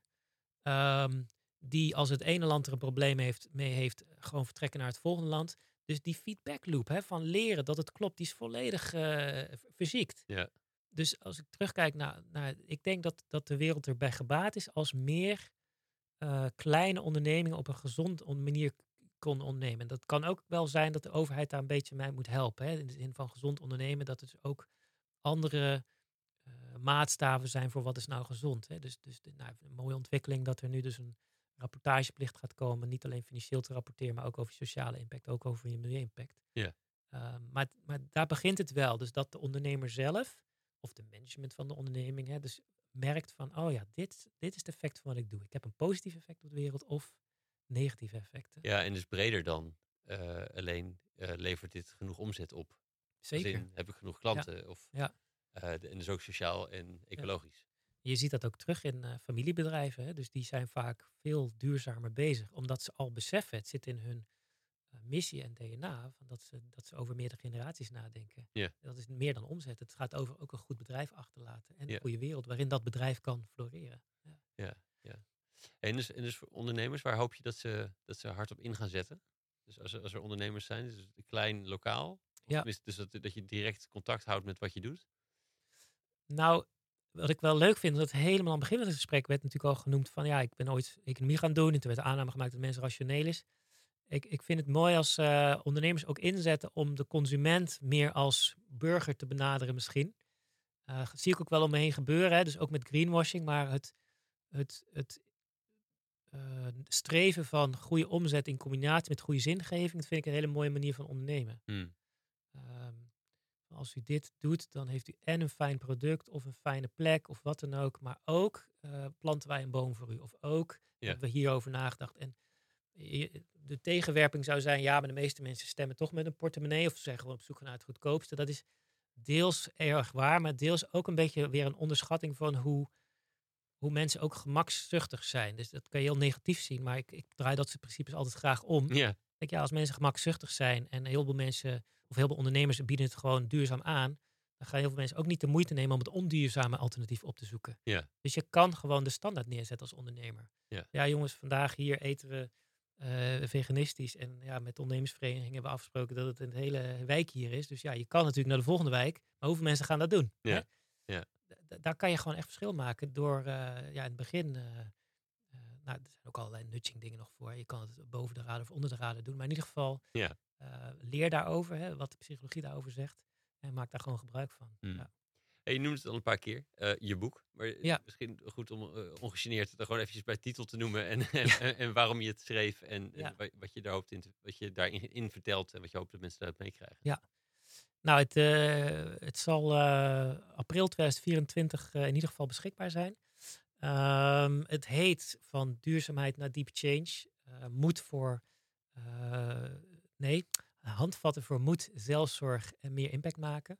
Ehm, die als het ene land er een probleem heeft, mee heeft, gewoon vertrekken naar het volgende land. Dus die feedback loop hè, van leren dat het klopt, die is volledig eh, verziekt. Ja. Dus als ik terugkijk naar, naar ik denk dat, dat de wereld erbij gebaat is als meer eh, kleine ondernemingen op een gezond on- manier kon ondernemen. En dat kan ook wel zijn dat de overheid daar een beetje mij moet helpen. Hè, in de zin van gezond ondernemen, dat er dus ook andere eh, maatstaven zijn voor wat is nou gezond. Hè. Dus, dus de, nou, een mooie ontwikkeling dat er nu dus een rapportageplicht gaat komen. Niet alleen financieel te rapporteren, maar ook over sociale impact, ook over je milieu-impact. Ja. Ehm, maar, maar daar begint het wel. Dus dat de ondernemer zelf, of de management van de onderneming, hè, dus merkt van, oh ja, dit, dit is het effect van wat ik doe. Ik heb een positief effect op de wereld of negatieve effecten. Ja, en dus breder dan eh, alleen eh, levert dit genoeg omzet op. Zeker. in, heb ik genoeg klanten? Of, Ja. eh, en dus ook sociaal en ecologisch. Je ziet dat ook terug in eh, familiebedrijven. Hè? Dus die zijn vaak veel duurzamer bezig. Omdat ze al beseffen, het zit in hun eh, missie en DNA, van dat, ze, dat ze over meerdere generaties nadenken. Ja. En dat is meer dan omzet. Het gaat over ook een goed bedrijf achterlaten. En Ja. een goede wereld waarin dat bedrijf kan floreren. Ja. En dus, en dus voor ondernemers, waar hoop je dat ze, dat ze hard op in gaan zetten? Dus als er, als er ondernemers zijn, dus klein, lokaal. Ja. Dus dat, dat je direct contact houdt met wat je doet. Nou, wat ik wel leuk vind, dat helemaal aan het begin van het gesprek werd natuurlijk al genoemd van ja, ik ben ooit economie gaan doen en toen werd de aanname gemaakt dat mensen rationeel is. Ik, ik vind het mooi als eh, ondernemers ook inzetten om de consument meer als burger te benaderen misschien. Eh, dat zie ik ook wel om me heen gebeuren, hè, dus ook met greenwashing, maar het, het, het eh, streven van goede omzet in combinatie met goede zingeving, dat vind ik een hele mooie manier van ondernemen. Hmm. Als u dit doet, dan heeft u en een fijn product of een fijne plek of wat dan ook. Maar ook eh, planten wij een boom voor u. Of ook Ja. hebben we hierover nagedacht. En de tegenwerping zou zijn, ja, maar de meeste mensen stemmen toch met een portemonnee. Of ze zijn gewoon op zoek naar het goedkoopste. Dat is deels erg waar, maar deels ook een beetje weer een onderschatting van hoe, hoe mensen ook gemakzuchtig zijn. Dus dat kan je heel negatief zien, maar ik, ik draai dat soort principes altijd graag om. Ja, Kijk, ja, als mensen gemakzuchtig zijn en heel veel mensen of heel veel ondernemers bieden het gewoon duurzaam aan, dan gaan heel veel mensen ook niet de moeite nemen om het onduurzame alternatief op te zoeken. Ja. Dus je kan gewoon de standaard neerzetten als ondernemer. Ja. jongens, vandaag hier eten we eh, veganistisch en ja, met de ondernemersvereniging hebben we afgesproken dat het een hele wijk hier is. Dus ja, je kan natuurlijk naar de volgende wijk, maar hoeveel mensen gaan dat doen? Ja. hè? Ja. Daar kan je gewoon echt verschil maken door eh, ja, in het begin. Eh, eh, nou, er zijn ook allerlei nudging dingen nog voor. Je kan het boven de radar of onder de radar doen. Maar in ieder geval, Ja. eh, leer daarover, hè, wat de psychologie daarover zegt. En maak daar gewoon gebruik van. Hmm. Ja. Hey, je noemt het al een paar keer, eh, je boek. Maar Ja. misschien goed om uh, ongegeneerd het er gewoon eventjes bij titel te noemen. En, en, en, waarom je het schreef. En, wat je daar hoopt in, te- wat je daarin in vertelt. En wat je hoopt dat mensen daaruit meekrijgen. Ja. Nou, het, eh, het zal eh, april 2024 eh, in ieder geval beschikbaar zijn. Ehm, het heet van duurzaamheid naar deep change. Eh, moed voor, eh, nee, handvatten voor moed, zelfzorg en meer impact maken.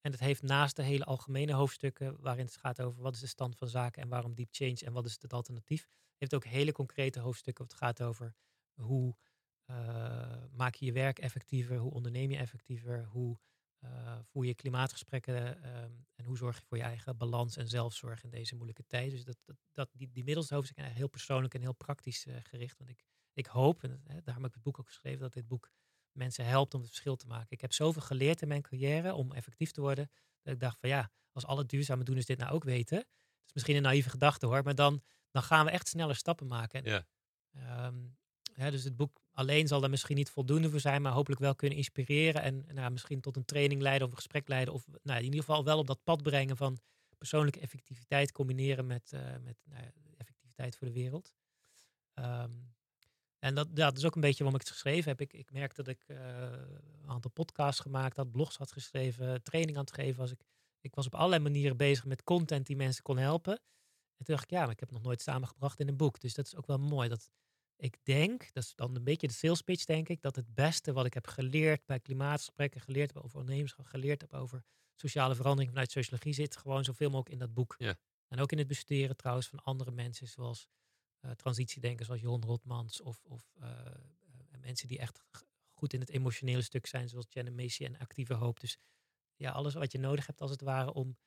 En het heeft naast de hele algemene hoofdstukken, waarin het gaat over wat is de stand van zaken en waarom deep change en wat is het alternatief, heeft ook hele concrete hoofdstukken. Wat gaat over hoe eh, maak je je werk effectiever, hoe onderneem je effectiever, hoe eh, voer je klimaatgesprekken ehm, en hoe zorg je voor je eigen balans en zelfzorg in deze moeilijke tijd. Dus dat, dat, dat, die, die middelste hoofdstukken zijn heel persoonlijk en heel praktisch eh, gericht. Want ik, ik hoop, en hè, daarom heb ik het boek ook geschreven, dat dit boek mensen helpt om het verschil te maken. Ik heb zoveel geleerd in mijn carrière om effectief te worden, dat ik dacht van ja, als alle duurzame doeners dit nou ook weten, dat is misschien een naïeve gedachte hoor, maar dan, dan gaan we echt sneller stappen maken. En, Ja. ehm, dus het boek alleen zal daar misschien niet voldoende voor zijn, maar hopelijk wel kunnen inspireren en nou, misschien tot een training leiden of een gesprek leiden. Of nou, in ieder geval wel op dat pad brengen van persoonlijke effectiviteit combineren met, eh, met nou effectiviteit voor de wereld. Ehm, en dat, dat is ook een beetje waarom ik het geschreven heb. Ik, ik merk dat ik eh, een aantal podcasts gemaakt had, blogs had geschreven, training aan het geven was. Ik, ik was op allerlei manieren bezig met content die mensen kon helpen. En toen dacht ik, ja, maar ik heb het nog nooit samengebracht in een boek. Dus dat is ook wel mooi. Dat ik denk, dat is dan een beetje de sales pitch, denk ik, dat het beste wat ik heb geleerd bij klimaatgesprekken, geleerd heb over ondernemerschap, geleerd heb over sociale verandering vanuit sociologie, zit gewoon zoveel mogelijk in dat boek. Ja. En ook in het bestuderen trouwens van andere mensen, zoals eh, transitiedenkers zoals Jon Rotmans of, of eh, eh, mensen die echt goed in het emotionele stuk zijn, zoals Jenna Macy en Actieve Hoop. Dus ja, alles wat je nodig hebt als het ware om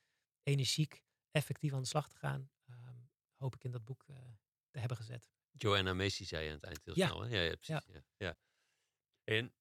energiek effectief aan de slag te gaan, ehm, hoop ik in dat boek te hebben gezet. Joanna Macy zei je aan het eind heel Ja. snel. Hè? Ja, ja, precies. Ja. Ja. En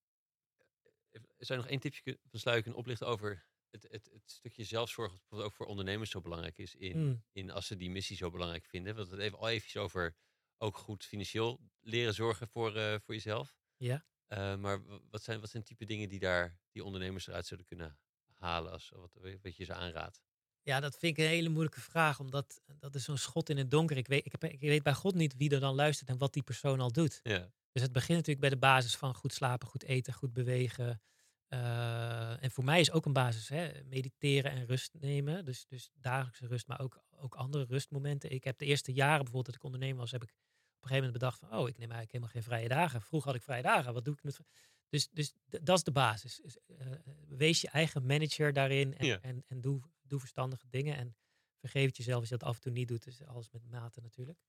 eh, zou je nog één tipje van sluiken kunnen oplichten over het, het, het stukje zelfzorg, wat ook voor ondernemers zo belangrijk is, in, Mm. in als ze die missie zo belangrijk vinden. Want het even al even over ook goed financieel leren zorgen voor, eh, voor jezelf. Ja. Eh, maar wat zijn, wat zijn type dingen die daar die ondernemers eruit zouden kunnen halen als wat, wat je ze aanraadt? Ja, dat vind ik een hele moeilijke vraag, omdat dat is zo'n schot in het donker. Ik weet, ik, heb, ik weet bij God niet wie er dan luistert en wat die persoon al doet. Ja, Dus het begint natuurlijk bij de basis van goed slapen, goed eten, goed bewegen. Eh, en voor mij is ook een basis hè, mediteren en rust nemen. Dus, dus dagelijkse rust, maar ook, ook andere rustmomenten. Ik heb de eerste jaren bijvoorbeeld dat ik ondernemer was, heb ik op een gegeven moment bedacht van, oh, ik neem eigenlijk helemaal geen vrije dagen. Vroeger had ik vrije dagen, wat doe ik met... Dus, dus dat is de basis. Is, eh, wees je eigen manager daarin en, Ja. en, en doe, doe verstandige dingen. En vergeef het jezelf als je dat af en toe niet doet. Dus alles met mate natuurlijk.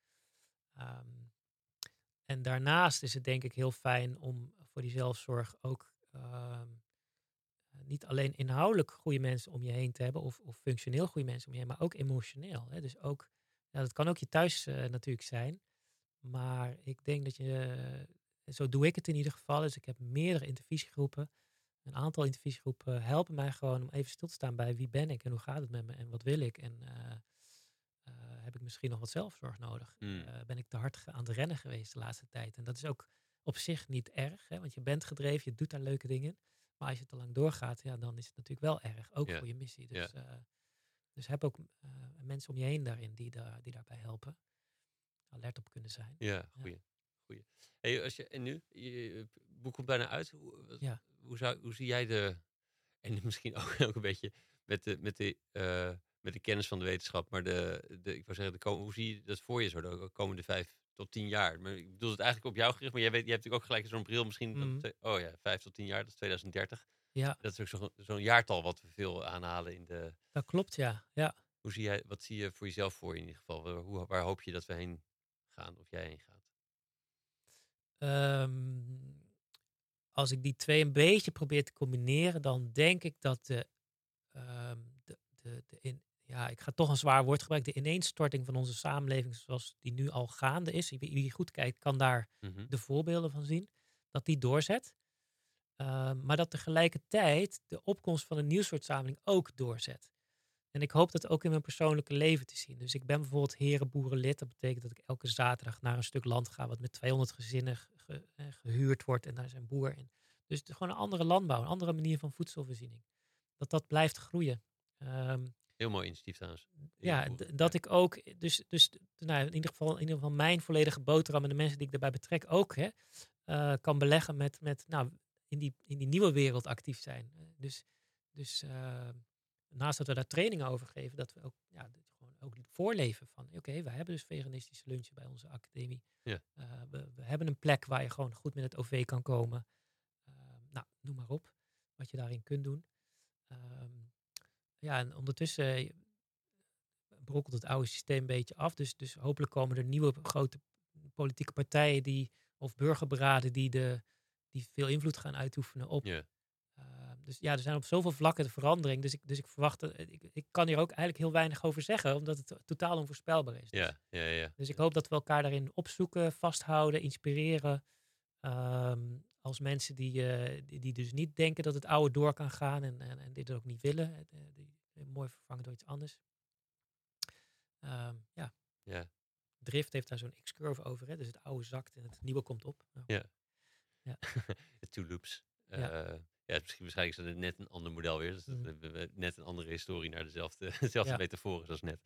Ehm, en daarnaast is het denk ik heel fijn om voor die zelfzorg ook ehm, niet alleen inhoudelijk goede mensen om je heen te hebben of, of functioneel goede mensen om je heen, maar ook emotioneel. Hè? Dus ook, dat kan ook je thuis eh, natuurlijk zijn. Maar ik denk dat je, eh, zo doe ik het in ieder geval. Dus ik heb meerdere intervisiegroepen. Een aantal intervisiegroepen helpen mij gewoon om even stil te staan bij wie ben ik en hoe gaat het met me en wat wil ik. En eh, eh, heb ik misschien nog wat zelfzorg nodig? Hmm. Eh, ben ik te hard aan het rennen geweest de laatste tijd? En dat is ook op zich niet erg, hè? want je bent gedreven, je doet daar leuke dingen. in. Maar als je te lang doorgaat, ja, dan is het natuurlijk wel erg. Ook voor je missie. Dus, eh, dus heb ook eh, mensen om je heen daarin die, daar, die daarbij helpen. Alert op kunnen zijn. ja, goeie. goeie. Hey, als je, en nu? Je, je boek komt bijna uit. Hoe, wat- Ja. Hoe, zou, hoe zie jij de... En misschien ook, ook een beetje met de, met, de, eh, met de kennis van de wetenschap. Maar de, de, ik wou zeggen, de, hoe zie je dat voor je zo de komende vijf tot tien jaar? Maar ik bedoel het eigenlijk op jou gericht. Maar jij, weet, jij hebt natuurlijk ook gelijk zo'n bril misschien. dat Mhm. oh ja, vijf tot tien jaar, dat is 2030. Ja, Dat is ook zo'n zo'n jaartal wat we veel aanhalen in de... dat klopt, ja. ja. Hoe zie jij, wat zie je voor jezelf voor je in ieder geval? Waar, hoe, waar hoop je dat we heen gaan of jij heen gaat? Ehm, als ik die twee een beetje probeer te combineren, dan denk ik dat de, ehm, de, de, de in, ja, ik ga toch een zwaar woord gebruiken, de ineenstorting van onze samenleving zoals die nu al gaande is, wie, wie goed kijkt kan daar Mhm. de voorbeelden van zien, dat die doorzet. Ehm, maar dat tegelijkertijd de opkomst van een nieuw soort samenleving ook doorzet. En ik hoop dat ook in mijn persoonlijke leven te zien. Dus ik ben bijvoorbeeld herenboerenlid. Dat betekent dat ik elke zaterdag naar een stuk land ga wat met 200 gezinnen ge- eh, gehuurd wordt. En daar zijn boer in. Dus het is gewoon een andere landbouw, een andere manier van voedselvoorziening. Dat dat blijft groeien. Ehm, Heel mooi initiatief trouwens. ja, dat ik ook, dus, dus nou, in, ieder geval, in ieder geval mijn volledige boterham en de mensen die ik daarbij betrek ook hè, eh, kan beleggen met, met nou, in, die, in die nieuwe wereld actief zijn. Eh, Dus, dus eh, naast dat we daar trainingen over geven, dat we ook, ja, gewoon ook voorleven van, oké, wij hebben dus veganistische lunchen bij onze academie. Ja. Eh, we, we hebben een plek waar je gewoon goed met het OV kan komen. Eh, nou, noem maar op, wat je daarin kunt doen. Ehm, ja, en ondertussen eh, brokkelt het oude systeem een beetje af. Dus, dus hopelijk komen er nieuwe grote politieke partijen die, of burgerberaden die, de, die veel invloed gaan uitoefenen op. Ja. Eh, dus ja, er zijn op zoveel vlakken de verandering. Dus ik, dus ik verwacht, dat- ik, ik kan hier ook eigenlijk heel weinig over zeggen, omdat het totaal onvoorspelbaar is. Dus, Ja, ja, ja. dus ik hoop dat we elkaar daarin opzoeken, vasthouden, inspireren. Ehm, als mensen die, eh, die, die dus niet denken dat het oude door kan gaan en, en, en dit ook niet willen, eh, die, die mooi vervangen door iets anders. Ehm, ja, Ja. Drift heeft daar zo'n X-curve over, hè? dus het oude zakt en het nieuwe komt op. Nou, De two loops. Ja. Ja. Ja, misschien waarschijnlijk is dat net een ander model weer. Dus we net een andere historie naar dezelfde, dezelfde Ja. metaforen zoals net.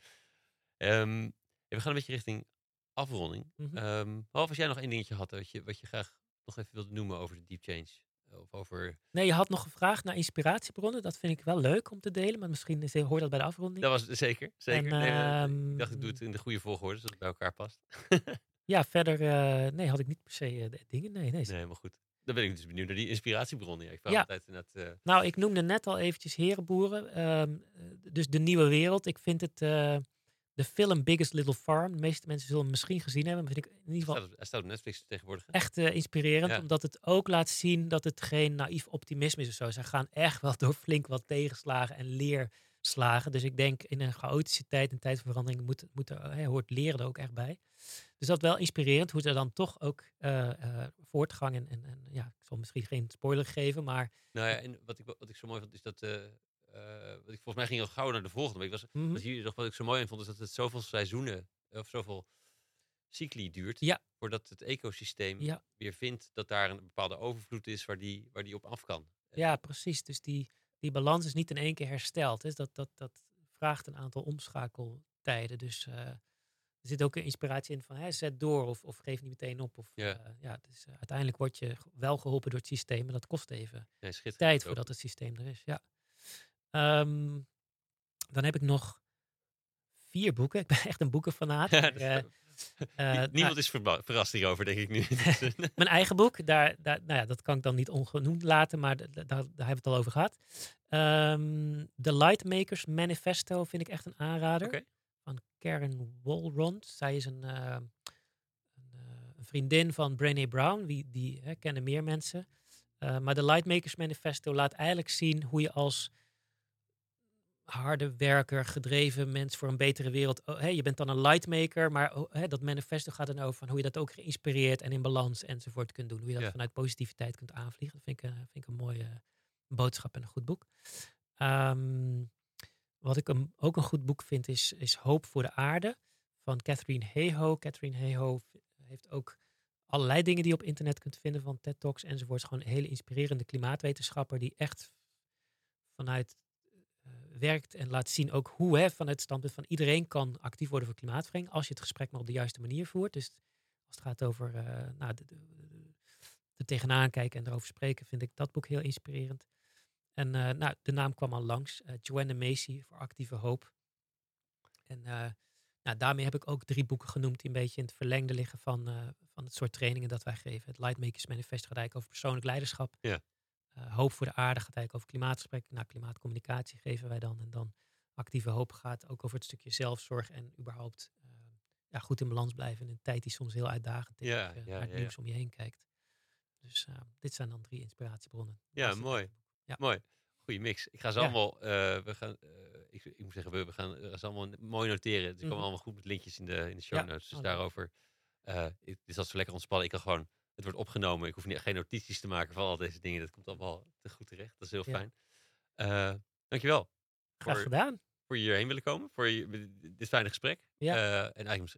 Ehm, ja, we gaan een beetje richting afronding. Ehm, behalve als jij nog één dingetje had wat je, wat je graag nog even wilde noemen over de deep change. Of over... Nee, je had nog gevraagd naar inspiratiebronnen. Dat vind ik wel leuk om te delen, maar misschien is, hoort dat bij de afronding. Dat was zeker, zeker. En, Nee, ik dacht, ik doe ehm, het in de goede volgorde, zodat het bij elkaar past. Ja, verder, eh, nee, had ik niet per se eh, dingen. Nee, nee. Nee, helemaal goed. Dan ben ik dus benieuwd naar die inspiratiebronnen. Ja, ik vraag Ja. altijd inderdaad... eh, Nou, ik noemde net al eventjes Herenboeren. ehm, eh, dus de nieuwe wereld. Ik vind het, eh, de film Biggest Little Farm. De meeste mensen zullen hem misschien gezien hebben. Maar vind ik in ieder geval staat op, hij staat op Netflix tegenwoordig. hè? echt inspirerend. Ja. Omdat het ook laat zien dat het geen naïef optimisme is of zo. Ze gaan echt wel door flink wat tegenslagen en leerslagen. Dus ik denk in een chaotische tijd, een tijd van verandering, moet, moet er, hè, hoort leren er ook echt bij. Dus dat wel inspirerend, hoe ze dan toch ook eh, eh, voortgang en, en, en ja, ik zal misschien geen spoiler geven, maar Nou ja, en wat ik, wat ik zo mooi vond is dat. eh, wat ik, volgens mij ging al gauw naar de volgende week. Was, mhm. hier nog wat ik zo mooi aan vond, is dat het zoveel seizoenen of zoveel cycli duurt. Ja. Voordat het ecosysteem Ja. weer vindt dat daar een bepaalde overvloed is waar die, waar die op af kan. Ja, precies. Dus die, die balans is niet in één keer hersteld. Dus dat, dat, dat vraagt een aantal omschakeltijden. Dus zit ook een inspiratie in van hè, zet door of, of geef niet meteen op. Of, Ja. eh, ja, dus, uiteindelijk word je wel geholpen door het systeem, maar dat kost even tijd voordat het systeem er is. Ja. Ehm, dan heb ik nog vier boeken. Ik ben echt een boekenfanaat. Ja, maar, dat- eh, nou, Niemand is verrast hierover, denk ik nu. Dus, Mijn eigen boek, daar, daar, nou ja, dat kan ik dan niet ongenoemd laten, maar da- da- daar, daar hebben we het al over gehad. Ehm The Lightmakers Manifesto vind ik echt een aanrader. Van Karen Walrond. Zij is een, eh, een, eh, een vriendin van Brené Brown, wie, die hè, kennen meer mensen. Eh, maar de Lightmakers Manifesto laat eigenlijk zien hoe je als harde werker, gedreven mens voor een betere wereld. Oh, hè, je bent dan een lightmaker, maar oh, dat manifesto gaat dan over van hoe je dat ook geïnspireerd en in balans enzovoort kunt doen. Hoe je dat Ja. vanuit positiviteit kunt aanvliegen. Dat vind ik, vind ik een mooie boodschap en een goed boek. Ehm, wat ik een, ook een goed boek vind is, is Hoop voor de Aarde van Catherine Hayhoe. Catherine Hayhoe heeft ook allerlei dingen die je op internet kunt vinden van TED Talks enzovoort. Gewoon een hele inspirerende klimaatwetenschapper die echt vanuit eh, werkt en laat zien ook hoe, hè, vanuit het standpunt van iedereen kan actief worden voor klimaatverandering, als je het gesprek maar op de juiste manier voert. Dus als het gaat over eh nou, de, de, de- tegenaan kijken en erover spreken, vind ik dat boek heel inspirerend. En eh, nou, de naam kwam al langs, eh, Joanna Macy voor Actieve Hoop. En eh, nou, daarmee heb ik ook drie boeken genoemd die een beetje in het verlengde liggen van, van het soort trainingen dat wij geven. Het Lightmakers Manifest gaat eigenlijk over persoonlijk leiderschap. Ja. Hoop voor de aarde gaat eigenlijk over klimaatgesprek. Nou, klimaatcommunicatie geven wij dan. En dan actieve hoop gaat ook over het stukje zelfzorg en überhaupt ja, goed in balans blijven in een tijd die soms heel uitdagend is. Ja, ja, naar het nieuws om je heen kijkt. Dus dit zijn dan drie inspiratiebronnen. Ja, mooi. Ja. Mooi. Goeie mix. Ik ga ze Ja. allemaal, eh, we gaan, eh, ik, ik moet zeggen, we, we gaan ze allemaal mooi noteren. Ze komen Mhm. allemaal goed met linkjes in de, in de show notes. Dus Oh, daarover, dit is zo lekker ontspannen. Ik kan gewoon, het wordt opgenomen. Ik hoef niet, geen notities te maken van al deze dingen. Dat komt allemaal te goed terecht. Dat is heel fijn. Eh dankjewel Graag voor, gedaan. voor je hierheen willen komen. Voor je, dit fijne gesprek. Ja. En eigenlijk,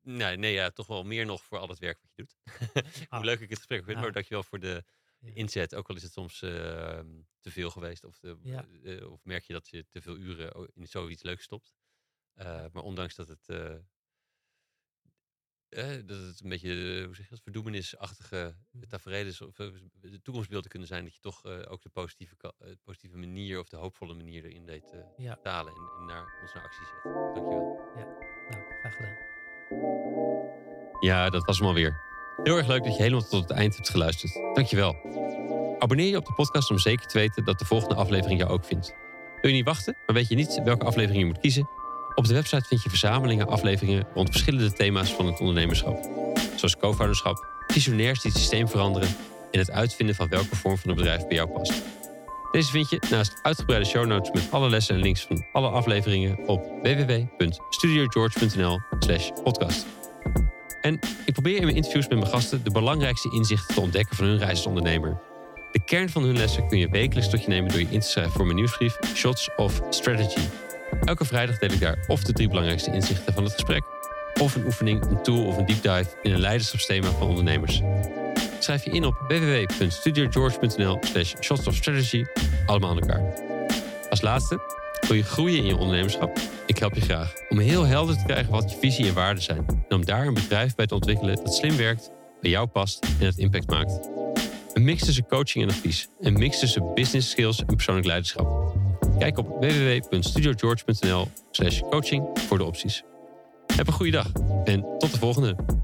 nee, nee ja, toch wel meer nog voor al het werk wat je doet. Ah. Hoe leuk ik het gesprek vind. Nou. Maar dankjewel voor de, inzet, ook al is het soms ehm, te veel geweest. Of, de, Ja. eh, of merk je dat je te veel uren in zoiets leuks stopt. Eh, maar ondanks dat het, eh, eh, dat het een beetje, eh, hoe zeg je dat, verdoemenisachtige Mhm. tafereel is. Of eh, de toekomstbeelden kunnen zijn dat je toch eh, ook de positieve, eh, positieve manier of de hoopvolle manier erin te Ja. talen. En, en naar, ons naar actie zet. Dankjewel. Nou, graag gedaan. Ja, dat was hem alweer. Heel erg leuk dat je helemaal tot het eind hebt geluisterd. Dankjewel. Abonneer je op de podcast om zeker te weten dat de volgende aflevering jou ook vindt. Wil je niet wachten, maar weet je niet welke aflevering je moet kiezen? Op de website vind je verzamelingen afleveringen rond verschillende thema's van het ondernemerschap. Zoals co-founderschap, visionairs die het systeem veranderen en het uitvinden van welke vorm van een bedrijf bij jou past. Deze vind je naast uitgebreide show notes met alle lessen en links van alle afleveringen op www.studiogeorge.nl slash podcast. En ik probeer in mijn interviews met mijn gasten de belangrijkste inzichten te ontdekken van hun reis als ondernemer. De kern van hun lessen kun je wekelijks tot je nemen door je in te schrijven voor mijn nieuwsbrief Shots of Strategy. Elke vrijdag deel ik daar of de drie belangrijkste inzichten van het gesprek, of een oefening, een tool of een deep dive in een leiderschapsthema van ondernemers. Schrijf je in op www.studiogeorge.nl slash shots of strategy, allemaal aan elkaar. Als laatste, wil je groeien in je ondernemerschap? Ik help je graag om heel helder te krijgen wat je visie en waarden zijn. En om daar een bedrijf bij te ontwikkelen dat slim werkt, bij jou past en het impact maakt. Een mix tussen coaching en advies. Een mix tussen business skills en persoonlijk leiderschap. Kijk op www.studiogeorge.nl slash coaching voor de opties. Heb een goede dag en tot de volgende.